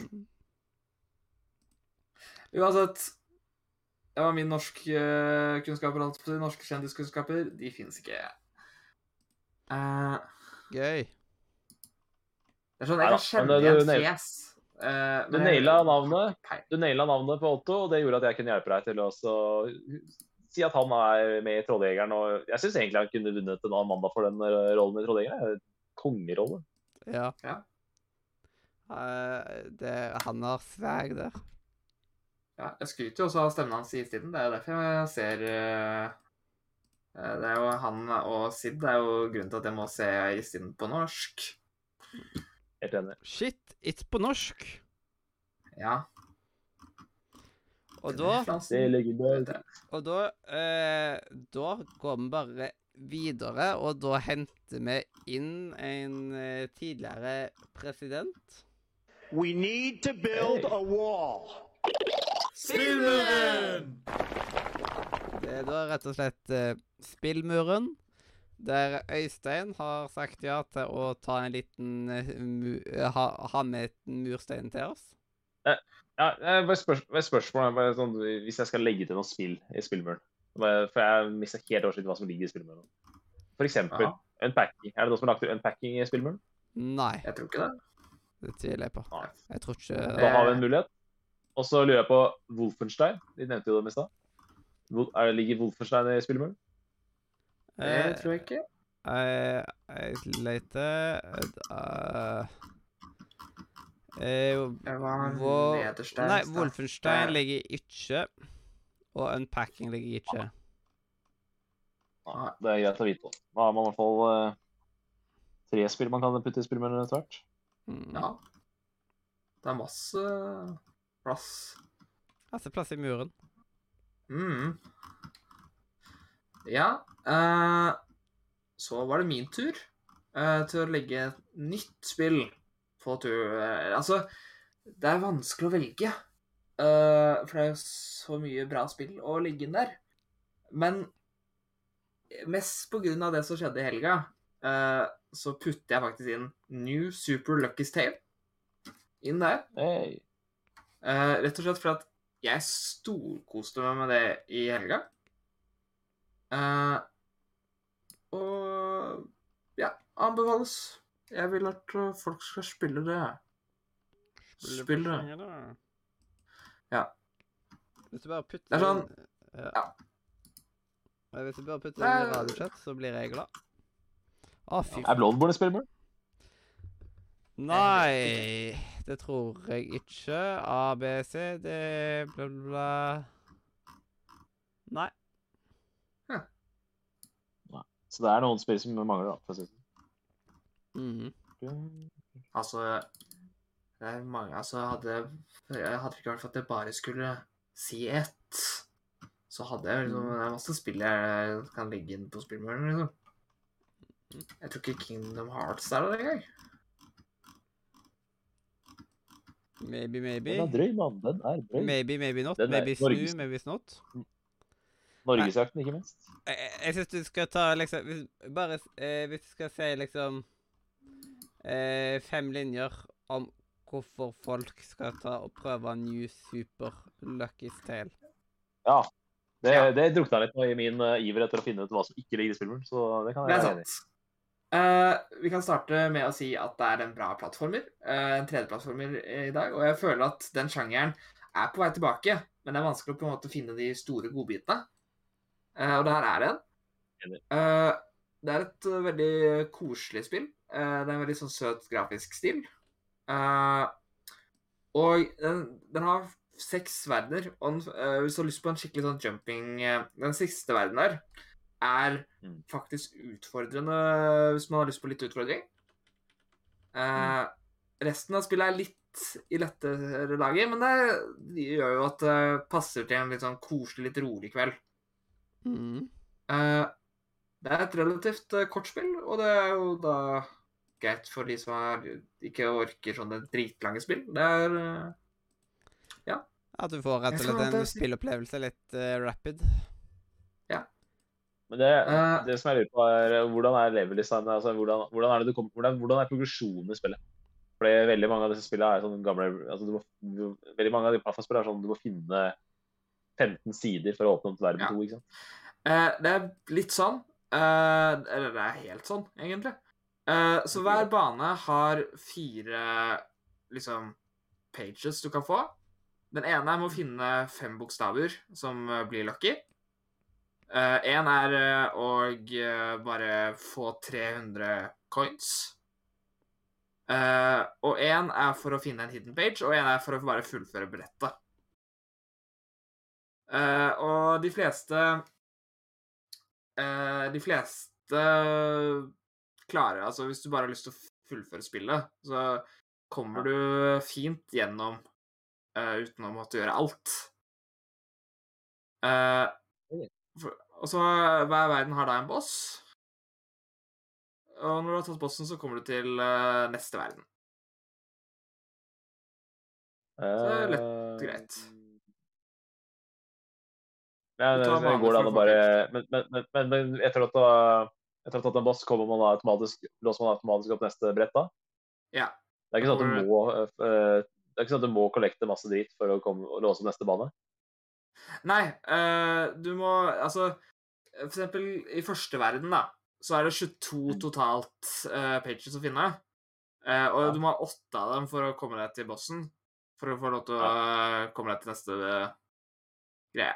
Uansett, det var min norskkunnskaper. De norske kjendiskunnskaper. De fins ikke. Uh, Gøy. det er sånn, Jeg kan kjenne igjen fjes. Eh, Du naila navnet. Du naila navnet på Otto, og det gjorde at jeg kunne hjelpe deg til å si at han er med i Trolljegeren. Og jeg syns egentlig han kunne vunnet en mandag for den eh, rollen i Trolljegeren. Er Kongerolle. Ja. Ja. Uh, det, han har sveg der. Ja, jeg skryter jo også av stemmen hans i istiden. Det er jo derfor jeg ser eh, eh, Det er jo han og Sid det er jo grunnen til at jeg må se istiden på norsk. Helt enig. Shit, it's på norsk. Ja. Og da, og da, eh, da går vi bare videre, og da henter vi inn en eh, tidligere president. We need to build a wall. Spillmuren! Det er da rett og slett eh, Spillmuren, der Øystein har sagt ja til å ta en liten uh, ha, ha med en murstein til oss. Ja, ja bare spørs spørsmål bare sånn, hvis jeg skal legge til noe spill i spillmuren. For jeg mista helt oversikt hva som ligger i spillmuren. For eksempel Ja, unpacking. Er det noen som har lagt til unpacking i spillmuren? Nei, jeg tror ikke det. det tviler jeg på. Nei. Jeg tror ikke Da har vi en mulighet. Og så lurer jeg på Wolfenstein. De nevnte jo dem i stad. Er- Ligger Wolfenstein i spillmuren? Det Eh, tror jeg ikke. Jeg, jeg leter uh, eh, Det var nederst der. Nei. Wolfenstein ligger ikke. Og unpacking ligger ikke. Nei, det er greit å vite. Da har man i hvert fall uh, tre spill man kan putte i spillmeldingen etter hvert. Mm. Ja. Det er masse plass. Masse plass i muren. Mm. Ja. Eh, så var det min tur uh, til å legge et nytt spill på tur. Uh, altså, det er vanskelig å velge. for det er jo så mye bra spill å legge inn der. Men mest på grunn av det som skjedde i helga, så putter jeg faktisk inn New Super Lucky's Tale inn der. Hey. Rett og slett fordi at jeg storkoste meg med det i helga. Eh, og ja, anbefales. Jeg vil at eh, folk skal spille det. Spill det. Ja. Hvis du bare putter Det er sånn- ja. ja. Hvis du bare putter Det inn i radiochat, så blir jeg glad. Å, fy Er Bloodborne et spillmål? Nei, det tror jeg ikke. A, B, C, D, bla, bla, bla. Nei. Så det er noen spill som mangler, da. For å si det Mhm. sånn. Altså det er mange, altså hadde, Jeg hadde ikke vært for at jeg bare skulle si ett, så hadde jeg liksom Det er masse spill jeg kan legge inn på spillmøllen, liksom. Jeg tror ikke Kingdom Hearts er det engang. Maybe, maybe. Den er drøy, mann. Den er drøy. Maybe, maybe not. Den Maybe snu, maybe not. Norgesjakten, ikke minst. Jeg, jeg- syns du skal ta liksom hvis, Bare eh, hvis du skal si liksom eh, fem linjer om hvorfor folk skal ta og prøve New Super Lucky's Tale. Ja. Det, Ja. det drukna litt i min uh, iver etter å finne ut hva som ikke ligger i spillmuren, så det kan jeg være enig i. Eh, vi kan starte med å si at det er en bra plattformer. Uh, en 3D-plattformer i dag. Og jeg føler at den sjangeren er på vei tilbake, men det er vanskelig å på en måte finne de store godbitene. Eh, og der er det en. Eh, det er et eh, veldig koselig spill. Det er en veldig sånn søt grafisk stil. Og den, den har seks verdener. Og den, hvis du har lyst på en skikkelig sånn jumping Den siste verdenen der er Mm. faktisk utfordrende hvis man har lyst på litt utfordring. Eh, resten av spillet er litt i lettere laget, men det, det gjør jo at det passer til en litt sånn koselig, litt rolig kveld. Eh, det er et relativt uh, kort spill, og det er jo da greit for de som er, ikke orker sånne dritlange spill. Det er eh, At du får rett og slett en det- spillopplevelse litt rapid. rapid. Men det, det som jeg lurer på, er hvordan er level-designet? Altså, hvordan, hvordan, er det du kommer, hvordan, hvordan er progresjonen i spillet? Fordi veldig mange av disse spillene er sånn gamle altså du må, du, Veldig mange av de plattformspillene er sånn du må finne 15 sider for å åpne opp til verden Ja. 2, ikke sant? Uh, det er litt sånn. Uh, eller det er helt sånn, egentlig. Uh, så hver bane har fire liksom pages du kan få. Den ene er med å finne fem bokstaver som blir lucky. Én er å bare få 300 coins. Og én er for å finne en hidden page, og én er for å bare fullføre brettet. Eh, og de fleste uh, De fleste klarer Altså, hvis du bare har lyst til å fullføre spillet, så kommer du fint gjennom uh, uten å måtte gjøre alt. Eh, for, og så hver verden har da en boss. Og når du har tatt bossen, så kommer du til eh, neste verden. Så det er lett og greit. Ja, Du det, det går an å å bare Men, men, men, men, men etter at etter at en boss, kommer man automatisk, låser man automatisk opp neste brett da? Ja. Det er ikke sånn at du må uh, Det er ikke sånn at du må kollekte masse dritt for å komme, låse opp neste bane? Nei, uh, du må Altså, for eksempel i første verden, da, så er det 22 totalt uh, pages å finne. Uh, og Ja. du må ha åtte av dem for å komme deg til bossen. For å få lov til å eh, komme deg til neste greie.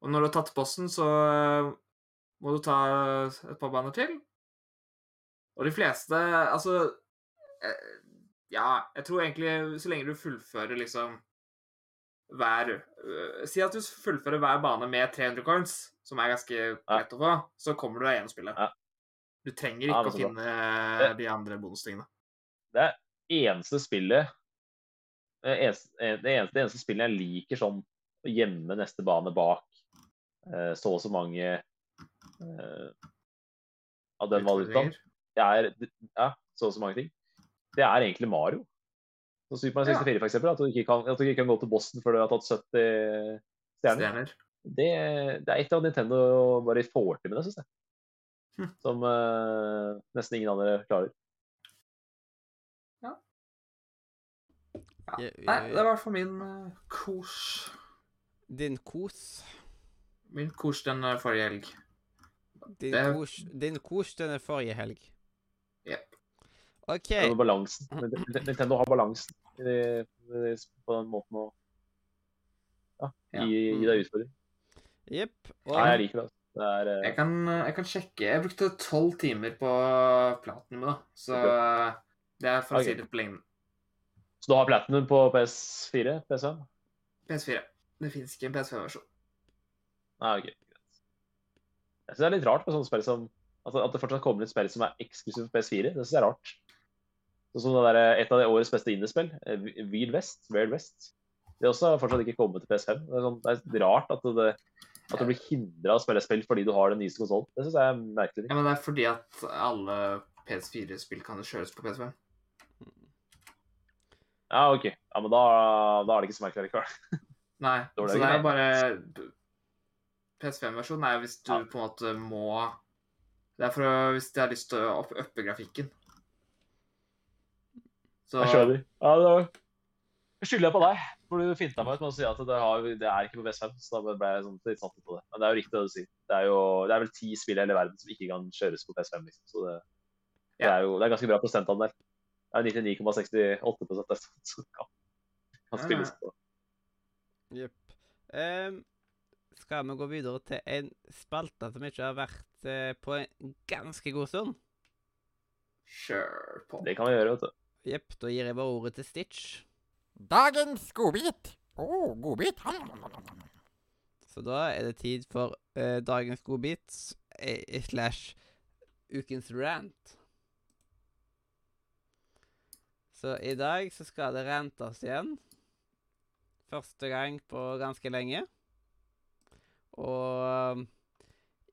Og når du har tatt posten, så eh, må du ta et par baner til. Og de fleste Altså eh, Ja, jeg tror egentlig så lenge du fullfører liksom hver øh, Si at du fullfører hver bane med 300 coins, som er ganske lett å få, så kommer du deg gjennom spillet. Du trenger ikke ja, å finne de andre bonustingene. Det er eneste spillet det eneste, det eneste, spillet jeg liker sånn å gjemme neste bane bak eh, så og så mange eh, av den valutaen. Det er ja, så og så mange ting. Det er egentlig Mario. Så Super Mario Ja. 64 for eksempel, at du, ikke kan, at du ikke kan gå til Boston før du har tatt 70 stjerner. Stjerner. Det, det er et av Nintendo bare får til med det, syns jeg. Hm. Som uh, nesten ingen andre klarer. Ja. Ja, Nei, det var for min uh, kos. Din kos. Min kos den forrige helg. Din, Det- kos, din kos den forrige helg. Jepp. OK. Det er balansen. Nintendo har balansen i- i- på den måten å ja, Ja. gi, gi deg utfordring. Jepp. Og Nei, jeg liker det. altså. Det er eh, Jeg kan, jeg kan sjekke. Jeg brukte tolv timer på Platinum, da. Så okay. det er for å si det på lengden. Så du har Platinum på PS4? PS5? PS4. Det fins ikke en PS5-versjon. Nei, ok. greit. Jeg syns det er litt rart med sånne spill som altså, At det fortsatt kommer et spill som er eksklusivt på PS4. Det syns jeg er rart. Sånn som det der, et av de årets beste indiespill, Weird Wild West, Weird West. Det er også fortsatt ikke kommet til PS5. Det er, sånn, det er rart at det, at du blir hindra av å spille spill fordi du har den nyeste konsollen. Det syns jeg er merkelig. Ja, men det er fordi at alle PS4-spill kan kjøres på PS5. Ja, OK. Ja, men da, da er det ikke så merkelig likevel. Nei, Dårlig så det er bare PS5-versjonen er hvis du Ja. på en måte må Det er for å, hvis de har lyst til å opp, uppe grafikken. Så Jeg skjønner. Ja, da skylder jeg på deg. For du finta meg ut med å si at det, har, det er ikke på PS5. Så da ble jeg sånn, litt satt ut på det. Men det er jo riktig det du sier. Det er jo det er vel ti spill i hele verden som ikke kan kjøres på PS5. Liksom. Så det, det er jo det er ganske bra prosentandel. Det er 99,68 nesten som kan, kan spilles ja. på. Jepp. Ehm, skal vi gå videre til en spalte som ikke har vært eh, på en ganske god stund? Sure på. Det kan vi gjøre, vet du. Jepp, da gir jeg bare ordet til Stitch. Dagens godbit. Å, godbit. Så da er det tid for eh, dagens godbit eh, slash ukens rant. Så i dag så skal det rantes igjen. Første gang på ganske lenge. Og um,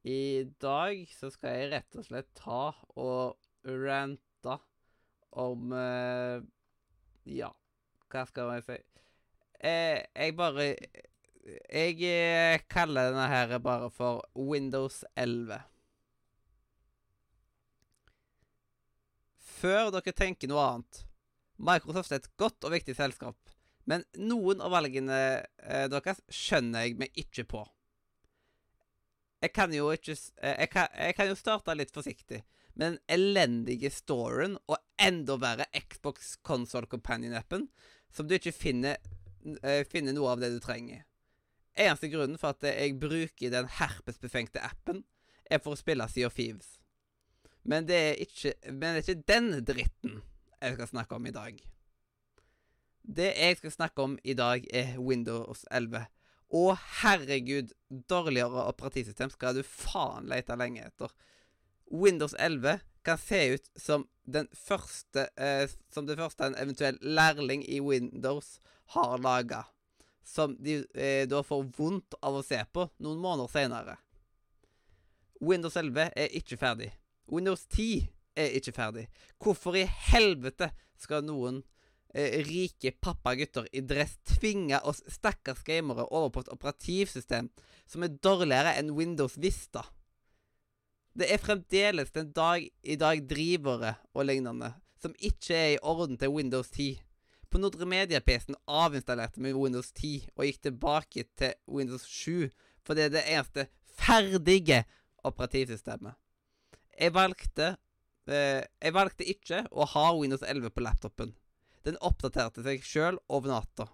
i dag så skal jeg rett og slett ta og rante om eh, Ja, hva skal jeg si? Jeg, jeg bare Jeg eh, kaller denne her bare for Windows 11. Før dere tenker noe annet Microsoft er et godt og viktig selskap, men noen av valgene eh, deres skjønner jeg meg ikke på. Jeg kan jo ikke eh, jeg kan, jeg kan jo starte litt forsiktig. med den elendige storen, og enda verre Xbox Console Companion-appen, som du ikke finner, eh, finner noe av det du trenger. Eneste grunnen for at jeg bruker den herpesbefengte appen, er for å spille Sea of Thieves. Men det er ikke, men det er ikke den dritten jeg skal snakke om i dag. Det jeg skal snakke om i dag, er Windows 11. Å, herregud, dårligere operativsystem skal du faen lete lenge etter. Windows 11 kan se ut som første eh, Som det første en eventuell lærling i Windows har laga. Som de eh, da får vondt av å se på noen måneder seinere. Windows 11 er ikke ferdig. Windows 10 er ikke ferdig. Hvorfor i helvete skal noen eh, rike pappagutter i dress tvinge oss stakkars gamere over på et operativsystem som er dårligere enn Windows Vista? Det er fremdeles den dag i dag drivere og lignende som ikke er i orden til Windows 10. På Nordre Media-PC-en avinstallerte vi Windows 10 og gikk tilbake til Windows 7, for det er det eneste ferdige operativsystemet. Jeg valgte eh, Jeg valgte ikke å ha Windows 11 på laptopen. Den oppdaterte seg sjøl over natta,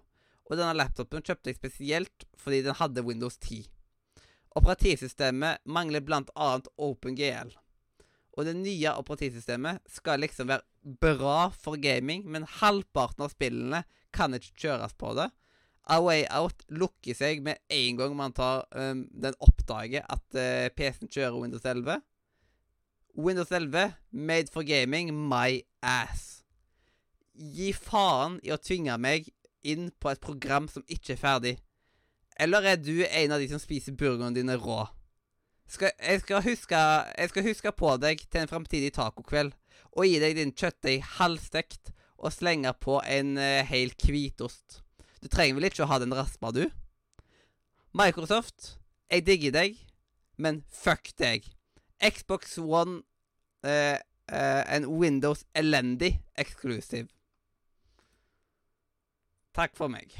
og denne laptopen kjøpte jeg spesielt fordi den hadde Windows 10. Operativsystemet mangler annet OpenGL. Og det nye operativsystemet skal liksom være bra for gaming, men halvparten av spillene kan ikke kjøres på det. A Way Out lukker seg med en gang man tar um, den oppdager at uh, PC-en kjører Windows 11. Windows 11, made for gaming, my ass. Gi faen i å tvinge meg inn på et program som ikke er ferdig. Eller er du en av de som spiser burgerne dine rå? Skal, jeg, skal huske, jeg skal huske på deg til en framtidig tacokveld og gi deg din kjøttdeig halvstekt og slenge på en uh, hel hvitost. Du trenger vel ikke å ha den raspa, du? Microsoft, jeg digger deg, men fuck deg. Xbox One eh, Uh, en Windows elendig exclusive. Takk for meg.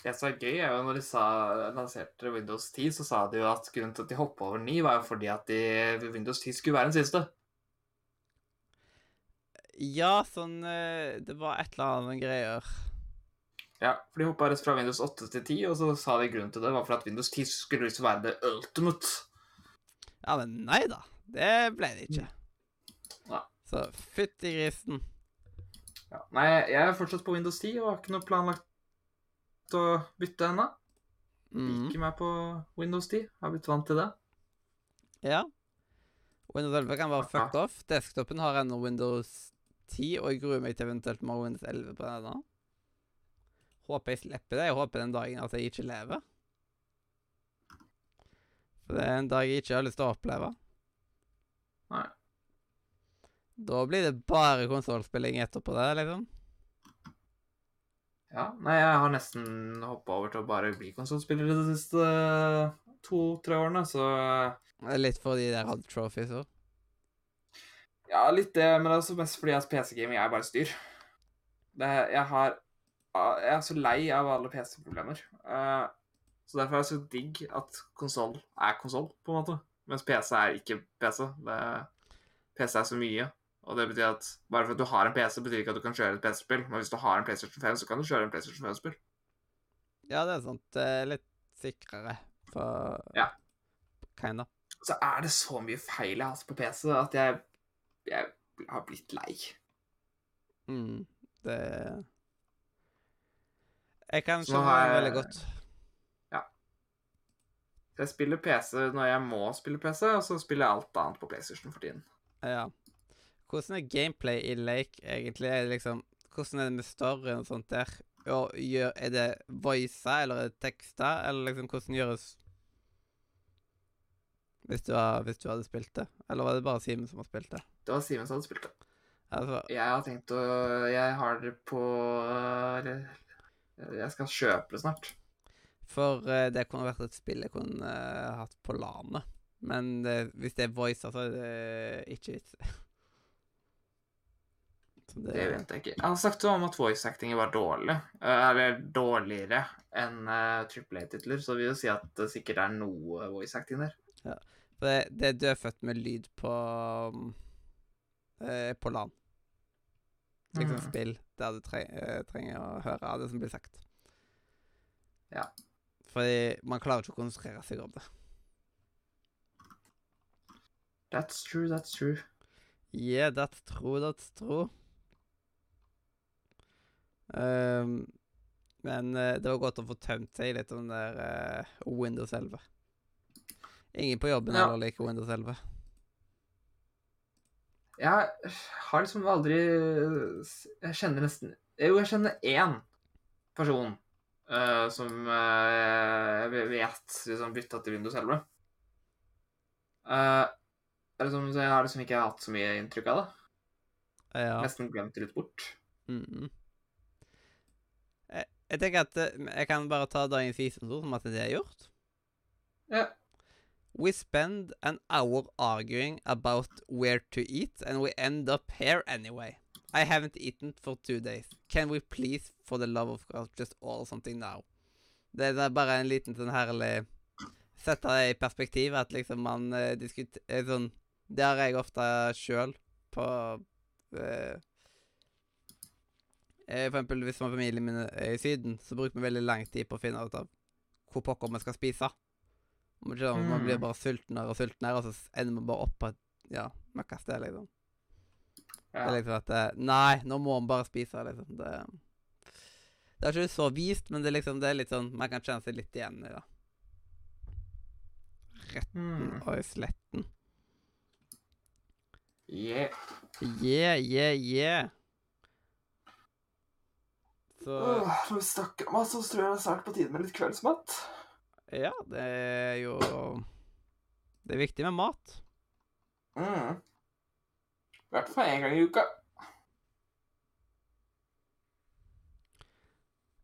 Det som er gøy, er jo når de sa, lanserte Windows 10, så sa de jo at grunnen til at de hoppa over 9, var jo fordi at de, Windows 10 skulle være den siste. Ja, sånn eh, Det var et eller annet greier. Ja, for de hoppa rett fra Windows 8 til 10, og så sa de grunnen til det var for at Windows 10 skulle liksom være det ultimate. Ja, men nei da. Det ble det ikke. Så fytti grisen. Ja. Nei, jeg er fortsatt på Windows 10 og har ikke noe planlagt å bytte ennå. Mm. Liker meg på Windows 10. Har blitt vant til det. Ja. Windows 11 kan være fucked off. Desktopen har ennå Windows 10, og jeg gruer meg til eventuelt må Windows 11 på den ennå. Håper jeg slipper det. Jeg håper den dagen at jeg ikke lever. For det er en dag jeg ikke har lyst til å oppleve. Nei. Da blir det bare konsollspilling etterpå det, liksom. Ja, nei, jeg har nesten hoppa over til å bare bli konsollspiller de siste eh, to-tre årene, så eh, Litt fordi dere der hadde trophies òg. Ja, litt det, men det er også mest fordi at PC-gaming er bare styr. Det, jeg har Jeg er så lei av alle PC-problemer. Eh, så derfor er det så digg at konsoll er konsoll, på en måte. Mens PC er ikke PC. Det, PC er så mye. Og det betyr at bare for at du har en PC, betyr ikke at du kan kjøre et PC-spill. Men hvis du har en PlayStation 5, så kan du kjøre en PlayStation 5-spill. Ja, det er sant. Det er litt sikrere for Ja. Kinda. Så er det så mye feil jeg har hatt på PC at jeg, jeg har blitt lei. Mm. Det Jeg kan Så skjønne har det jeg- veldig godt. Ja. jeg spiller PC når jeg må spille PC, og så spiller jeg alt annet på PlayStation for tiden. Ja. Hvordan er gameplay i Lake egentlig? Er det liksom Hvordan er det med storyen og sånt der? Og gjør, er det voicer, eller er det tekster, eller liksom hvordan gjøres hvis du, har, hvis du hadde spilt det? Eller var det bare Simen som har spilt det? Det var Simen som hadde spilt det. Altså, Jeg har tenkt å Jeg har det på Jeg skal kjøpe det snart. for eh, det kunne vært et spill jeg kunne eh, hatt på LAN-et. Men eh, hvis det er voicer, så er det ikke vits. Det, Det vet jeg ikke. Har sagt om at voice acting var dårlig. eh, Eller dårligere enn uh, Triple A-titler, så vil jo si at det sikkert er noe voice acting der. For det, det er født med lyd på eh, På LAN. Liksom Mm. spill der du tre, eh, trenger å høre det som blir sagt. Ja. Fordi man klarer ikke å konsentrere seg om det. That's true, that's true. Yeah, that's true, that's true. Ehm, men eh, det var godt å få tømt seg litt om den der uh, Windows 11. Ingen på jobben Ja. heller liker Windows 11. Jeg har liksom aldri Jeg kjenner nesten Jo, jeg kjenner én person uh, som uh, vet liksom bytta til Windows 11. Uh, liksom, så jeg har liksom ikke hatt så mye inntrykk av det. Ja. Nesten glemt det litt bort. Mhm. jeg, jeg tenker at eh, jeg kan bare ta dagens visdomsord som at det er gjort. Ja. We spend an hour arguing about where to eat, and we end up here anyway. I haven't eaten for two days. Can we please, for the love of God, just all something now? Det er bare en liten sånn herlig Sette det i perspektiv, at liksom man eh, diskuterer sånn Det har jeg ofte sjøl på eh, eh, For eksempel hvis man familien min er i Syden, så bruker vi veldig lang tid på å finne ut av hvor pokker vi skal spise. Man blir, man blir Mm. bare sultnere og sultnere, og så ender man bare opp på et ja, møkkasted, liksom. Det er liksom at eh, Nei, nå må man bare spise, liksom. Det, det er ikke så vist, men det liksom Det er litt sånn Man kan kjenne seg litt igjen i det. Retten Mm. og sletten. Yeah. Yeah, yeah, yeah. Så Åh, Stakkar mat, så tror jeg det er snart på tide med litt kveldsmat. Ja, det er jo Det er viktig med mat. Mm. I hvert fall én gang i uka.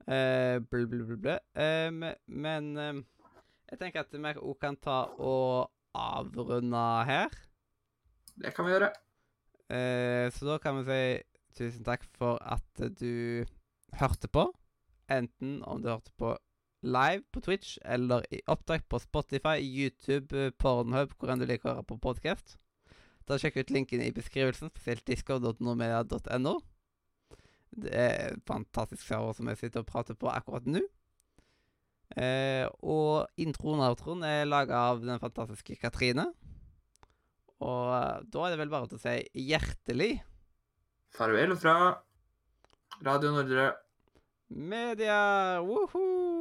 Eh, bl, bl, bl, bl. Eh, me- men eh, jeg tenker at vi òg kan ta og avrunde her. Det kan vi gjøre. Eh, så da kan vi si tusen takk for at du hørte på. Enten om du hørte på live på Twitch eller i opptak på Spotify, YouTube, eh, Pornhub, hvor enn du liker å høre på podkast. Da Sjekk ut linken i beskrivelsen, spesielt disco.nomedia.no. Det er en fantastisk server som jeg sitter og prater på akkurat nå. Eh, og introen og outroen er laga av den fantastiske Katrine. Og eh, da er det vel bare til å si hjertelig Farvel fra Radio Nordre. media! Woohoo!